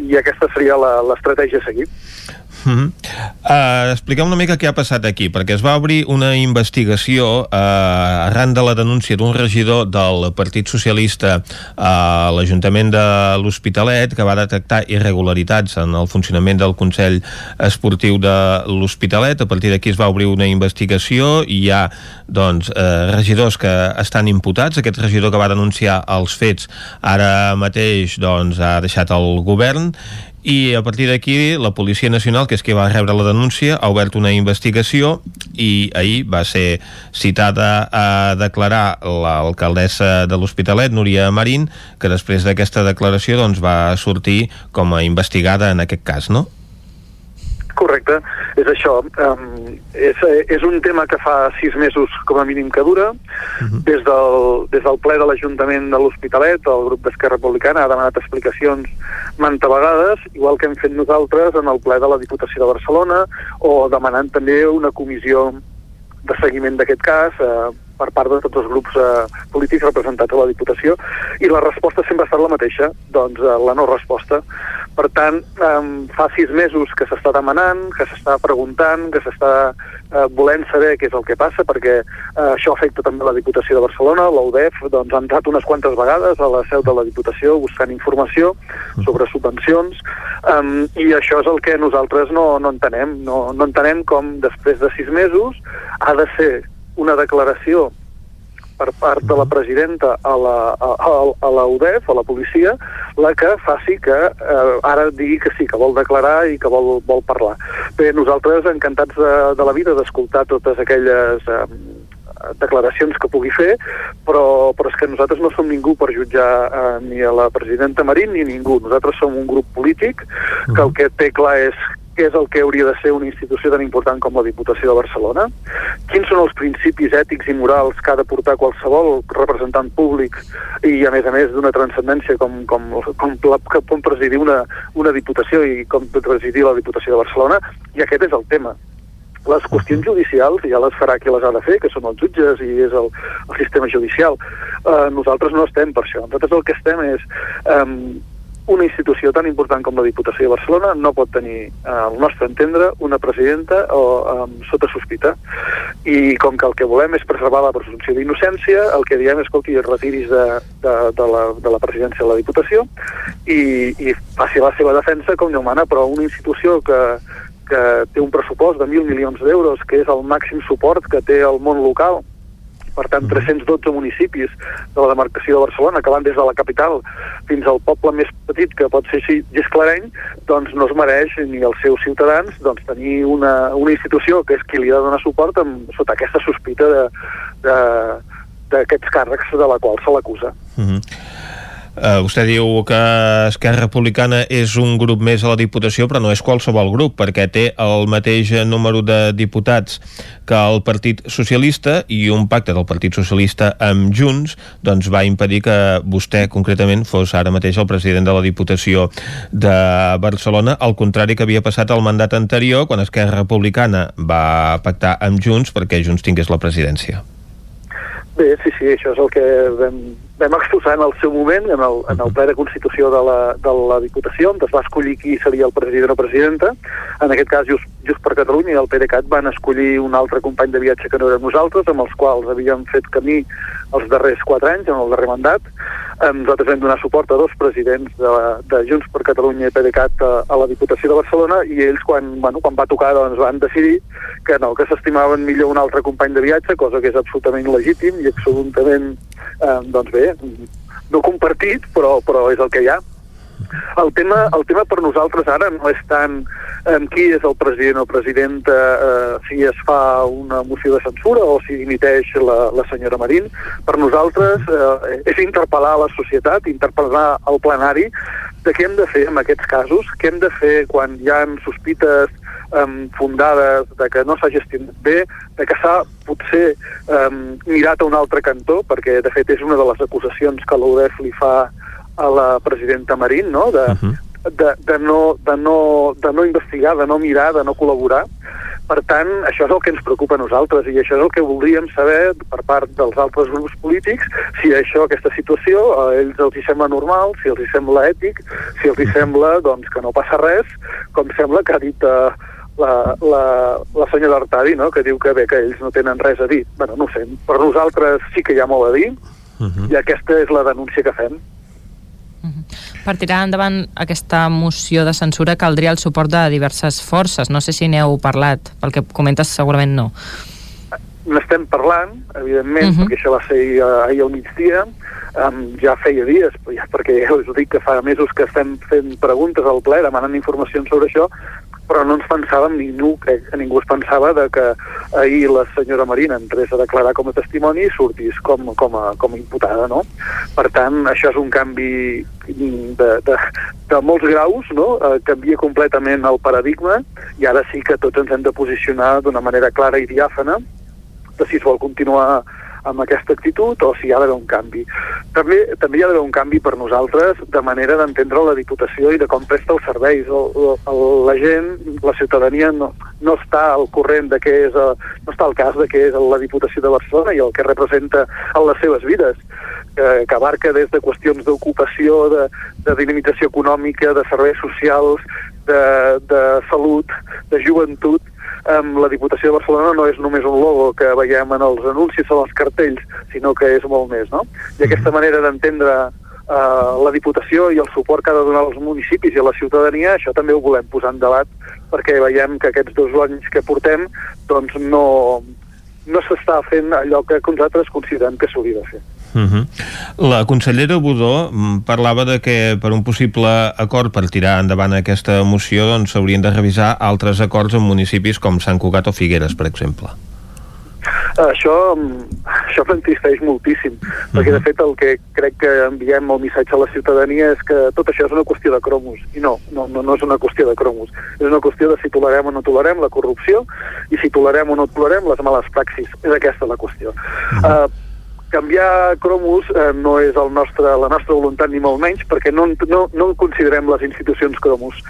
i aquesta seria l'estratègia a seguir.
Mm -hmm. uh, expliquem una mica què ha passat aquí, perquè es va obrir una investigació uh, arran de la denúncia d'un regidor del Partit Socialista a l'Ajuntament de l'Hospitalet que va detectar irregularitats en el funcionament del Consell Esportiu de l'Hospitalet. A partir d'aquí es va obrir una investigació i hi ha doncs, uh, regidors que estan imputats. Aquest regidor que va denunciar els fets ara mateix doncs, ha deixat el govern i a partir d'aquí la Policia Nacional, que és qui va rebre la denúncia, ha obert una investigació i ahir va ser citada a declarar l'alcaldessa de l'Hospitalet, Núria Marín, que després d'aquesta declaració doncs, va sortir com a investigada en aquest cas, no?
Correcte, és això. Um, és, és un tema que fa sis mesos com a mínim que dura. Uh -huh. des, del, des del ple de l'Ajuntament de l'Hospitalet, el grup d'Esquerra Republicana ha demanat explicacions manta vegades, igual que hem fet nosaltres en el ple de la Diputació de Barcelona, o demanant també una comissió de seguiment d'aquest cas eh, per part de tots els grups eh, polítics representats a la Diputació, i la resposta sempre ha estat la mateixa, doncs eh, la no resposta. Per tant, eh, fa sis mesos que s'està demanant, que s'està preguntant, que s'està eh, volent saber què és el que passa, perquè eh, això afecta també la Diputació de Barcelona, l'UDEF doncs, ha entrat unes quantes vegades a la seu de la Diputació buscant informació sobre subvencions, um, i això és el que nosaltres no, no entenem. No, no entenem com després de sis mesos ha de ser una declaració per part de la presidenta a la, a, a la UDEF, a la policia, la que faci que eh, ara digui que sí, que vol declarar i que vol, vol parlar. Bé, nosaltres encantats de, de la vida d'escoltar totes aquelles eh, declaracions que pugui fer, però, però és que nosaltres no som ningú per jutjar eh, ni a la presidenta Marín ni ningú. Nosaltres som un grup polític que el que té clar és què és el que hauria de ser una institució tan important com la Diputació de Barcelona, quins són els principis ètics i morals que ha de portar qualsevol representant públic i, a més a més, d'una transcendència com, com, com, la, com presidir una, una Diputació i com presidir la Diputació de Barcelona, i aquest és el tema. Les qüestions judicials ja les farà qui les ha de fer, que són els jutges i és el, el sistema judicial. Uh, nosaltres no estem per això. Nosaltres el que estem és um, una institució tan important com la Diputació de Barcelona no pot tenir, eh, al nostre entendre, una presidenta o, um, sota sospita. I com que el que volem és preservar la presumpció d'innocència, el que diem és, escolti, retiris de, de, de, la, de la presidència de la Diputació i, i faci la seva defensa com Déu mana, però una institució que, que té un pressupost de mil milions d'euros, que és el màxim suport que té el món local, per tant 312 municipis de la demarcació de Barcelona, que van des de la capital fins al poble més petit, que pot ser Gisclareny, doncs no es mereix ni els seus ciutadans doncs, tenir una, una institució que és qui li ha de donar suport amb, sota aquesta sospita de, de, d'aquests càrrecs de la qual se l'acusa.
Uh -huh. Uh, vostè diu que Esquerra Republicana és un grup més a la Diputació, però no és qualsevol grup, perquè té el mateix número de diputats que el Partit Socialista i un pacte del Partit Socialista amb Junts doncs va impedir que vostè concretament fos ara mateix el president de la Diputació de Barcelona, al contrari que havia passat el mandat anterior quan Esquerra Republicana va pactar amb Junts perquè Junts tingués la presidència.
Bé, sí, sí, això és el que vam, vam exposar en el seu moment, en el, en el ple de Constitució de la, de la Diputació, on es va escollir qui seria el president o presidenta. En aquest cas, Just, Just per Catalunya i el PDeCAT van escollir un altre company de viatge que no érem nosaltres, amb els quals havíem fet camí els darrers quatre anys, en el darrer mandat. Nosaltres vam donar suport a dos presidents de, de Junts per Catalunya i PDeCAT a, a la Diputació de Barcelona i ells, quan, bueno, quan va tocar, doncs, van decidir que no, que s'estimaven millor un altre company de viatge, cosa que és absolutament legítim i absolutament, eh, doncs bé, no compartit, però, però és el que hi ha. El tema, el tema per nosaltres ara no és tant en qui és el president o presidenta, eh, si es fa una moció de censura o si dimiteix la, la senyora Marín. Per nosaltres eh, és interpel·lar la societat, interpel·lar al plenari de què hem de fer en aquests casos, què hem de fer quan hi ha sospites fundades de que no s'ha gestionat bé, de que s'ha potser um, mirat a un altre cantó, perquè de fet és una de les acusacions que l'UDEF li fa a la presidenta Marín, no? de, uh -huh. de, de, no, de, no, de no investigar, de no mirar, de no col·laborar. Per tant, això és el que ens preocupa a nosaltres i això és el que voldríem saber per part dels altres grups polítics, si això, aquesta situació, a ells els hi sembla normal, si els hi sembla ètic, si els hi sembla doncs, que no passa res, com sembla que ha dit eh, la, la, la senyora Artadi, no? que diu que bé, que ells no tenen res a dir. bueno, no sé, per nosaltres sí que hi ha molt a dir, uh -huh. i aquesta és la denúncia que fem.
Per tirar endavant aquesta moció de censura caldria el suport de diverses forces. No sé si n'heu parlat, pel que comentes segurament no.
n'estem parlant, evidentment, uh
Mhm.
-huh. perquè això va ser ahir, ahir al migdia, um, ja feia dies, ja, perquè ja us dic que fa mesos que estem fent preguntes al ple, demanant informacions sobre això, però no ens pensàvem, ningú, crec que ningú es pensava de que ahir la senyora Marina entrés a declarar com a testimoni i sortís com, com, a, com a imputada, no? Per tant, això és un canvi de, de, de molts graus, no? Eh, canvia completament el paradigma i ara sí que tots ens hem de posicionar d'una manera clara i diàfana de si es vol continuar amb aquesta actitud o si hi ha d'haver un canvi. També, també hi ha d'haver un canvi per nosaltres de manera d'entendre la Diputació i de com presta els serveis. El, el, la gent, la ciutadania no, no està al corrent de què és, eh, no està al cas de què és la Diputació de Barcelona i el que representa en les seves vides que, que abarca des de qüestions d'ocupació, de, de dinamització econòmica, de serveis socials, de, de salut, de joventut, um, la Diputació de Barcelona no és només un logo que veiem en els anuncis o els cartells, sinó que és molt més, no? I aquesta manera d'entendre uh, la Diputació i el suport que ha de donar als municipis i a la ciutadania, això també ho volem posar en debat perquè veiem que aquests dos anys que portem doncs no, no s'està fent allò que nosaltres considerem que s'hauria de fer.
Uh -huh. La consellera Budó mm, parlava de que per un possible acord per tirar endavant aquesta moció doncs s'haurien de revisar altres acords en municipis com Sant Cugat o Figueres, per exemple.
Això, mm, això m'entristeix moltíssim, perquè de fet el que crec que enviem el missatge a la ciutadania és que tot això és una qüestió de cromos, i no, no, no, no és una qüestió de cromos, és una qüestió de si tolerem o no tolerem la corrupció i si tolerem o no tolerem les males praxis, és aquesta la qüestió. Uh, canviar cromos eh, no és el nostre, la nostra voluntat ni molt menys perquè no, no, no considerem les institucions cromos.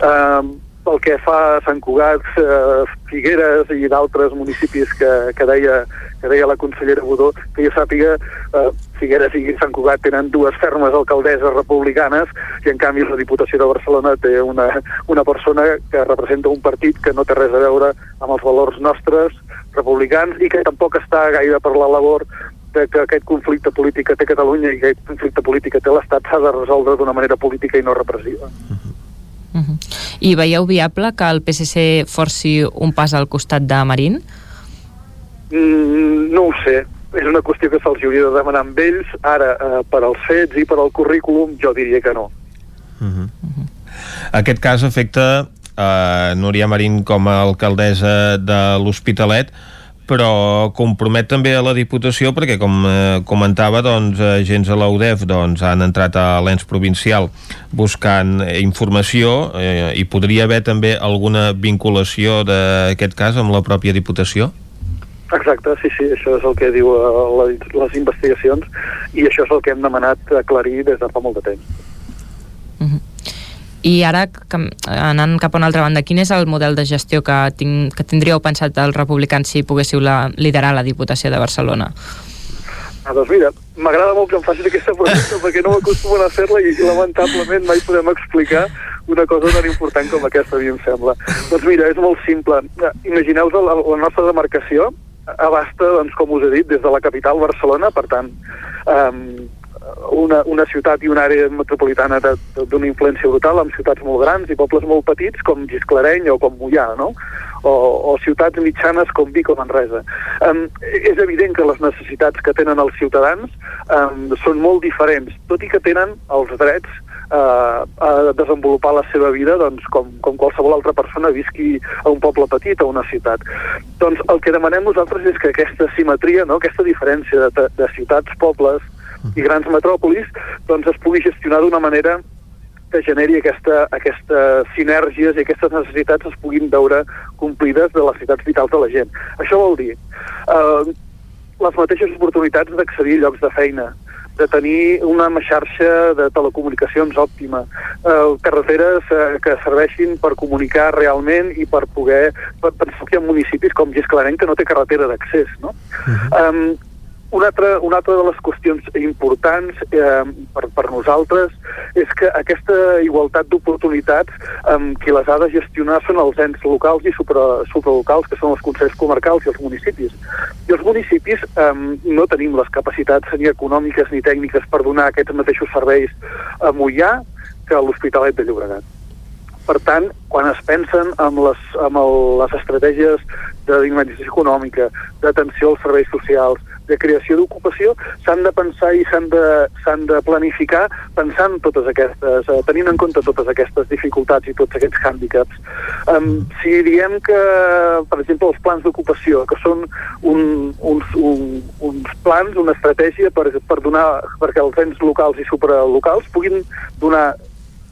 Eh, pel que fa Sant Cugat, eh, Figueres i d'altres municipis que, que, deia, que deia la consellera Budó, que jo sàpiga, eh, Figueres i Sant Cugat tenen dues fermes alcaldesses republicanes i en canvi la Diputació de Barcelona té una, una persona que representa un partit que no té res a veure amb els valors nostres republicans i que tampoc està gaire per la labor de que aquest conflicte polític que té Catalunya i aquest conflicte polític que té l'Estat s'ha de resoldre d'una manera política i no repressiva.
Uh -huh. I veieu viable que el PSC forci un pas al costat de Marín?
Mm, no ho sé. És una qüestió que se'ls hauria de demanar amb ells. Ara, eh, per als fets i per al currículum, jo diria que no.
Uh -huh. Aquest cas afecta eh, Núria Marín com a alcaldessa de l'Hospitalet, però compromet també a la Diputació perquè, com eh, comentava, doncs, agents a l'UDEF doncs, han entrat a l'ens provincial buscant eh, informació eh, i podria haver també alguna vinculació d'aquest cas amb la pròpia Diputació?
Exacte, sí, sí, això és el que diu uh, les, les investigacions i això és el que hem demanat aclarir des de fa molt de temps.
Uh -huh. I ara, anant cap a una altra banda, quin és el model de gestió que, tinc, que tindríeu pensat els republicans si poguéssiu la, liderar la Diputació de Barcelona?
Ah, doncs mira, m'agrada molt que em facis aquesta pregunta perquè no m'acostumen a fer-la i lamentablement mai podem explicar una cosa tan important com aquesta, a mi em sembla. Doncs mira, és molt simple. Imagineu-vos la, la nostra demarcació abasta, doncs, com us he dit, des de la capital, Barcelona, per tant, um, una, una ciutat i una àrea metropolitana d'una influència brutal amb ciutats molt grans i pobles molt petits com Gisclareny o com Mollà, no? O, o ciutats mitjanes com Vic o Manresa. Um, és evident que les necessitats que tenen els ciutadans um, són molt diferents, tot i que tenen els drets uh, a desenvolupar la seva vida doncs, com, com qualsevol altra persona visqui a un poble petit o a una ciutat. Doncs el que demanem nosaltres és que aquesta simetria, no? aquesta diferència de, de ciutats, pobles, i grans metròpolis, doncs es pugui gestionar d'una manera que generi aquesta, aquestes sinergies i aquestes necessitats es puguin veure complides de les necessitats vitals de la gent. Això vol dir eh, les mateixes oportunitats d'accedir a llocs de feina, de tenir una xarxa de telecomunicacions òptima, eh, carreteres eh, que serveixin per comunicar realment i per poder... Per, pensar que hi ha municipis com Gisclareny que no té carretera d'accés, no? Uh -huh. um, una altra, una altra de les qüestions importants eh, per, per nosaltres és que aquesta igualtat d'oportunitats eh, qui les ha de gestionar són els ens locals i supra, supralocals, que són els consells comarcals i els municipis. I els municipis eh, no tenim les capacitats ni econòmiques ni tècniques per donar aquests mateixos serveis a Mollà que a l'Hospitalet de Llobregat. Per tant, quan es pensen amb les, amb el, les estratègies de dinamització econòmica, d'atenció als serveis socials, de creació d'ocupació, s'han de pensar i s'han de, de planificar pensant totes aquestes, eh, tenint en compte totes aquestes dificultats i tots aquests hàndicaps. Um, si diem que, per exemple, els plans d'ocupació, que són un, uns, un, uns plans, una estratègia per, per donar, perquè els ens locals i supralocals puguin donar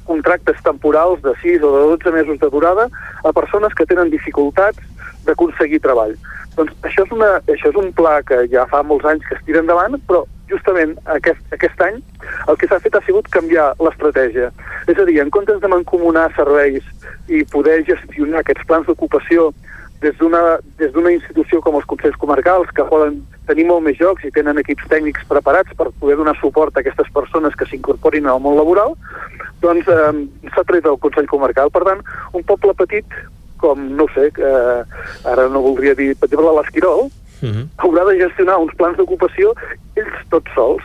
contractes temporals de 6 o de 12 mesos de durada a persones que tenen dificultats d'aconseguir treball. Doncs això és, una, això és un pla que ja fa molts anys que es tira endavant, però justament aquest, aquest any el que s'ha fet ha sigut canviar l'estratègia. És a dir, en comptes de mancomunar serveis i poder gestionar aquests plans d'ocupació des d'una institució com els Consells Comarcals, que poden tenir molt més jocs i tenen equips tècnics preparats per poder donar suport a aquestes persones que s'incorporin al món laboral, doncs eh, s'ha tret el Consell Comarcal. Per tant, un poble petit, com, no sé, eh, ara no voldria dir, per exemple, l'Esquirol, uh -huh. haurà de gestionar uns plans d'ocupació ells tots sols.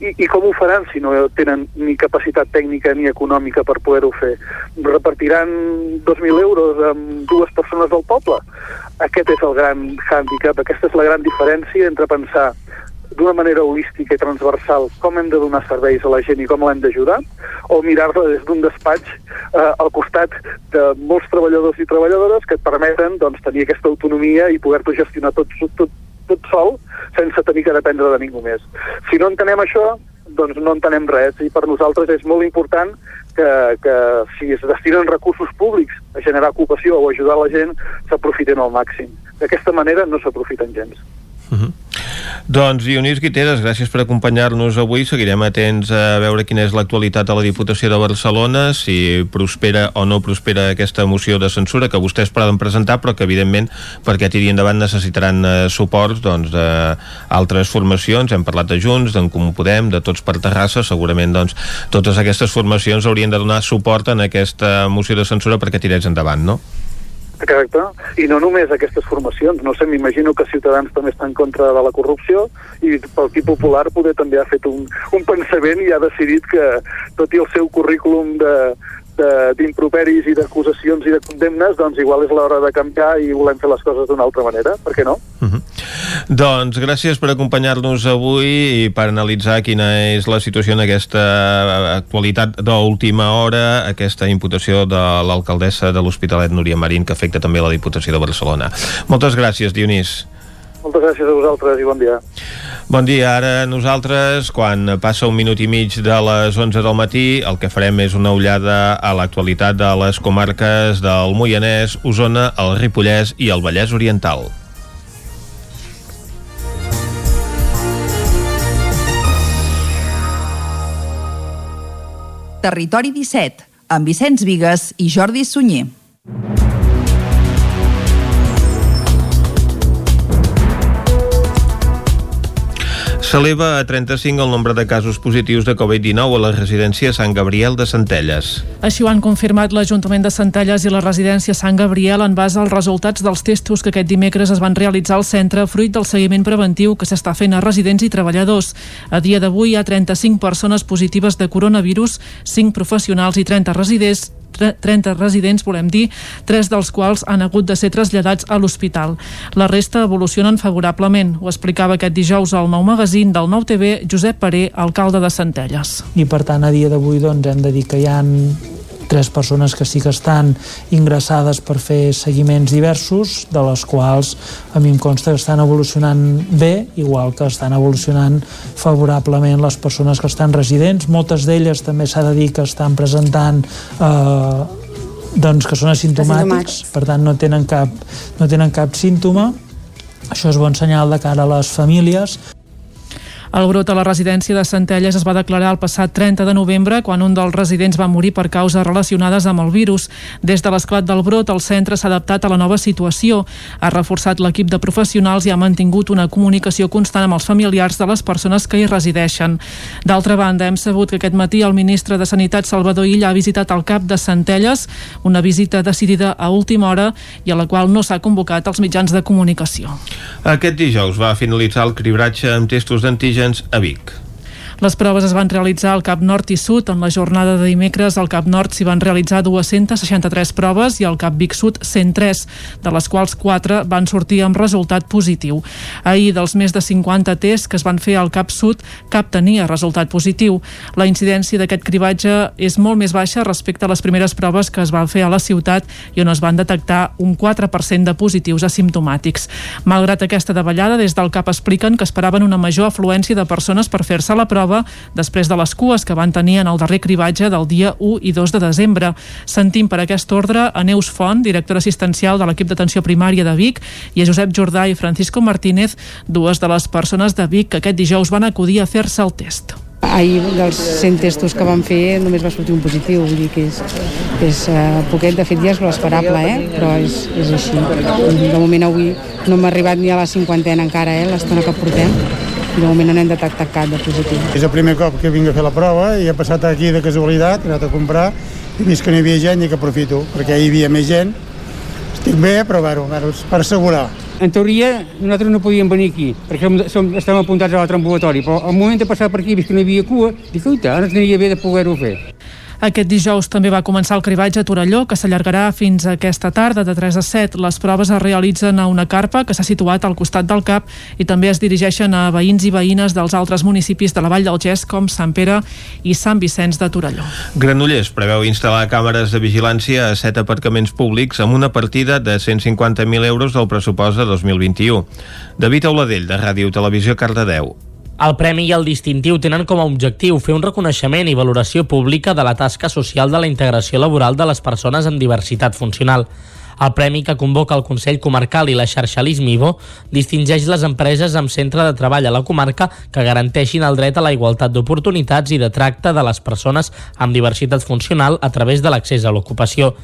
I, I com ho faran si no tenen ni capacitat tècnica ni econòmica per poder-ho fer? Repartiran 2.000 euros amb dues persones del poble? Aquest és el gran hàndicap, aquesta és la gran diferència entre pensar d'una manera holística i transversal com hem de donar serveis a la gent i com l'hem d'ajudar, o mirar-la des d'un despatx eh, al costat de molts treballadors i treballadores que et permeten doncs, tenir aquesta autonomia i poder-t'ho gestionar tot, tot, tot sol sense tenir que dependre de ningú més. Si no entenem això, doncs no entenem res i per nosaltres és molt important que, que si es destinen recursos públics a generar ocupació o ajudar la gent, s'aprofiten al màxim. D'aquesta manera no s'aprofiten gens.
Uh -huh. Doncs Dionís Guiteres, gràcies per acompanyar-nos avui. Seguirem atents a veure quina és l'actualitat a la Diputació de Barcelona, si prospera o no prospera aquesta moció de censura que vostès poden presentar, però que evidentment perquè tiri endavant necessitaran eh, suports doncs, d'altres formacions. Hem parlat de Junts, d'en Comú Podem, de Tots per Terrassa. Segurament doncs, totes aquestes formacions haurien de donar suport en aquesta moció de censura perquè tirés endavant, no?
Exacte, i no només aquestes formacions, no sé, m'imagino que Ciutadans també està en contra de la corrupció i Partit Popular poder també ha fet un, un pensament i ha decidit que tot i el seu currículum de, d'improperis i d'acusacions i de condemnes, doncs igual és l'hora de canviar i volem fer les coses d'una altra manera, per què no?
Uh -huh. Doncs gràcies per acompanyar-nos avui i per analitzar quina és la situació en aquesta actualitat d'última hora, aquesta imputació de l'alcaldessa de l'Hospitalet Núria Marín que afecta també la Diputació de Barcelona. Moltes gràcies, Dionís.
Moltes gràcies a vosaltres i bon dia.
Bon dia, ara nosaltres, quan passa un minut i mig de les 11 del matí, el que farem és una ullada a l'actualitat de les comarques del Moianès, Osona, el Ripollès i el Vallès Oriental.
Territori 17, amb Vicenç Vigues i Jordi Sunyer.
S'eleva a 35 el nombre de casos positius de Covid-19 a la residència Sant Gabriel de Centelles.
Així ho han confirmat l'Ajuntament de Centelles i la residència Sant Gabriel en base als resultats dels testos que aquest dimecres es van realitzar al centre fruit del seguiment preventiu que s'està fent a residents i treballadors. A dia d'avui hi ha 35 persones positives de coronavirus, 5 professionals i 30 residents 30 residents, volem dir, tres dels quals han hagut de ser traslladats a l'hospital. La resta evolucionen favorablement. Ho explicava aquest dijous al nou magazín del nou TV Josep Paré, alcalde de Centelles.
I per tant, a dia d'avui doncs, hem de dir que hi han tres persones que sí que estan ingressades per fer seguiments diversos, de les quals a mi em consta que estan evolucionant bé, igual que estan evolucionant favorablement les persones que estan residents. Moltes d'elles també s'ha de dir que estan presentant eh, doncs que són asimptomàtics, per tant no tenen cap, no tenen cap símptoma. Això és bon senyal de cara a les famílies.
El brot a la residència de Centelles es va declarar el passat 30 de novembre quan un dels residents va morir per causes relacionades amb el virus. Des de l'esclat del brot, el centre s'ha adaptat a la nova situació. Ha reforçat l'equip de professionals i ha mantingut una comunicació constant amb els familiars de les persones que hi resideixen. D'altra banda, hem sabut que aquest matí el ministre de Sanitat Salvador Illa ha visitat el CAP de Centelles, una visita decidida a última hora i a la qual no s'ha convocat els mitjans de comunicació.
Aquest dijous va finalitzar el cribratge amb testos d'antígens a Vic.
Les proves es van realitzar al Cap Nord i Sud. En la jornada de dimecres al Cap Nord s'hi van realitzar 263 proves i al Cap Vic Sud 103, de les quals 4 van sortir amb resultat positiu. Ahir, dels més de 50 tests que es van fer al Cap Sud, cap tenia resultat positiu. La incidència d'aquest cribatge és molt més baixa respecte a les primeres proves que es van fer a la ciutat i on es van detectar un 4% de positius asimptomàtics. Malgrat aquesta davallada, des del CAP expliquen que esperaven una major afluència de persones per fer-se la prova després de les cues que van tenir en el darrer cribatge del dia 1 i 2 de desembre. Sentim per aquest ordre a Neus Font, directora assistencial de l'equip d'atenció primària de Vic, i a Josep Jordà i Francisco Martínez, dues de les persones de Vic que aquest dijous van acudir a fer-se el test.
Ahir dels 100 testos que vam fer només va sortir un positiu, vull dir que és, és uh, poquet, de fet ja és l'esperable, eh? però és, és així. De moment avui no hem arribat ni a la cinquantena encara, eh? l'estona que portem, de moment n'hem detectat cap de positiu.
És el primer cop que vinc a fer la prova i he passat aquí de casualitat, he anat a comprar i vist que no hi havia gent i que aprofito, perquè hi havia més gent. Estic bé, però bueno, bueno per assegurar.
En teoria, nosaltres no podíem venir aquí, perquè som, som, estem apuntats a l'altre ambulatori, però al moment de passar per aquí, vist que no hi havia cua, dic, uita, ara aniria bé de poder-ho fer.
Aquest dijous també va començar el cribatge a Torelló, que s'allargarà fins aquesta tarda de 3 a 7. Les proves es realitzen a una carpa que s'ha situat al costat del CAP i també es dirigeixen a veïns i veïnes dels altres municipis de la Vall del Gès com Sant Pere i Sant Vicenç de Torelló.
Granollers preveu instal·lar càmeres de vigilància a set aparcaments públics amb una partida de 150.000 euros del pressupost de 2021. David Auladell, de Ràdio Televisió Cardedeu.
El premi i el distintiu tenen com a objectiu fer un reconeixement i valoració pública de la tasca social de la integració laboral de les persones amb diversitat funcional. El premi que convoca el Consell Comarcal i la xarxa Lismivo distingeix les empreses amb centre de treball a la comarca que garanteixin el dret a la igualtat d'oportunitats i de tracte de les persones amb diversitat funcional a través de l'accés a l'ocupació.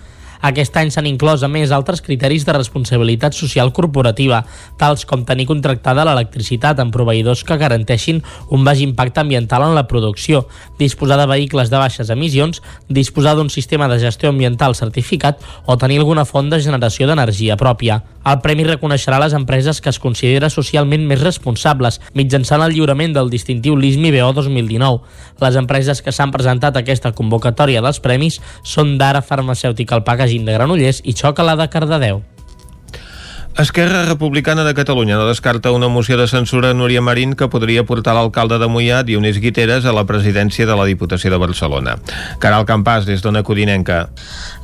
Aquest any s'han inclòs a més altres criteris de responsabilitat social corporativa, tals com tenir contractada l'electricitat amb proveïdors que garanteixin un baix impacte ambiental en la producció, disposar de vehicles de baixes emissions, disposar d'un sistema de gestió ambiental certificat o tenir alguna font de generació d'energia pròpia. El premi reconeixerà les empreses que es considera socialment més responsables mitjançant el lliurament del distintiu LISMI BO 2019. Les empreses que s'han presentat a aquesta convocatòria dels premis són d'Ara Farmacèutica al Pagàgin de Granollers i Xoca de Cardedeu.
Esquerra Republicana de Catalunya no descarta una moció de censura a Núria Marín que podria portar l'alcalde de Mollà, Dionís Guiteres, a la presidència de la Diputació de Barcelona. Caral Campàs, des d'Ona Codinenca.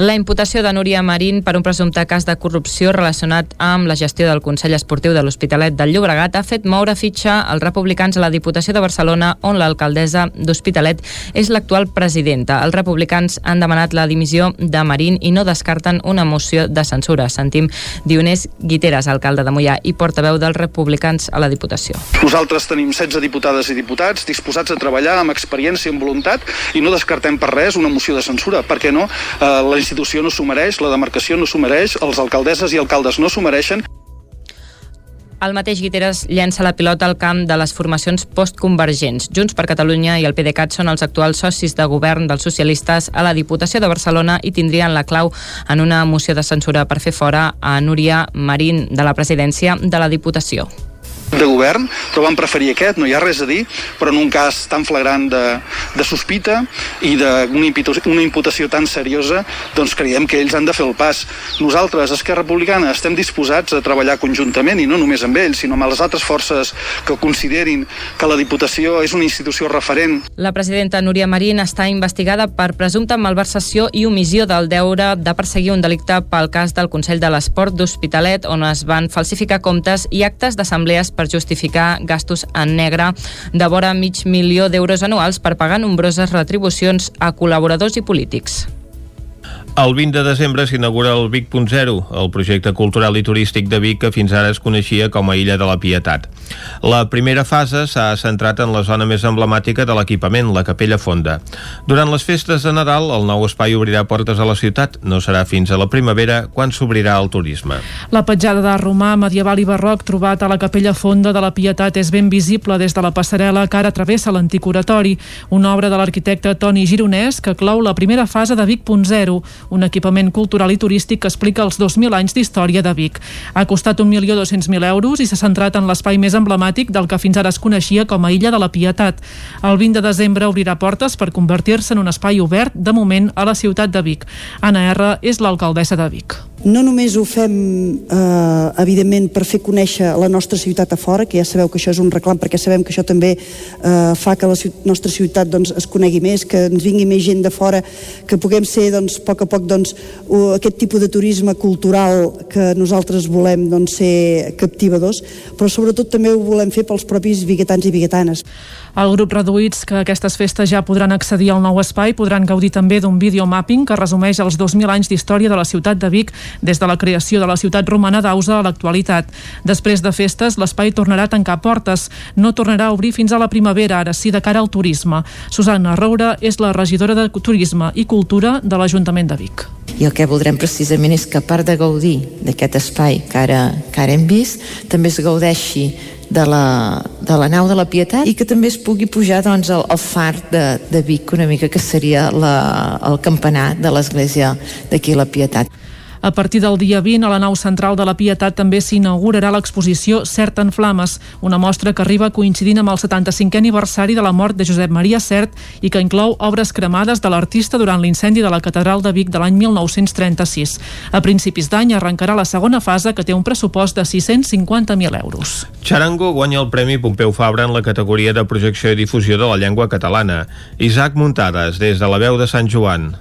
La imputació de Núria Marín per un presumpte cas de corrupció relacionat amb la gestió del Consell Esportiu de l'Hospitalet del Llobregat ha fet moure fitxa als republicans a la Diputació de Barcelona, on l'alcaldessa d'Hospitalet és l'actual presidenta. Els republicans han demanat la dimissió de Marín i no descarten una moció de censura. Sentim Dionís Guiteres Guiteres, alcalde de Mollà i portaveu dels republicans a la Diputació.
Nosaltres tenim 16 diputades i diputats disposats a treballar amb experiència i amb voluntat i no descartem per res una moció de censura. Per què no? Eh, la institució no s'ho mereix, la demarcació no s'ho mereix, els alcaldesses i alcaldes no s'ho mereixen.
El mateix Guiteres llença la pilota al camp de les formacions postconvergents. Junts per Catalunya i el PDeCAT són els actuals socis de govern dels socialistes a la Diputació de Barcelona i tindrien la clau en una moció de censura per fer fora a Núria Marín de la presidència de la Diputació
de govern, però van preferir aquest, no hi ha res a dir, però en un cas tan flagrant de, de sospita i d'una imputació, una imputació tan seriosa, doncs creiem que ells han de fer el pas. Nosaltres, Esquerra Republicana, estem disposats a treballar conjuntament, i no només amb ells, sinó amb les altres forces que considerin que la Diputació és una institució referent.
La presidenta Núria Marín està investigada per presumpta malversació i omissió del deure de perseguir un delicte pel cas del Consell de l'Esport d'Hospitalet, on es van falsificar comptes i actes d'assemblees per justificar gastos en negre de vora mig milió d'euros anuals per pagar nombroses retribucions a col·laboradors i polítics.
El 20 de desembre s'inaugura el Vic.0, el projecte cultural i turístic de Vic que fins ara es coneixia com a Illa de la Pietat. La primera fase s'ha centrat en la zona més emblemàtica de l'equipament, la Capella Fonda. Durant les festes de Nadal, el nou espai obrirà portes a la ciutat. No serà fins a la primavera, quan s'obrirà el turisme.
La petjada de romà, medieval i barroc trobat a la Capella Fonda de la Pietat és ben visible des de la passarel·la que ara travessa l'antic oratori, una obra de l'arquitecte Toni Gironès que clou la primera fase de Vic.0, un equipament cultural i turístic que explica els 2.000 anys d'història de Vic. Ha costat 1.200.000 euros i s'ha centrat en l'espai més emblemàtic del que fins ara es coneixia com a Illa de la Pietat. El 20 de desembre obrirà portes per convertir-se en un espai obert, de moment, a la ciutat de Vic. Anna R. és l'alcaldessa de Vic.
No només ho fem, eh, evidentment, per fer conèixer la nostra ciutat a fora, que ja sabeu que això és un reclam, perquè sabem que això també eh, fa que la nostra ciutat doncs, es conegui més, que ens vingui més gent de fora, que puguem ser, doncs, a poc a poc, doncs, aquest tipus de turisme cultural que nosaltres volem doncs, ser captivadors, però sobretot també ho volem fer pels propis biguetans i biguetanes.
El grup reduïts que aquestes festes ja podran accedir al nou espai podran gaudir també d'un videomapping que resumeix els 2.000 anys d'història de la ciutat de Vic des de la creació de la ciutat romana d'Ausa a l'actualitat. Després de festes, l'espai tornarà a tancar portes. No tornarà a obrir fins a la primavera, ara sí de cara al turisme. Susana Roura és la regidora de Turisme i Cultura de l'Ajuntament de Vic.
I el que voldrem precisament és que a part de gaudir d'aquest espai que ara, que ara hem vist, també es gaudeixi de la, de la nau de la Pietat i que també es pugui pujar doncs, al, al far de, de Vic una mica que seria la, el campanar de l'església d'aquí la Pietat.
A partir del dia 20, a la nau central de la Pietat també s'inaugurarà l'exposició Cert en Flames, una mostra que arriba coincidint amb el 75è aniversari de la mort de Josep Maria Cert i que inclou obres cremades de l'artista durant l'incendi de la Catedral de Vic de l'any 1936. A principis d'any arrencarà la segona fase que té un pressupost de 650.000 euros.
Charango guanya el Premi Pompeu Fabra en la categoria de projecció i difusió de la llengua catalana. Isaac Muntades, des de la veu de Sant Joan.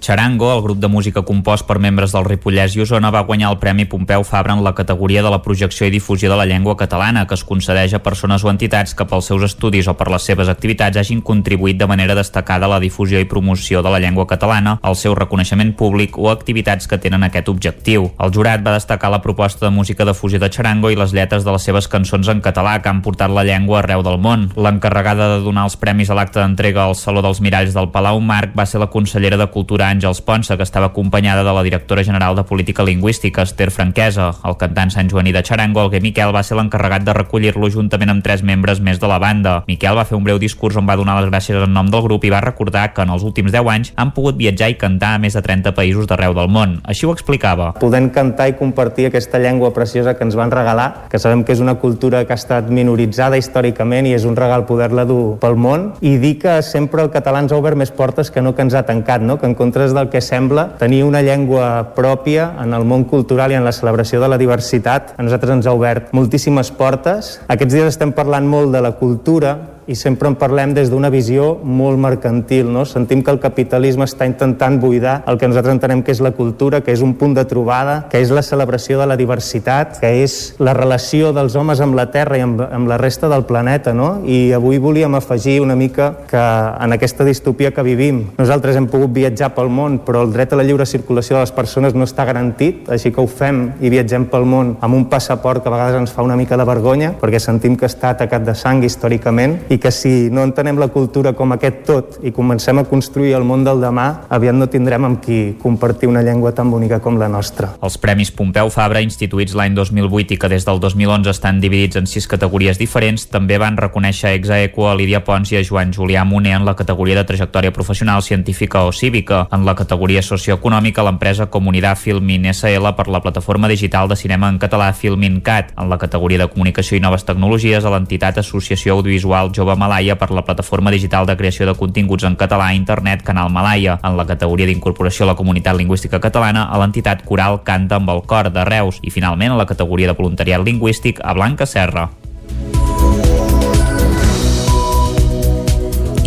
Charango, el grup de música compost per membres del Ripollès i Osona, va guanyar el Premi Pompeu Fabra en la categoria de la projecció i difusió de la llengua catalana, que es concedeix a persones o entitats que pels seus estudis o per les seves activitats hagin contribuït de manera destacada a la difusió i promoció de la llengua catalana, al seu reconeixement públic o activitats que tenen aquest objectiu. El jurat va destacar la proposta de música de fusió de Charango i les lletres de les seves cançons en català que han portat la llengua arreu del món. L'encarregada de donar els premis a l'acte d'entrega al Saló dels Miralls del Palau Marc va ser la consellera de Cultura Àngels Ponsa, que estava acompanyada de la directora general de Política Lingüística, Esther Franquesa. El cantant Sant Joaní de Charango, Alguer Miquel, va ser l'encarregat de recollir-lo juntament amb tres membres més de la banda. Miquel va fer un breu discurs on va donar les gràcies en nom del grup i va recordar que en els últims 10 anys han pogut viatjar i cantar a més de 30 països d'arreu del món. Així ho explicava.
Podent cantar i compartir aquesta llengua preciosa que ens van regalar, que sabem que és una cultura que ha estat minoritzada històricament i és un regal poder-la dur pel món, i dir que sempre el català ens ha obert més portes que no que ens ha tancat, no? que en contres del que sembla, tenir una llengua pròpia en el món cultural i en la celebració de la diversitat a nosaltres ens ha obert moltíssimes portes. Aquests dies estem parlant molt de la cultura, i sempre en parlem des d'una visió molt mercantil. No? Sentim que el capitalisme està intentant buidar el que nosaltres entenem que és la cultura, que és un punt de trobada, que és la celebració de la diversitat, que és la relació dels homes amb la Terra i amb, amb la resta del planeta. No? I avui volíem afegir una mica que en aquesta distopia que vivim nosaltres hem pogut viatjar pel món, però el dret a la lliure circulació de les persones no està garantit, així que ho fem i viatgem pel món amb un passaport que a vegades ens fa una mica de vergonya, perquè sentim que està atacat de sang històricament i que si no entenem la cultura com aquest tot i comencem a construir el món del demà, aviat no tindrem amb qui compartir una llengua tan bonica com la nostra.
Els Premis Pompeu Fabra, instituïts l'any 2008 i que des del 2011 estan dividits en sis categories diferents, també van reconèixer ex aequo a Lídia Pons i a Joan Julià Moner en la categoria de trajectòria professional, científica o cívica. En la categoria socioeconòmica, l'empresa Comunidad Filmin SL per la plataforma digital de cinema en català Filmin Cat. En la categoria de comunicació i noves tecnologies, a l'entitat Associació Audiovisual Jove Malaya per la plataforma digital de creació de continguts en català a internet Canal Malaya. En la categoria d'incorporació a la comunitat lingüística catalana a l'entitat Coral Canta amb el Cor de Reus i finalment a la categoria de voluntariat lingüístic a Blanca Serra.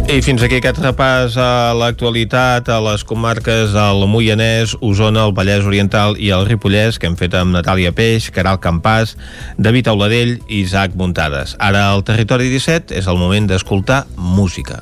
I fins aquí aquest repàs a l'actualitat a les comarques del Moianès, Osona, el Vallès Oriental i el Ripollès que hem fet amb Natàlia Peix, Caral Campàs, David Auladell i Isaac Muntades. Ara al Territori 17 és el moment d'escoltar música.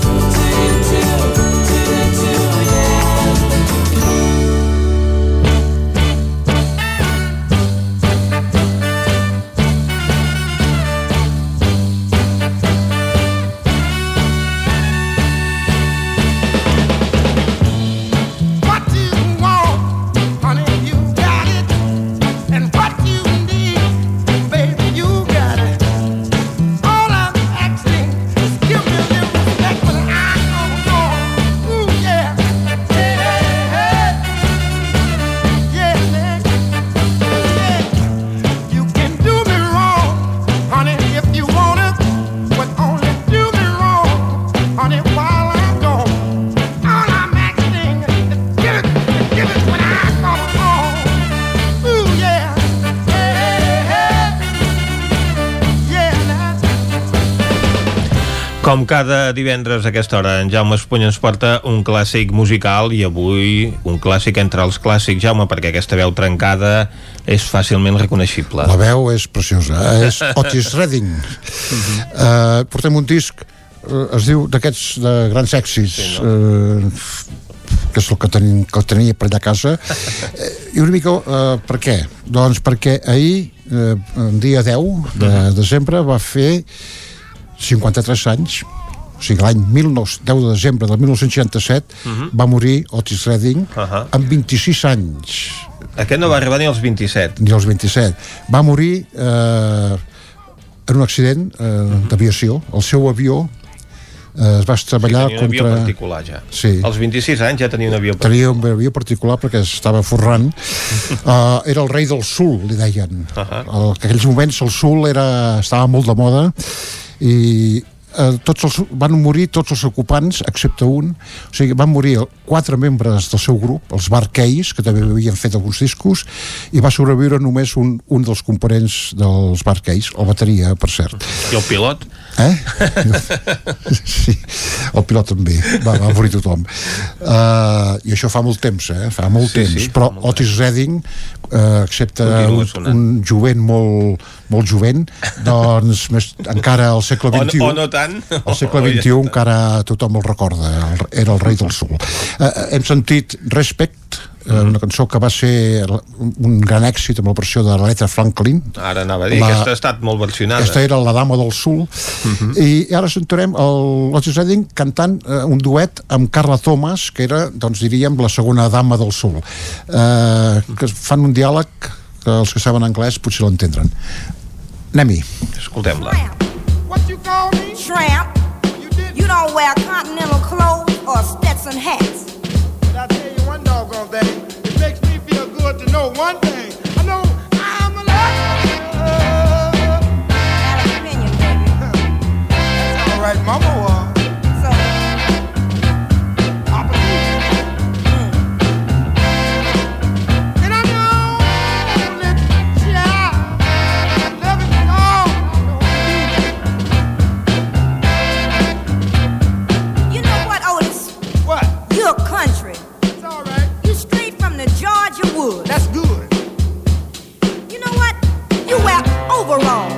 Com cada divendres a aquesta hora, en Jaume Espuny ens porta un clàssic musical i avui un clàssic entre els clàssics, Jaume, perquè aquesta veu trencada és fàcilment reconeixible.
La veu és preciosa, eh? és Otis Redding. uh, portem un disc, uh, es diu d'aquests de grans èxits, sí, no? uh, que és el que, tenim, que tenia per allà a casa. Eh, I una mica, uh, per què? Doncs perquè ahir, uh, el dia 10 de desembre, va fer 53 anys o sigui, l'any 19 10 de desembre del 1967 uh -huh. va morir Otis Redding uh -huh. amb 26 anys
aquest no va arribar ni als 27
ni als 27 va morir eh, en un accident eh, uh -huh. d'aviació el seu avió eh, es va treballar
sí,
contra...
un avió particular ja.
Sí.
Als 26 anys ja tenia un avió particular.
Tenia un avió particular perquè estava forrant. uh, era el rei del sul, li deien. Uh -huh. En aquells moments el sul era, estava molt de moda i eh, tots els, van morir tots els ocupants excepte un. O sigui, van morir quatre membres del seu grup els Barkeis, que també havien fet alguns discos i va sobreviure només un, un dels components dels Barkeis el bateria, per cert.
I el pilot?
Eh? sí, el pilot també. Va, va morir tothom. Uh, i això fa molt temps, eh? fa molt
Sí,
temps.
sí,
però Otis Redding uh, excepte un, un jovent molt, molt jovent doncs més, encara al segle
O,
XXI.
o no tant?
al segle
O ja
XXI
està.
encara tothom el recorda, el- era el rei del sol. Eh, hem sentit Respect, eh, una cançó que va ser un gran èxit amb la versió de l'Aretha Franklin.
Ara anava a dir,
La-
la... aquesta ha estat molt versionada.
Aquesta era la dama del sul. I ara sentirem el Otis Redding cantant eh, un duet amb Carla Thomas, que era, doncs diríem, la segona dama del sul. Eh, que fan un diàleg que els que saben anglès potser l'entendran. Anem-hi.
Escoltem-la.
What you call me? Tramp. You, don't wear continental clothes or Stetson hats. But I tell you one doggone thing. It makes me feel good to know one thing. I know I'm alive. Got an opinion, baby. That's all right, Mama Georgia woods. That's good. You know what? You wear overalls,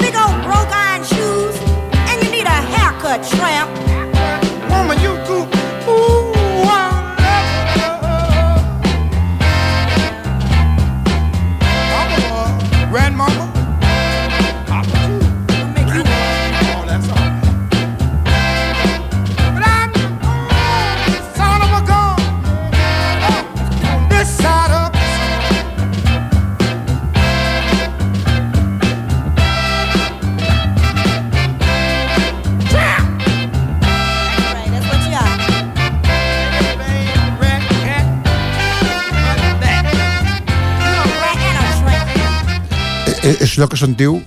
big old broke iron shoes, and you need a haircut, tramp.
És allò que se'n diu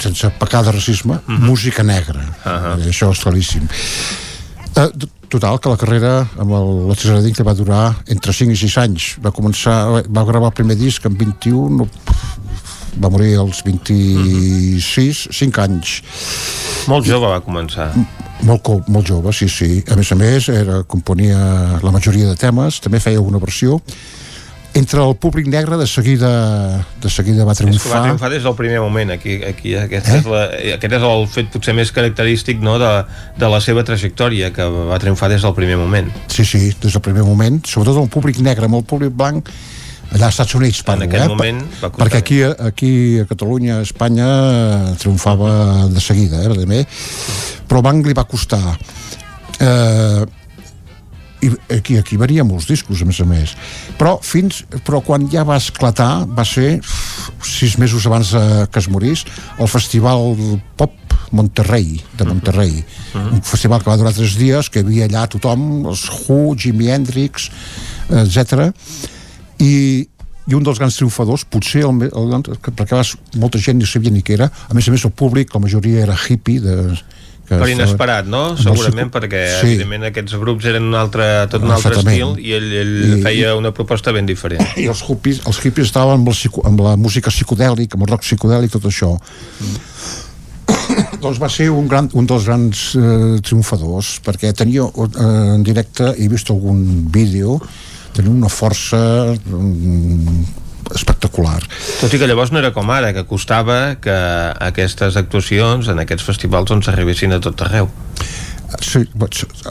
sense pecar de racisme, música negra. Uh Això és claríssim. Eh, total, que la carrera amb el Redding que va durar entre 5 i 6 anys. Va començar, va gravar el primer disc amb 21, no, va morir als 26, 5 anys.
Molt jove va començar.
Molt, molt jove, sí, sí. A més a més, era, componia la majoria de temes, també feia una versió. Entre el públic negre, de seguida, de seguida va
És que va
triomfar.
triomfar des del primer moment aquí, aquí aquest, eh? és la, aquest és el fet potser més característic no, de, de la seva trajectòria que va triomfar des del primer moment
Sí, sí, des del primer moment, sobretot el públic negre amb el públic blanc, allà als Estats Units, parlo,
aquell
eh?
moment va
perquè aquí, aquí a Catalunya, a Espanya, triomfava de seguida, eh, també. però Blanc li va costar. Eh, i aquí, aquí varia molts discos a més a més. Però, fins, però quan ja va esclatar va ser sis mesos abans eh, que es morís el festival pop Monterrey de Monterrey. Un festival que va durar tres dies que hi havia allà tothom els Who, Jimi Hendrix etc i, i un dels grans triomfadors potser el, me- el, perquè molta gent ni sabia ni què era. A més a més el públic, la majoria era hippie de, que
per
estava-
inesperat, no?
el
Segurament perquè
sí.
evidentment aquests grups eren un altre, tot un altre estil i ell, ell
I-
feia una proposta ben diferent
i els hippies, els hippies estaven amb, el, psico- amb la música psicodèlica, amb el rock psicodèlic, tot això. Doncs va ser un, gran, un dels grans eh, triomfadors, perquè tenia eh, en directe, he vist algun vídeo, tenia una força mm, espectacular.
Tot i que llavors no era com ara, que costava que aquestes actuacions en aquests festivals doncs arribessin a tot arreu.
Sí,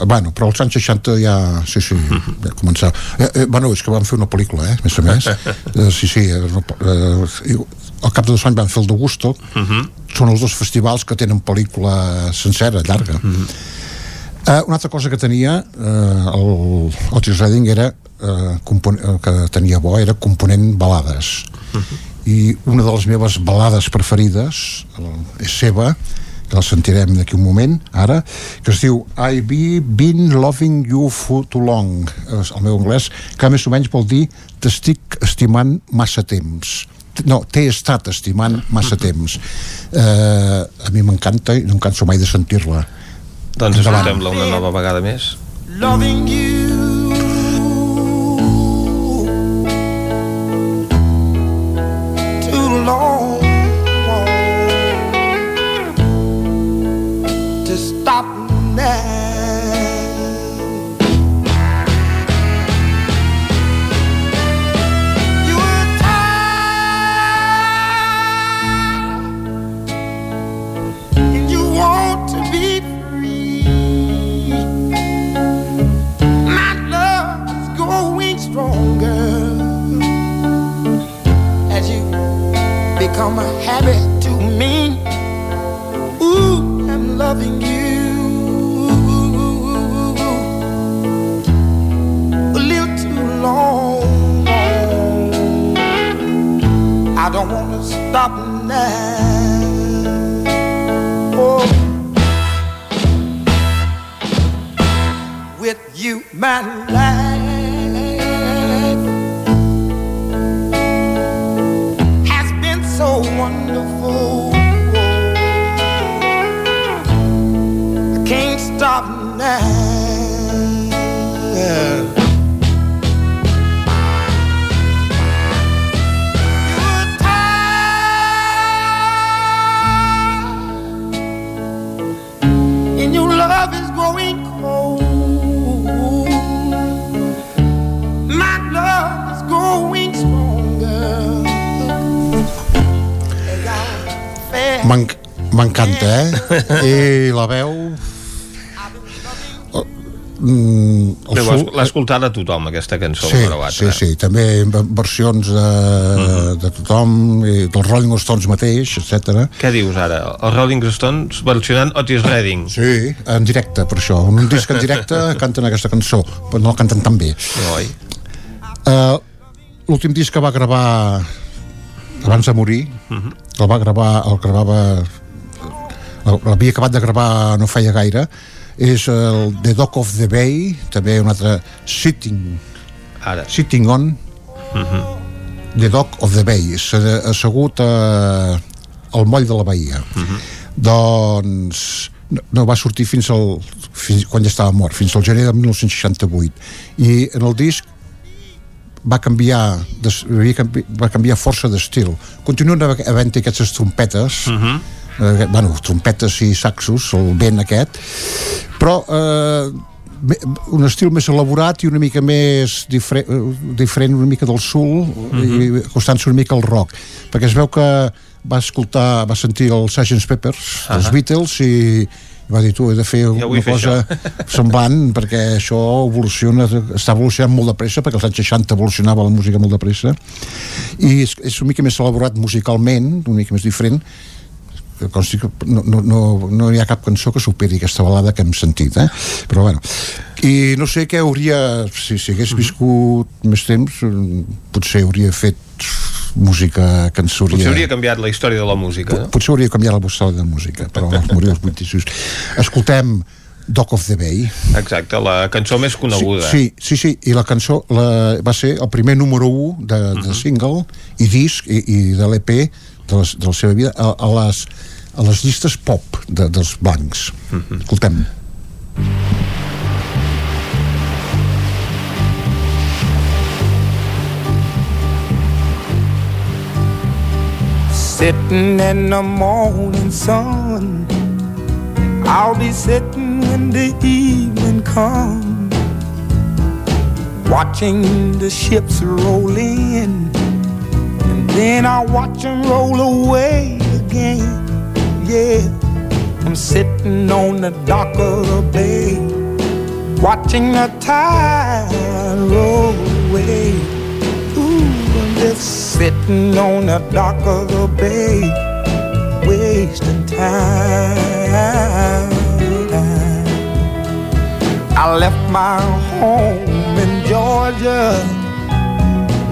bueno, però als anys 60 ja... Sí, sí, ja començava. Eh, eh, bueno, és que van fer una pel·lícula, eh, més a més. Eh, sí, sí, eh, eh, al cap de dos anys van fer el d'Augusto. Uh -huh. Són els dos festivals que tenen pel·lícula sencera, llarga. Uh -huh. Uh, una altra cosa que tenia uh, el Otis Redding era uh, uh, que tenia bo era component balades. Uh -huh. i una de les meves balades preferides és seva que la sentirem d'aquí un moment, ara, que es diu I've been loving you for too long, el meu anglès, que més o menys vol dir t'estic estimant massa temps no, t'he estat estimant massa temps eh, a mi m'encanta i no em canso mai de sentir-la.
Doncs escoltem-la una nova vegada més. Loving you escoltat a tothom, aquesta cançó.
Sí, sí, sí, també versions de, uh -huh. de tothom, i dels Rolling Stones mateix, etc.
Què dius ara? Els Rolling Stones versionant Otis Redding?
Sí, en directe, per això. En un disc en directe canten aquesta cançó, però no la canten tan bé.
Oi.
Uh, L'últim disc que va gravar abans de morir uh -huh. el va gravar el gravava l'havia acabat de gravar no feia gaire és el The Dock of the Bay també un altre Sitting
Ara.
Sitting on uh -huh. The Dock of the Bay assegut a, al moll de la Bahia uh -huh. doncs no, no va sortir fins al fins, quan ja estava mort, fins al gener de 1968 i en el disc va canviar, va canviar força d'estil. Continuen havent aquestes trompetes, uh -huh. Eh, bueno, trompetes i saxos, el vent aquest, però eh, un estil més elaborat i una mica més diferent, diferent una mica del soul uh -huh. i acostant-se una mica al rock perquè es veu que va escoltar va sentir els Sgt. Peppers uh -huh. els Beatles i va dir tu he de fer ja una cosa això. semblant perquè això evoluciona està evolucionant molt de pressa perquè als anys 60 evolucionava la música molt de pressa i és, és una mica més elaborat musicalment una mica més diferent consti que no, no, no, no hi ha cap cançó que superi aquesta balada que hem sentit eh? però bueno i no sé què hauria si, si hagués viscut més temps potser hauria fet música que ens hauria...
Potser hauria canviat la història de la música.
No? Potser hauria canviat la història de la música, però els morir els 86. Escoltem Dock of the Bay.
Exacte, la cançó més coneguda.
Sí, sí, sí, i la cançó la, va ser el primer número 1 de, de uh -huh. single i disc i, i de l'EP de, les, de la seva vida a, a, les, a les llistes pop de, dels blancs. Uh -huh. Escoltem.
Sitting in the morning sun
I'll be sitting when the evening comes, watching the ships roll in, and then I'll watch them roll away again. Yeah, I'm sitting on the dock of the bay, watching the tide roll away. Ooh, I'm just sitting on the dock of the bay, wasting time. I left my home in Georgia,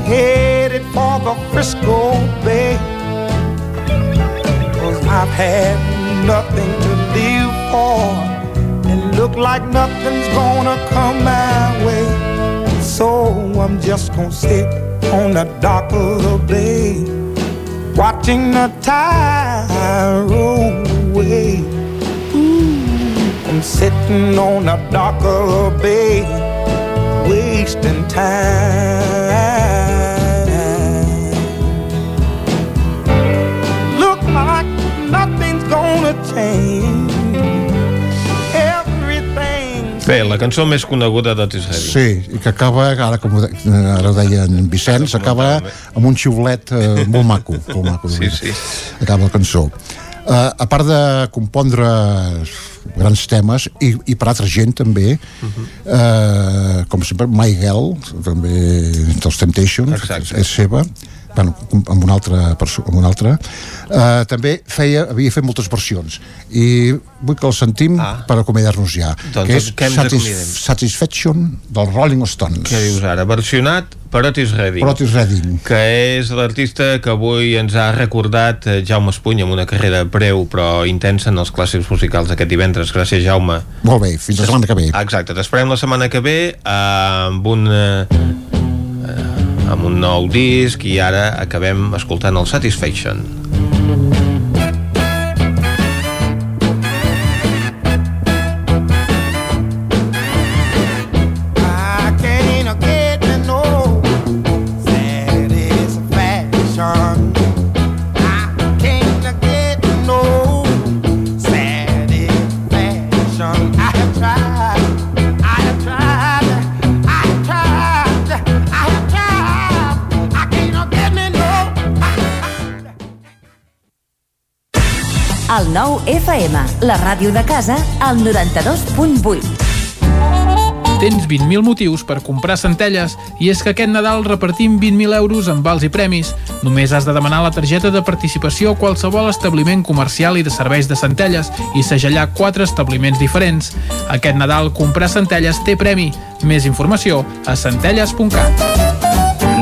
headed for the Frisco Bay. I've had nothing to live for, and look like nothing's gonna come my way. So I'm just gonna sit on the dock of the bay, watching the tide roll away. Ooh, I'm sitting on the dock of the bay, wasting time.
Bé, la cançó més coneguda d'Otis Redding.
Sí, i que acaba, ara com ho de- ara ho deia en Vicenç, acaba amb un xiulet eh, molt maco. Molt maco
Sí, sí.
Acaba la cançó. Uh, a part de compondre grans temes i, i per altra gent també uh, com sempre My Girl també dels Temptations
Exacte.
és seva bueno, amb una altra, amb una altra. Uh, també feia, havia fet moltes versions i vull que el sentim ah. per acomiadar-nos ja
Doncs
que és
que acomidem.
Satisfaction dels Rolling Stones
Què dius ara? Versionat per Otis Redding.
per Otis Redding
que és l'artista que avui ens ha recordat eh, Jaume Espuny amb una carrera breu però intensa en els clàssics musicals aquest divendres. Gràcies, Jaume.
molt bé, fins la setmana que ve
Exacte, t'esperem la setmana que ve eh, amb un eh, eh, amb un nou disc i ara acabem escoltant el Satisfaction.
FM, la ràdio de casa, al 92.8.
Tens 20.000 motius per comprar centelles i és que aquest Nadal repartim 20.000 euros en vals i premis. Només has de demanar la targeta de participació a qualsevol establiment comercial i de serveis de centelles i segellar quatre establiments diferents. Aquest Nadal comprar centelles té premi. Més informació a centelles.cat.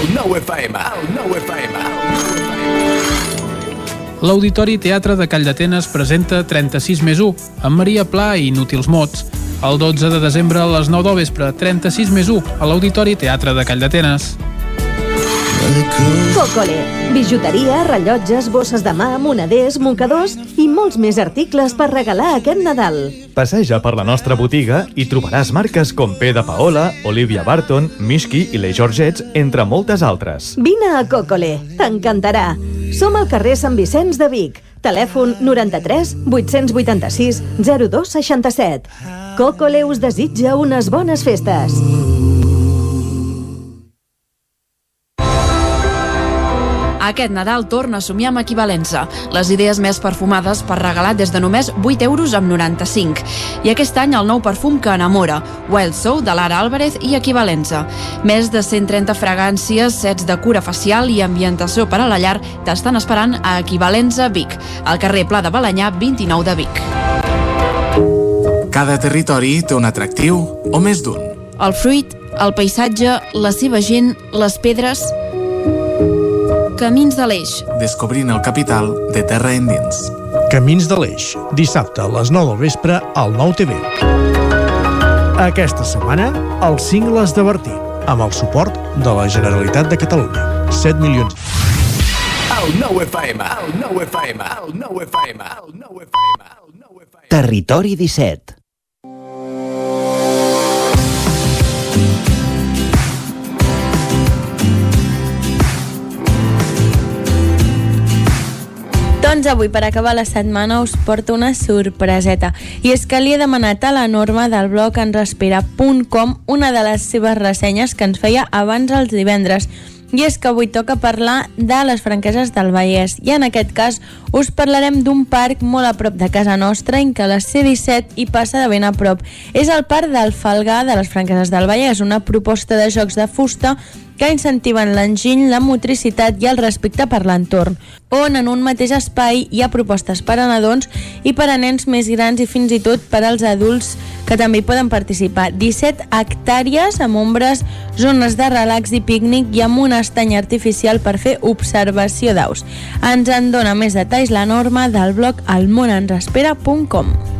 El nou FM, el nou FM.
L'Auditori Teatre de Calldetenes presenta 36 més 1, amb Maria Pla i Inútils Mots. El 12 de desembre a les 9 del vespre, 36 més 1, a l'Auditori Teatre de Calldetenes.
Cocole. Bijuteria, rellotges, bosses de mà, moneders, mocadors i molts més articles per regalar aquest Nadal.
Passeja per la nostra botiga i trobaràs marques com P de Paola, Olivia Barton, Mishki i les Georgets, entre moltes altres.
Vine a Cocole, t'encantarà. Som al carrer Sant Vicenç de Vic. Telèfon 93 886 0267. Cocole us desitja unes bones festes.
Aquest Nadal torna a somiar amb equivalença. Les idees més perfumades per regalar des de només 8 euros amb 95. I aquest any el nou perfum que enamora, Wild Soul de Lara Álvarez i equivalença. Més de 130 fragàncies, sets de cura facial i ambientació per a la llar t'estan esperant a Equivalenza Vic, al carrer Pla de Balanyà 29 de Vic.
Cada territori té un atractiu o més d'un.
El fruit, el paisatge, la seva gent, les pedres... Camins de l'Eix.
Descobrint el capital de terra endins.
Camins de l'Eix, dissabte a les 9 del vespre al 9 TV. Aquesta setmana, els cingles de Bertí, amb el suport de la Generalitat de Catalunya. 7 milions.
El nou FM, el nou FM, el nou FM, el nou FM.
Territori 17.
Doncs avui, per acabar la setmana, us porto una sorpreseta. I és que li he demanat a la Norma del blog enrespira.com una de les seves ressenyes que ens feia abans els divendres. I és que avui toca parlar de les franqueses del Vallès. I en aquest cas us parlarem d'un parc molt a prop de casa nostra, en què la C-17 hi passa de ben a prop. És el parc del Falgar de les franqueses del Vallès, una proposta de jocs de fusta que incentiven l'enginy, la motricitat i el respecte per l'entorn, on en un mateix espai hi ha propostes per a nadons i per a nens més grans i fins i tot per als adults que també hi poden participar. 17 hectàrees amb ombres, zones de relax i pícnic i amb un estany artificial per fer observació d'aus. Ens en dona més detalls la norma del blog almonensespera.com.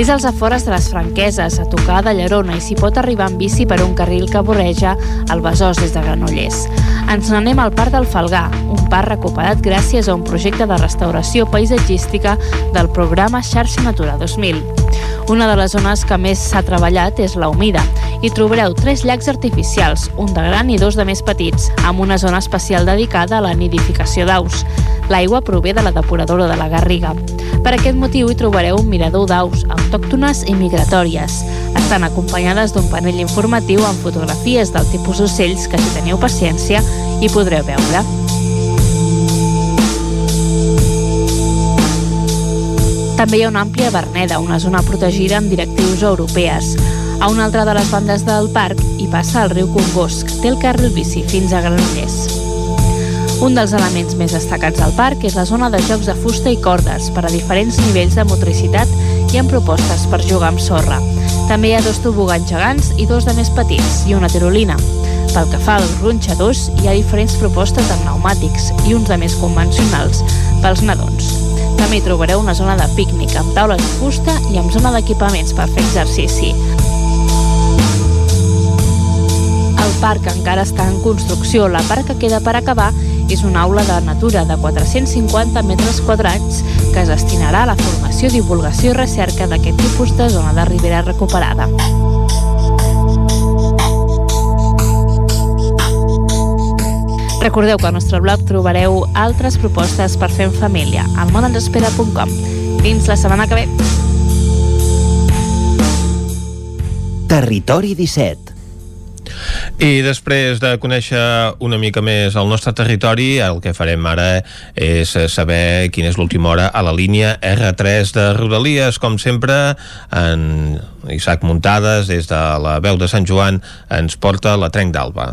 És als afores de les Franqueses, a tocar de Llerona, i s'hi pot arribar en bici per un carril que vorreja el Besòs des de Granollers. Ens n'anem al Parc del Falgar, un parc recuperat gràcies a un projecte de restauració paisatgística del programa Xarxa Natura 2000. Una de les zones que més s'ha treballat és la humida. Hi trobareu tres llacs artificials, un de gran i dos de més petits, amb una zona especial dedicada a la nidificació d'aus. L'aigua prové de la depuradora de la Garriga. Per aquest motiu hi trobareu un mirador d'aus autòctones i migratòries. Estan acompanyades d'un panell informatiu amb fotografies del tipus d'ocells que, si teniu paciència, hi podreu veure. També hi ha una àmplia verneda, una zona protegida amb directius europees. A una altra de les bandes del parc hi passa el riu Congost, té el carril bici fins a Granollers. Un dels elements més destacats del parc és la zona de jocs de fusta i cordes per a diferents nivells de motricitat i amb propostes per jugar amb sorra. També hi ha dos tobogans gegants i dos de més petits i una tirolina. Pel que fa als ronxadors, hi ha diferents propostes de pneumàtics i uns de més convencionals pels nadons. També hi trobareu una zona de pícnic amb taules de fusta i amb zona d'equipaments per fer exercici. El parc encara està en construcció. La part que queda per acabar és una aula de natura de 450 metres quadrats que es destinarà a la formació, divulgació i recerca d'aquest tipus de zona de ribera recuperada. Recordeu que al nostre blog trobareu altres propostes per fer en família al monensespera.com. Fins la setmana que ve.
Territori 17.
I després de conèixer una mica més el nostre territori, el que farem ara és saber quina és l'última hora a la línia R3 de Rodalies. Com sempre, en Isaac Muntades, des de la veu de Sant Joan, ens porta la Trenc d'Alba.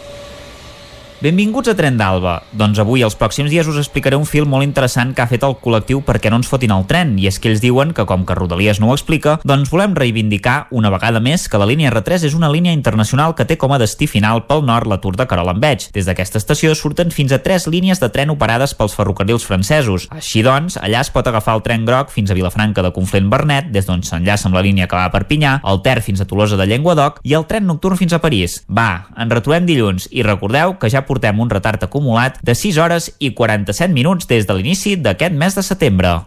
Benvinguts a Tren d'Alba. Doncs avui, els pròxims dies, us explicaré un film molt interessant que ha fet el col·lectiu perquè no ens fotin el tren, i és que ells diuen que, com que Rodalies no ho explica, doncs volem reivindicar una vegada més que la línia R3 és una línia internacional que té com a destí final pel nord la Tour de Carolambeig. Des d'aquesta estació surten fins a tres línies de tren operades pels ferrocarrils francesos. Així doncs, allà es pot agafar el tren groc fins a Vilafranca de Conflent Bernet, des d'on s'enllaça amb la línia que va a Perpinyà, el Ter fins a Tolosa de Llenguadoc i el tren nocturn fins a París. Va, ens retrobem dilluns i recordeu que ja portem un retard acumulat de 6 hores i 47 minuts des de l'inici d'aquest mes de setembre.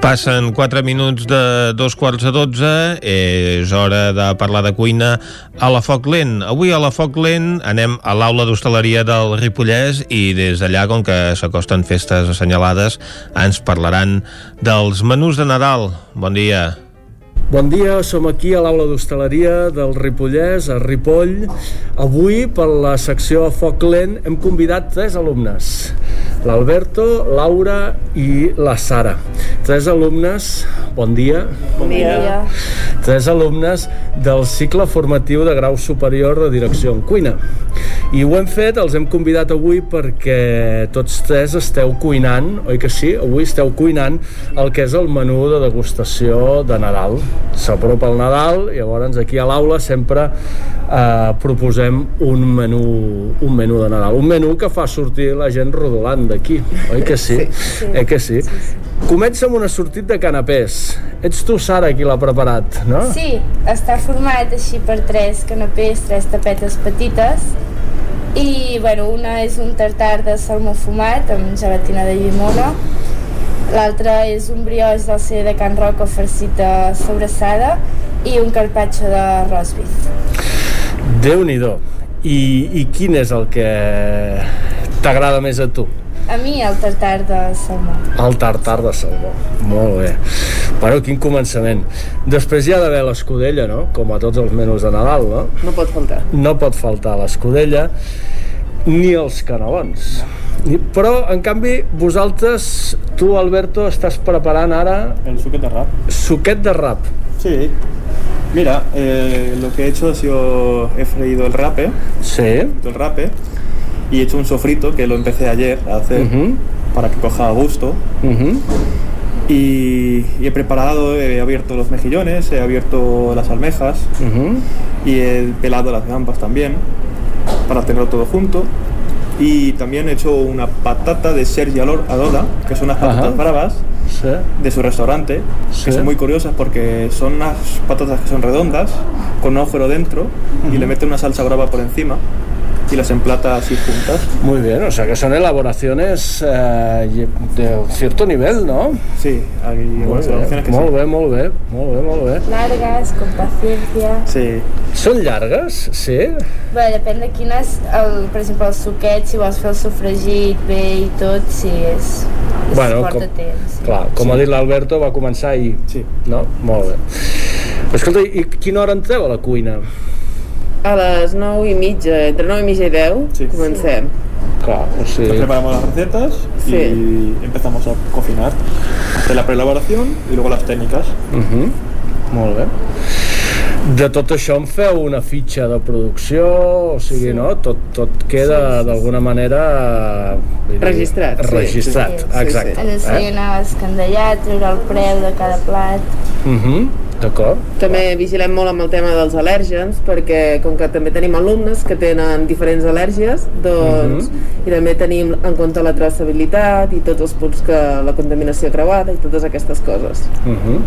Passen 4 minuts de dos quarts de 12, és hora de parlar de cuina a la Foc Lent. Avui a la Foc Lent anem a l'aula d'hostaleria del Ripollès i des d'allà, com que s'acosten festes assenyalades, ens parlaran dels menús de Nadal. Bon dia.
Bon dia, som aquí a l'aula d'hostaleria del Ripollès, a Ripoll. Avui, per la secció a Foc Lent, hem convidat tres alumnes. L'Alberto, Laura i la Sara. Tres alumnes, bon dia.
Bon dia.
Tres alumnes del cicle formatiu de grau superior de direcció en cuina. I ho hem fet, els hem convidat avui perquè tots tres esteu cuinant, oi que sí? Avui esteu cuinant el que és el menú de degustació de Nadal s'apropa el Nadal i llavors aquí a l'aula sempre eh, proposem un menú, un menú de Nadal un menú que fa sortir la gent rodolant d'aquí, oi que sí? sí. Eh que sí? Comença amb una sortit de canapés. Ets tu, Sara, qui l'ha preparat, no?
Sí, està format així per tres canapés, tres tapetes petites i bueno, una és un tartar de salmó fumat amb gelatina de llimona l'altre és un brioix del CD de Can Roca farcit de sobrassada i un carpaccio de rosbif.
déu nhi I, I quin és el que t'agrada més a tu?
A mi el tartar de salmó.
El tartar de salmó, molt bé. Bueno, quin començament. Després hi ha d'haver l'escudella, no? Com a tots els menús de Nadal, no?
No pot faltar.
No pot faltar l'escudella ni els canelons. Però, en canvi, vosaltres, tu, Alberto, estàs preparant ara...
El suquet de rap.
Suquet de rap.
Sí. Mira, eh, lo que he hecho ha sido, he freído el rape.
Sí.
El rape. Y he hecho un sofrito que lo empecé ayer a hacer uh -huh. para que coja gusto.
Uh -huh.
y, y, he preparado, he abierto los mejillones, he abierto las almejas
uh -huh.
y he pelado las gambas también para tenerlo todo junto y también he hecho una patata de Sergi Adola, que son unas patatas
Ajá.
bravas
Sí.
de su restaurante,
Sí.
que son muy curiosas porque son unas patatas que son redondas, con un agujero dentro, y le meten una salsa brava por encima y las emplata así juntas.
Muy bien, o sea que son elaboraciones eh, de cierto nivel, ¿no?
Sí, hay
bé,
elaboraciones que
molt
sí.
bé, molt bé, molt bé, molt bé.
Largues, con paciencia.
Sí.
Són llargues? Sí?
Bé, depèn de quines, el, per exemple, el suquet, si vols fer el sofregit bé i tot, sí, és, és
Bueno,
porta
com-
temps.
Clar, com
Sí.
ha dit l'Alberto, va començar ahir.
Sí.
No? Molt bé. Escolta, i quina hora entreu a la cuina?
A les 9 i mitja, entre 9 i mitja i 10,
Sí.
comencem.
Clar, o sigui...
preparamos las recetas
Sí.
y empezamos a cocinar. Hacer la preelaboración y luego las técnicas.
Uh -huh. Molt bé. De tot això en feu una fitxa de producció, o sigui, no? Tot, tot queda d'alguna manera... vull dir,
Registrat, sí.
Registrat,
Sí, sí,
exacte.
Has d'ensenyar escandallat, treure el preu de cada plat.
Uh -huh. D'acord.
També vigilem molt amb el tema dels al·lèrgens, perquè com que també tenim alumnes que tenen diferents al·lèrgies, doncs, i també tenim en compte la traçabilitat i tots els punts que la contaminació creuada i totes aquestes coses.
Uh -huh.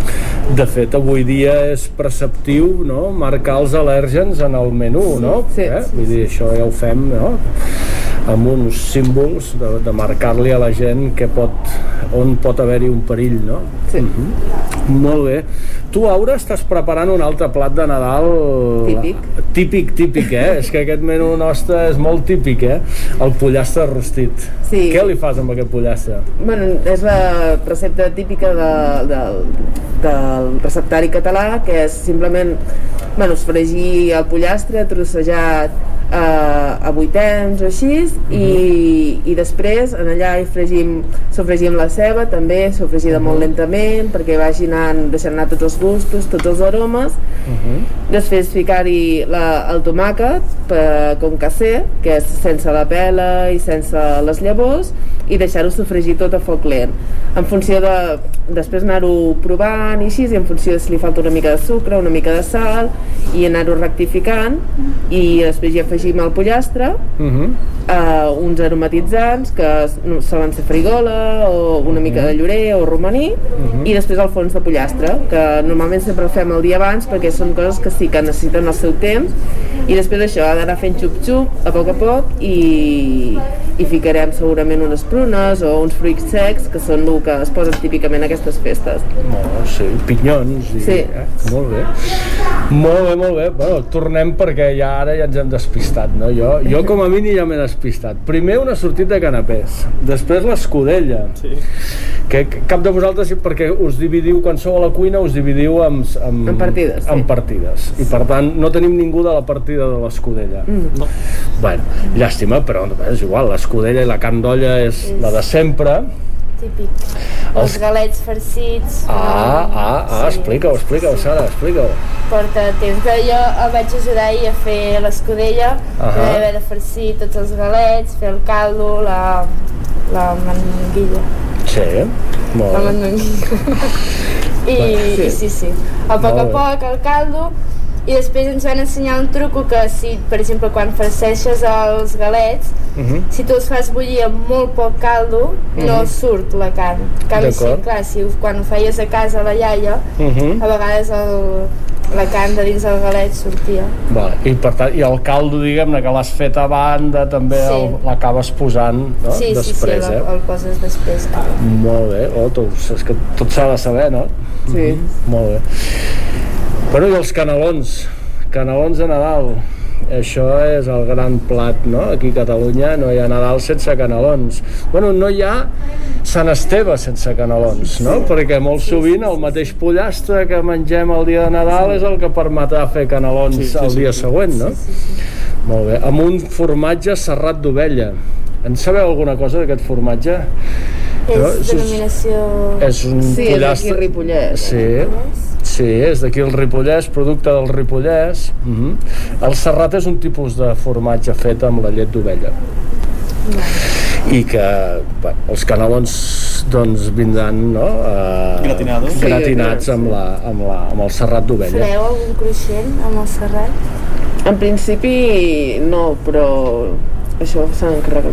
De fet, avui dia és preceptiu no? marcar els al·lèrgens en el menú, no?
Sí,
eh? Vull dir, això ja ho fem, no? amb uns símbols de, de marcar-li a la gent que pot, on pot haver-hi un perill, no?
Sí.
Uh -huh. Molt bé. Tu, Aura, estàs preparant un altre plat de Nadal...
Típic.
Típic, típic, eh? és que aquest menú nostre és molt típic, eh? El pollastre rostit.
Sí.
Què li fas amb aquest pollastre?
Bueno, és la recepta típica de, de, del receptari català, que és simplement bueno, fregir el pollastre trossejat eh, a vuitens o així i, i després en allà hi fregim, sofregim la ceba també, sofregida molt lentament perquè vagi anant, deixant anar tots els gustos, tots els aromes. Després ficar-hi la- el tomàquet per, com casser, que és sense la pela i sense les llavors i deixar-ho sofregir tot a foc lent. En funció de després anar-ho provant i així, i en funció de si li falta una mica de sucre, una mica de sal i anar-ho rectificant i després hi afegim afegim el pollastre,
Uh -huh.
uh, uns aromatitzants que solen ser frigola o una mica de llorer o romaní
Mhm.
i després el fons de pollastre que normalment sempre fem el dia abans perquè són coses que sí que necessiten el seu temps i després això ha d'anar fent xup-xup a poc a poc i, i ficarem segurament unes prunes o uns fruits secs que són el que es posen típicament a aquestes festes
Oh, sí, pinyons. I,
Sí.
Eh? Molt bé. Molt bé, molt bé. Bueno, tornem perquè ja ara ja ens hem despistat, no? Jo, jo com a mínim ja m'he despistat. Primer una sortida de canapés, després l'escudella. Sí. Que cap de vosaltres, perquè us dividiu, quan sou a la cuina, us dividiu en, en,
En partides, sí.
en partides. I per tant, no tenim ningú de la partida de l'escudella.
Mm. No.
Bueno, llàstima, però és igual, l'escudella i la carn d'olla és la de sempre.
Típic. Els galets farcits.
Ah, ah, ah,
Sí.
explica-ho, explica-ho, Sara, explica-ho.
Porta temps que jo el vaig ajudar ahir a fer l'escudella, uh -huh. haver de farcir tots els galets, fer el caldo, la, la manguilla.
Sí, molt
La
bé.
manguilla. I,
Sí.
i sí, sí. A poc a poc el caldo i després ens van ensenyar un truco que si, per exemple, quan farceixes els galets,
Mhm.
si tu els fas bullir amb molt poc caldo, no
Mhm.
surt la carn. En canvi, sí, clar, si quan ho feies a casa a la iaia,
Mhm.
a vegades el, la carn de dins del galet sortia.
Vale. I, per tant, I el caldo, diguem-ne, que l'has fet a banda, també
Sí.
l'acabes posant no?
sí,
després,
sí, sí,
eh?
el, el poses després. clar.
Molt bé, oh, tu, és que tot s'ha de saber, no?
Sí.
Molt bé. Bueno, i els canelons, canelons de Nadal. Això és el gran plat, no? Aquí a Catalunya no hi ha Nadal sense canelons. Bueno, no hi ha Sant Esteve sense canelons, no? Perquè molt sovint el mateix pollastre que mengem el dia de Nadal és el que permetrà fer canelons el dia següent, no? Molt bé. Amb un formatge serrat d'ovella. En sabeu alguna cosa d'aquest formatge? No?
És denominació...
És un
Sí, és d'aquí
pollastre...
Ripollet.
Sí, sí, és d'aquí el Ripollès, producte del Ripollès. Uh -huh. El serrat és un tipus de formatge fet amb la llet d'ovella. I que bé, els canelons doncs vindran no, eh,
Gratinados.
gratinats amb, la, amb, la, amb el serrat d'ovella.
Fareu algun cruixent amb el serrat?
En principi no, però això s'ha d'encarregar.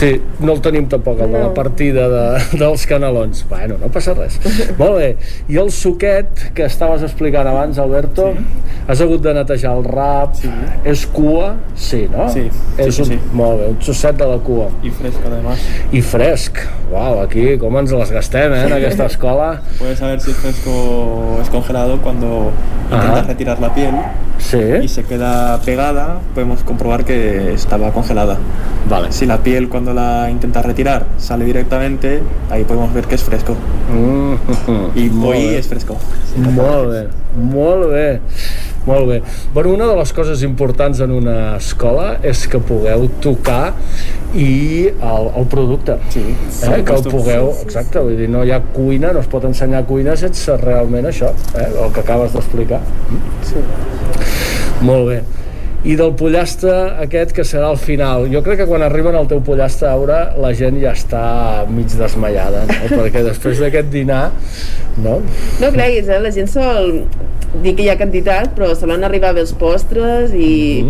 Sí, no el tenim tampoc, el de la
No.
partida de, dels canelons. Bueno, no passa res. Molt bé. I el suquet que estaves explicant abans, Alberto, sí. has hagut de netejar el rap. Sí. És cua? Sí, no?
Sí, sí,
és
sí,
un,
sí.
Molt bé, un trosset de la cua.
Y fresco además.
I fresc. Uau, aquí com ens les gastem, eh, en aquesta escola.
Puedes saber si es fresco o es congelado cuando intentas
Ajá.
retirar la piel
Sí.
y se queda pegada, podemos comprobar que estaba congelada.
Vale.
Si la piel cuando la intentas retirar sale directamente, ahí podemos ver que es fresco.
Mm,
Y
molt bé.
es fresco.
Molt bé, molt bé. Molt bé. Bueno, una de les coses importants en una escola és que pugueu tocar i el, el producte. Sí, eh? que el pugueu... Exacte, vull dir, no hi ha cuina, no es pot ensenyar cuina sense realment això, eh? el que acabes d'explicar. Sí. Molt bé. I del pollastre aquest que serà al final. Jo crec que quan arriben al teu pollastre a Aura la gent ja està mig desmaiada, no? perquè després d'aquest dinar, no?
No creguis, eh? la gent sol dir que hi ha quantitat, però solen arribar bé els postres i...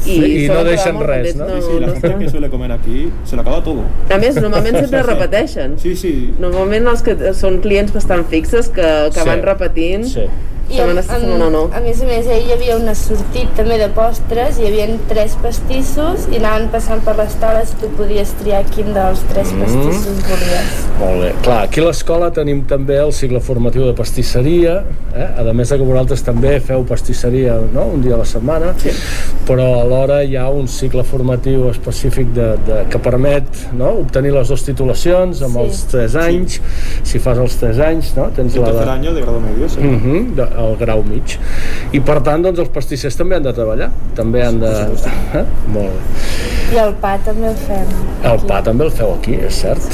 Sí, i no deixen res,
contents.
no?
Sí, sí, la gente que suele comer aquí se lo acaba todo.
A més, normalment sempre repeteixen.
Sí, sí.
Normalment els que són clients bastant fixes que, que
Sí.
van repetint
sí.
setmana sí, setmana no.
a més a més, ahir hi havia una sortit també de postres, hi havia tres pastissos i anaven passant per les taules i tu podies triar quin dels tres
Mm.
pastissos volies.
Molt bé. Clar, aquí a l'escola tenim també el cicle formatiu de pastisseria, eh? a més de que vosaltres també feu pastisseria no? un dia a la setmana, sí. però alhora hi ha un cicle formatiu específic de, de, que permet no? obtenir les dues titulacions amb
Sí.
els 3 anys, si fas els 3 anys, no? tens
El
la de...
año de grado medio, sí.
Uh -huh, de, el grau mig. I per tant, doncs, els pastissers també han de treballar, també han de... Eh? Molt bé.
I el pa també el fem.
El pa també el feu aquí, és cert?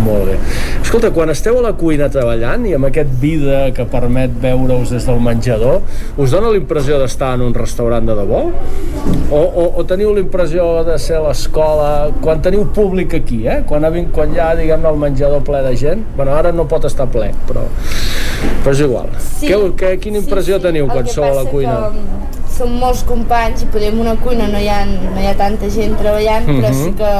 Molt bé. Escolta, quan esteu a la cuina treballant i amb aquest vida que permet veure-us des del menjador, us dona la impressió d'estar en un restaurant de debò? O, o, o teniu la impressió de ser a l'escola quan teniu públic aquí, eh? Quan, ha quan hi ha, diguem el menjador ple de gent? Bueno, ara no pot estar ple, però, però és igual.
Sí.
Què, què, quina impressió teniu quan
El que
sou a la cuina?
Que, som molts companys i potser en una cuina no hi ha, no hi ha tanta gent treballant, però
Mhm.
sí que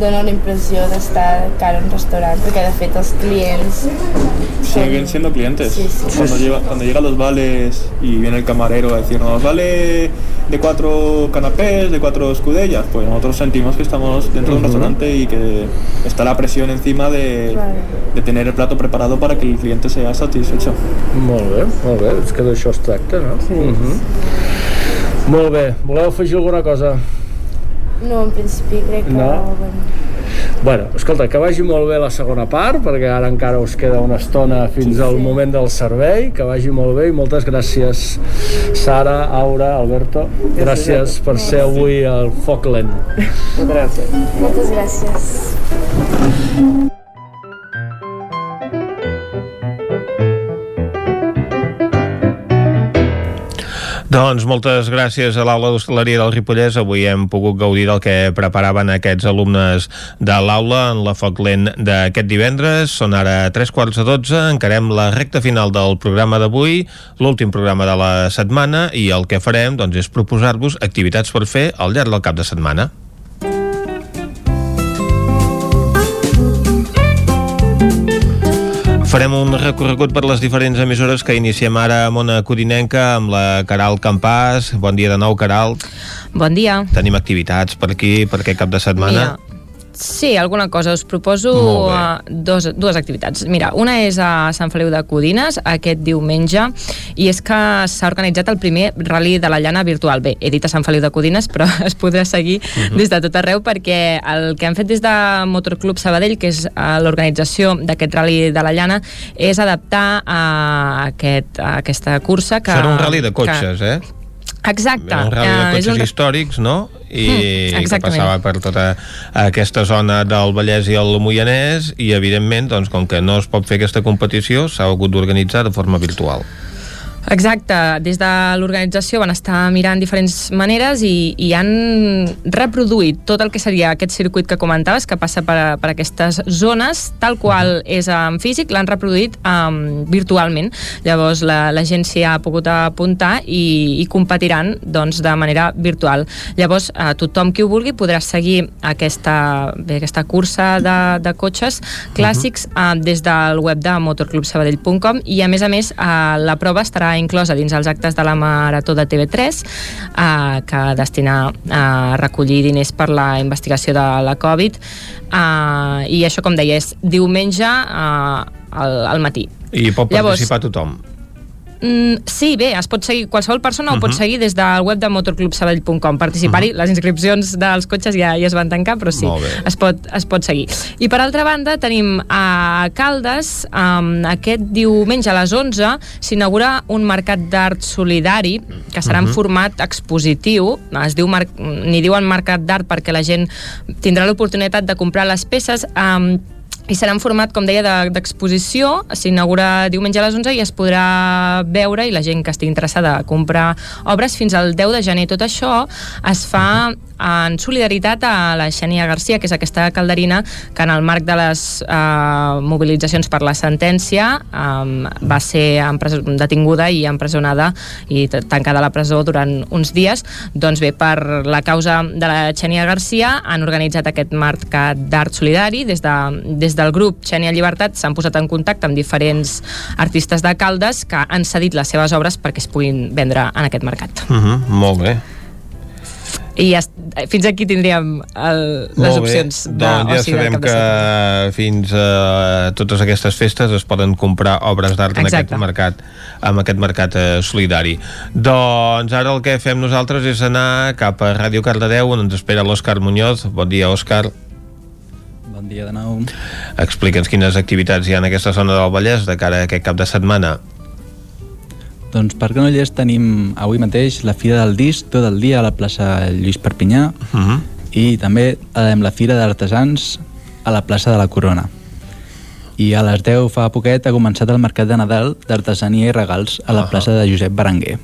dona la impressió d'estar cara a un restaurant, perquè de fet els clients
Siguen siendo clientes.
Sí, sí.
Cuando, llega- cuando llegan los vales y viene el camarero a decirnos, vale de cuatro canapés, de cuatro escudellas, pues nosotros sentimos que estamos dentro de un restaurante y que está la presión encima de, de tener el plato preparado para que el cliente sea satisfecho.
Molt bé, molt bé, és que d'això es tracta, no? Sí. Uh -huh. Molt bé, voleu afegir alguna cosa?
no, en principi crec que...
No?
Bueno,
Bueno, escolta, que vagi molt bé la segona part, perquè ara encara us queda una estona fins al moment del servei, que vagi molt bé i moltes gràcies Sara, Aura, Alberto, gràcies per ser avui al Foc Lent.
Gràcies.
moltes gràcies.
Doncs moltes gràcies a l'aula d'hostaleria del Ripollès. Avui hem pogut gaudir del que preparaven aquests alumnes de l'aula en la foc lent d'aquest divendres. Són ara tres quarts de dotze. Encarem la recta final del programa d'avui, l'últim programa de la setmana, i el que farem doncs, és proposar-vos activitats per fer al llarg del cap de setmana. Farem un recorregut per les diferents emissores que iniciem ara a Mona Codinenca amb la Caral Campàs. Bon dia de nou, Caral.
Bon dia.
Tenim activitats per aquí, per aquest cap de setmana.
Mira, sí, alguna cosa. Us proposo uh, dos, dues activitats. Mira, una és a Sant Feliu de Codines, aquest diumenge, i és que s'ha organitzat el primer rally de la llana virtual. Bé, he dit a Sant Feliu de Codines, però es podrà seguir
Mhm.
des de tot arreu, perquè el que han fet des de Motorclub Sabadell, que és uh, l'organització d'aquest rally de la llana, és adaptar a, aquest, a aquesta cursa que...
Serà un rally de cotxes,
que,
eh?
Exacte.
Un rally de
eh,
cotxes
un-
històrics, no? I
Mm,
que passava per tota aquesta zona del Vallès i el Moianès i, evidentment, doncs, com que no es pot fer aquesta competició, s'ha hagut d'organitzar de forma virtual.
Exacte, des de l'organització van estar mirant diferents maneres i, i han reproduït tot el que seria aquest circuit que comentaves, que passa per, per aquestes zones, tal qual és en físic, l'han reproduït um, virtualment. Llavors la, la gent s'hi ha pogut apuntar i, i competiran doncs, de manera virtual. Llavors eh, tothom qui ho vulgui podrà seguir aquesta, bé, aquesta cursa de, de cotxes clàssics uh des del web de motorclubsabadell.com i a més a més eh, la prova estarà inclosa dins els actes de la Marató de TV3 eh, que destina a recollir diners per la investigació de la Covid eh, i això com deia és diumenge eh, al, al matí
I pot
Llavors-
participar tothom.
Mm, sí, bé, es pot seguir, qualsevol persona uh -huh. ho pot
Mhm.
seguir des del web de motorclubsabadell.com participar-hi, uh -huh. les inscripcions dels cotxes ja, ja es van tancar, però sí, es pot, es pot seguir. I per altra banda tenim a Caldes um, aquest diumenge a les 11 s'inaugura un mercat d'art solidari que serà uh -huh. en
Mhm.
format expositiu es diu ni diuen mercat d'art perquè la gent tindrà l'oportunitat de comprar les peces um, i serà en format, com deia, de- d'exposició. S'inaugura diumenge a les 11 i es podrà veure, i la gent que estigui interessada a comprar obres, fins al 10 de gener. Tot això es fa en solidaritat a la Xènia Garcia, que és aquesta calderina que en el marc de les eh, mobilitzacions per la sentència eh, va ser detinguda i empresonada i tancada a la presó durant uns dies. Doncs bé, per la causa de la Xènia Garcia han organitzat aquest mercat d'art solidari des, de, des del grup Xènia Llibertat s'han posat en contacte amb diferents artistes de Caldes que han cedit les seves obres perquè es puguin vendre en aquest mercat.
Uh -huh, molt bé.
I ja, fins aquí tindríem el, les
Molt bé.
opcions de,
doncs ja
oci
sabem
cap de
que fins a totes aquestes festes es poden comprar obres d'art en aquest mercat amb aquest mercat eh, solidari doncs ara el que fem nosaltres és anar cap a Ràdio Cardedeu on ens espera l'Òscar Muñoz bon dia Òscar
Bon dia de nou.
explica'ns quines activitats hi ha en aquesta zona del Vallès de cara a aquest cap de setmana
Doncs per Granollers tenim avui mateix la Fira del Disc tot el dia a la plaça Lluís Perpinyà
uh -huh.
i també tenim la Fira d'Artesans a la plaça de la Corona. I a les 10 fa poquet ha començat el Mercat de Nadal d'Artesania i Regals a la plaça de Josep Berenguer.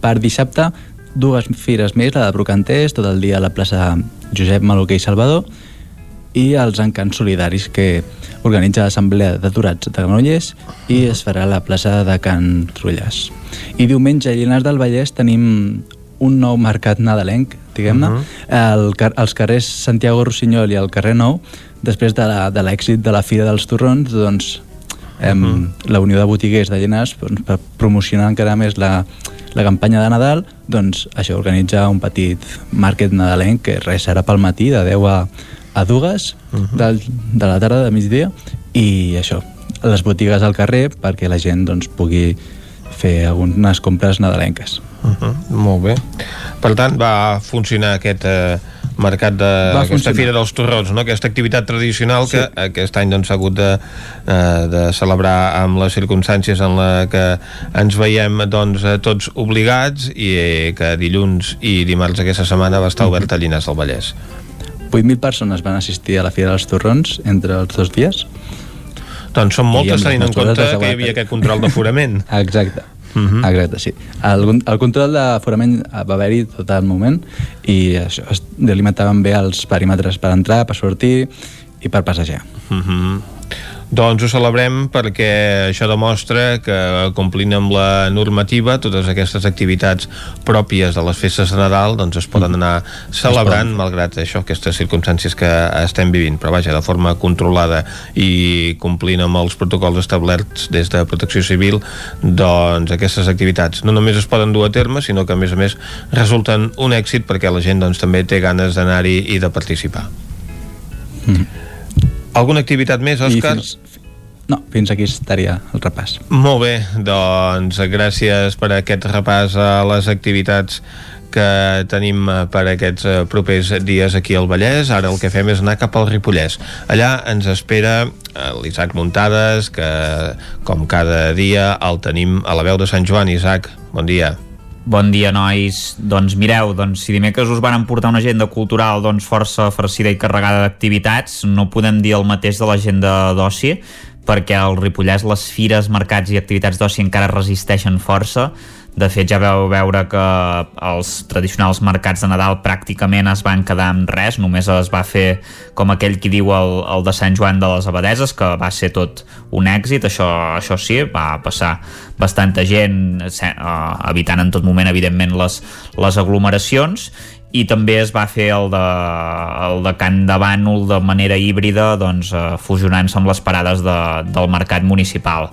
Per dissabte, dues fires més, la de Brocanters, tot el dia a la plaça Josep Maluquer i Salvador, i els encants solidaris que organitza l'Assemblea d'Aturats de Granollers i es farà a la plaça de Can Trullàs. I diumenge a Llinars del Vallès tenim un nou mercat nadalenc, diguem-ne, uh -huh. el, car els carrers Santiago Rossinyol i el carrer Nou, després de l'èxit de, de la Fira dels Torrons, doncs eh, uh -huh. la Unió de Botiguers de Llinars, doncs, per promocionar encara més la, la campanya de Nadal, doncs això organitza un petit market nadalenc que res serà pel matí de 10 a, a dues uh -huh. de, de la tarda, de migdia, i això, les botigues al carrer perquè la gent doncs, pugui fer algunes compres nadalenques.
Uh -huh. Molt bé. Per tant, va funcionar aquest eh, mercat d'aquesta Fira dels Torrons, no? aquesta activitat tradicional sí. que aquest any doncs, s'ha doncs, hagut de, eh, de celebrar amb les circumstàncies en la que ens veiem doncs, tots obligats i eh, que dilluns i dimarts aquesta setmana va estar obert a Llinars del Vallès.
8.000 persones van assistir a la Fira dels Torrons entre els dos dies.
Doncs són moltes tenint en compte que hi havia aquest control d'aforament.
Exacte. Uh -huh. Exacte, sí. El, el control d'aforament va haver-hi tot el moment i això, es delimitaven bé els perímetres per entrar, per sortir i per passejar.
Uh -huh. Doncs ho celebrem perquè això demostra que complint amb la normativa totes aquestes activitats pròpies de les festes de Nadal doncs es poden anar celebrant malgrat això, aquestes circumstàncies que estem vivint, però vaja, de forma controlada i complint amb els protocols establerts des de Protecció Civil doncs aquestes activitats no només es poden dur a terme, sinó que a més a més resulten un èxit perquè la gent doncs també té ganes d'anar-hi i de participar. Mm. Alguna activitat més, Òscar?
Fins, no, fins aquí estaria el repàs.
Molt bé, doncs gràcies per aquest repàs a les activitats que tenim per aquests eh, propers dies aquí al Vallès. Ara el que fem és anar cap al Ripollès. Allà ens espera eh, l'Isaac Muntades, que com cada dia el tenim a la veu de Sant Joan. Isaac, bon dia.
Bon dia, nois. Doncs mireu, doncs, si dimecres us van emportar una agenda cultural doncs, força farcida i carregada d'activitats, no podem dir el mateix de l'agenda d'oci, perquè al Ripollès les fires, mercats i activitats d'oci encara resisteixen força. De fet, ja veu veure que els tradicionals mercats de Nadal pràcticament es van quedar amb res, només es va fer com aquell qui diu el, el de Sant Joan de les Abadeses, que va ser tot un èxit, això, això sí, va passar bastanta gent, eh, evitant en tot moment, evidentment, les, les aglomeracions, i també es va fer el de, el de Can de Bànol de manera híbrida doncs, eh, fusionant-se amb les parades de, del mercat municipal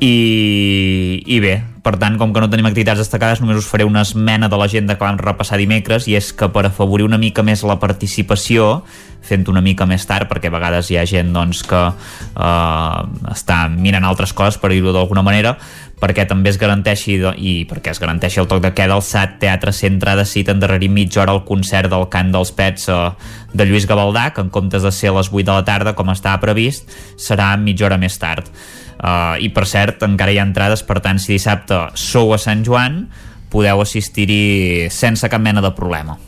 i, i bé, per tant, com que no tenim activitats destacades, només us faré una esmena de l'agenda que vam repassar dimecres i és que per afavorir una mica més la participació fent una mica més tard, perquè a vegades hi ha gent doncs, que eh, està mirant altres coses, per dir-ho d'alguna manera, perquè també es garanteixi i perquè es garanteixi el toc de queda el SAT Teatre Centre ha decidit endarrerir mitja hora el concert del Cant dels Pets eh, de Lluís Gavaldà que en comptes de ser a les 8 de la tarda com estava previst serà mitja hora més tard. Uh, i per cert encara hi ha entrades per tant si dissabte sou a Sant Joan podeu assistir-hi sense cap mena de problema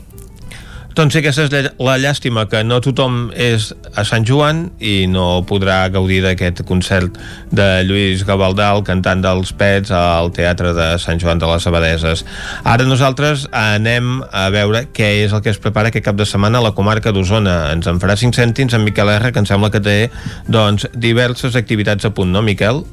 doncs sí, aquesta és la llàstima, que no tothom és a Sant Joan i no podrà gaudir d'aquest concert de Lluís Gavaldà, el cantant dels Pets, al Teatre de Sant Joan de les Abadeses. Ara nosaltres anem a veure què és el que es prepara aquest cap de setmana a la comarca d'Osona. Ens en farà 5 cèntims en Miquel R, que em sembla que té doncs, diverses activitats a punt, no, Miquel?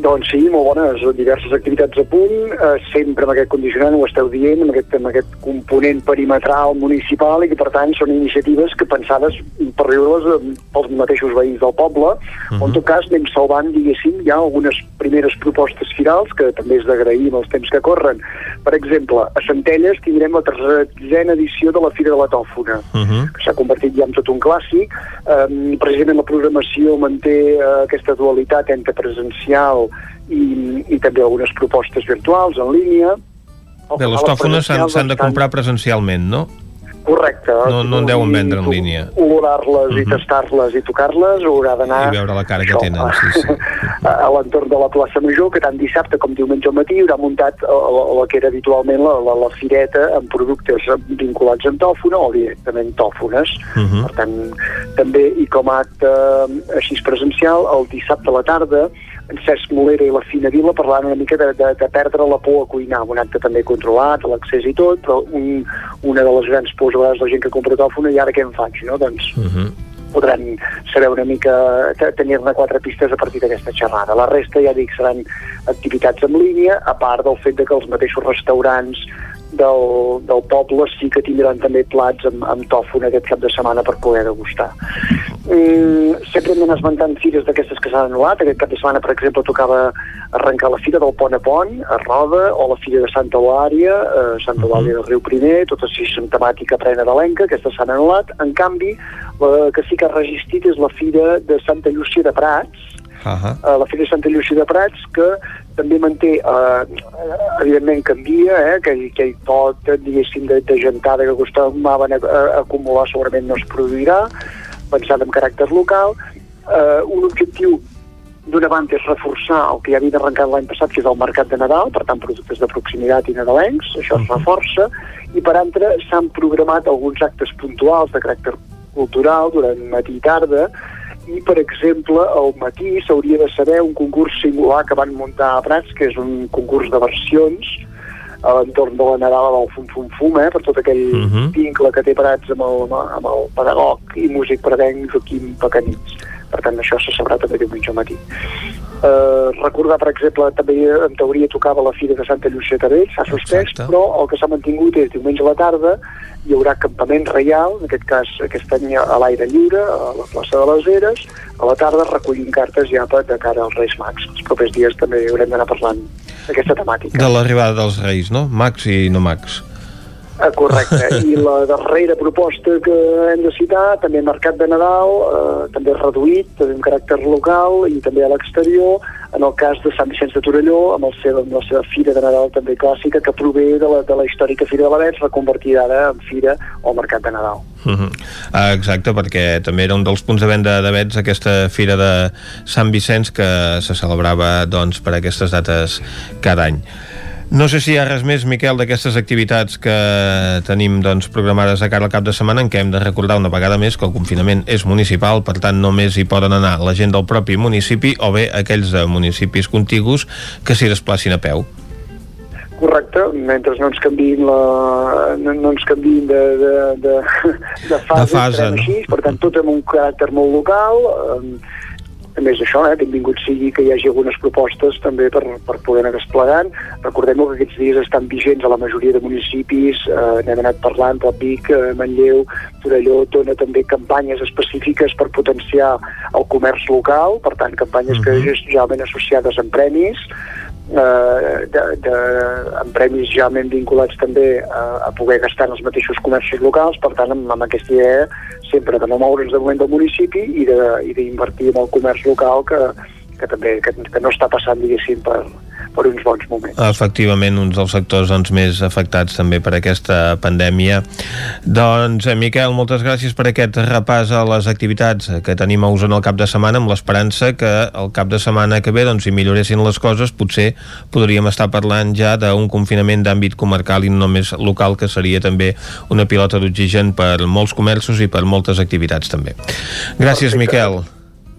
Doncs sí, molt bones, diverses activitats a punt, eh, sempre amb aquest condicionant, ho esteu dient, amb aquest, amb aquest component perimetral municipal i que per tant són iniciatives que pensades per riure-les eh, pels mateixos veïns del poble, uh -huh. en tot cas anem salvant, diguéssim, ha algunes primeres propostes finals que també és d'agrair amb els temps que corren. Per exemple, a Centelles tindrem la tercera edició de la Fira de la Tòfona, uh -huh. que s'ha convertit ja en tot un clàssic, eh, precisament la programació manté eh, aquesta dualitat entre presencial i, i també algunes propostes virtuals en línia.
Bé, les tòfones s'han de comprar presencialment, no?
Correcte.
No, no en deuen vendre en línia.
Olorar-les uh -huh. i mhm. tastar-les i tocar-les haurà d'anar...
I veure la cara que tenen, sí, sí.
a l'entorn de la plaça Major, que tant dissabte com diumenge al matí haurà muntat el, que era habitualment la, la, la fireta amb productes vinculats amb tòfona o directament tòfones. Uh -huh. Per tant, també, i com a acte eh, així presencial, el dissabte a la tarda en Cesc Molera i la Fina Vila parlant una mica de, de, de perdre la por a cuinar, un acte també controlat, l'accés i tot, però un, una de les grans pors a vegades de la gent que compra tòfona i ara què em faig, no? Doncs uh -huh. podran saber una mica, tenir-ne quatre pistes a partir d'aquesta xerrada. La resta, ja dic, seran activitats en línia, a part del fet de que els mateixos restaurants del, del poble sí que tindran també plats amb, amb tòfon aquest cap de setmana per poder degustar. Mm, sempre hem d'anar esmentant fires d'aquestes que s'han anul·lat. Aquest cap de setmana, per exemple, tocava arrencar la fira del Pont a Pont, a Roda, o la fira de Santa Eulària, eh, Santa Eulària del Riu Primer, tot així amb temàtica plena d'Alenca, aquestes s'han anul·lat. En canvi, la que sí que ha resistit és la fira de Santa Llúcia de Prats,
Uh -huh.
a la Fira de Santa Llúcia de Prats, que també manté, eh, evidentment canvia, eh, que aquell pot, diguéssim, de, de gentada que acostumaven a, a acumular segurament no es produirà, pensant en caràcter local. Eh, un objectiu d'una banda és reforçar el que ja havia arrencat l'any passat, que és el mercat de Nadal, per tant, productes de proximitat i nadalencs, això es reforça, i per altra s'han programat alguns actes puntuals de caràcter cultural durant matí i tarda, i, per exemple, al matí s'hauria de saber un concurs singular que van muntar a Prats, que és un concurs de versions a l'entorn de la Nadala del Fum Fum Fum, eh, per tot aquell uh -huh. vincle que té Prats amb el, amb el pedagog i músic pradenc Joaquim Pacanits. Per tant, això se sabrà també diumenge al matí. Uh, recordar, per exemple, també en teoria tocava la Fira de Santa Llúcia Vell, s'ha suspès,
Exacte.
però el que s'ha mantingut és diumenge a la tarda hi haurà campament reial, en aquest cas aquest any a l'aire lliure, a la plaça de les Eres, a la tarda recollint cartes ja per, de cara als Reis Mags. Els propers dies també haurem d'anar parlant d'aquesta temàtica.
De l'arribada dels Reis, no? Max i no Max.
Ah, correcte. I la darrera proposta que hem de citar, també Mercat de Nadal, eh, també reduït, també amb caràcter local i també a l'exterior, en el cas de Sant Vicenç de Torelló, amb, el seu, amb la seva Fira de Nadal també clàssica, que prové de la, de la històrica Fira de l'Avenç, reconvertida ara en Fira o Mercat de Nadal.
Uh -huh. ah, exacte, perquè també era un dels punts de venda de vets aquesta fira de Sant Vicenç que se celebrava doncs, per aquestes dates cada any. No sé si hi ha res més, Miquel, d'aquestes activitats que tenim doncs, programades a cara al cap de setmana en què hem de recordar una vegada més que el confinament és municipal, per tant només hi poden anar la gent del propi municipi o bé aquells de municipis contigus que s'hi desplacin a peu.
Correcte, mentre no ens canviïn la, no, no ens canviïn de, de, de, de fase,
De fase, no?
així, per tant tot amb un caràcter molt local, eh, a més d'això, eh, benvingut sigui que hi hagi algunes propostes també per, per poder anar desplegant. Recordem que aquests dies estan vigents a la majoria de municipis, eh, n'hem anat parlant, però Vic, eh, Manlleu, Torelló, dona també campanyes específiques per potenciar el comerç local, per tant, campanyes uh -huh. que generalment associades amb premis, eh, de, de, amb premis ja ben vinculats també a, a poder gastar en els mateixos comerços locals, per tant, amb, amb aquesta idea sempre de no moure'ns de moment del municipi i d'invertir en el comerç local que, que també que, que no està passant, diguéssim, per, per uns bons moments.
Efectivament, uns dels sectors doncs, més afectats també per aquesta pandèmia. Doncs, eh, Miquel, moltes gràcies per aquest repàs a les activitats que tenim a Osona el cap de setmana, amb l'esperança que el cap de setmana que ve, doncs, si milloressin les coses, potser podríem estar parlant ja d'un confinament d'àmbit comarcal i no només local, que seria també una pilota d'oxigen per molts comerços i per moltes activitats també. Gràcies, Miquel.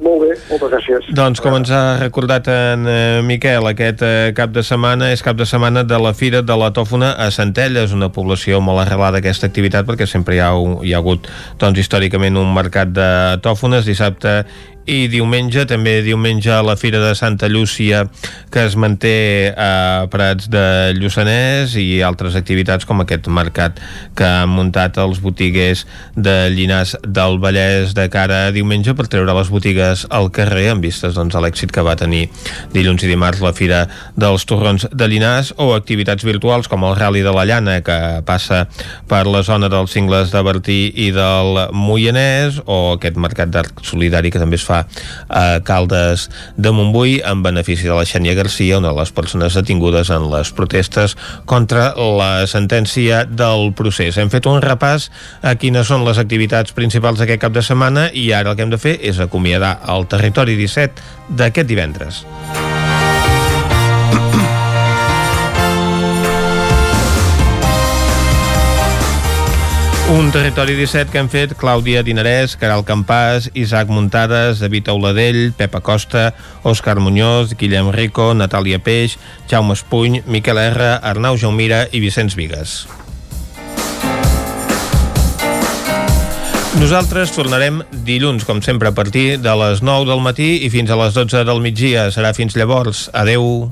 Molt bé, moltes gràcies.
Doncs com ens ha recordat en eh, Miquel, aquest eh, cap de setmana és cap de setmana de la Fira de la Tòfona a Centelles, una població molt arrelada a aquesta activitat perquè sempre hi ha, hi ha hagut doncs, històricament un mercat de tòfones dissabte i diumenge, també diumenge a la Fira de Santa Llúcia que es manté a Prats de Lluçanès i altres activitats com aquest mercat que han muntat els botiguers de Llinars del Vallès de cara a diumenge per treure les botigues al carrer en vistes doncs, a l'èxit que va tenir dilluns i dimarts la Fira dels Torrons de Llinars o activitats virtuals com el Rally de la Llana que passa per la zona dels cingles de Bertí i del Moianès o aquest mercat d'art solidari que també es fa a Caldes de Montbui en benefici de la Xènia Garcia, una de les persones detingudes en les protestes contra la sentència del procés. Hem fet un repàs a quines són les activitats principals d'aquest cap de setmana i ara el que hem de fer és acomiadar el territori 17 d'aquest divendres. Un territori 17 que han fet Clàudia Dinarès, Caral Campàs, Isaac Muntades, David Auladell, Pepa Costa, Òscar Muñoz, Guillem Rico, Natàlia Peix, Jaume Espuny, Miquel R, Arnau Jaumira i Vicenç Vigues. Nosaltres tornarem dilluns, com sempre, a partir de les 9 del matí i fins a les 12 del migdia. Serà fins llavors. Adeu.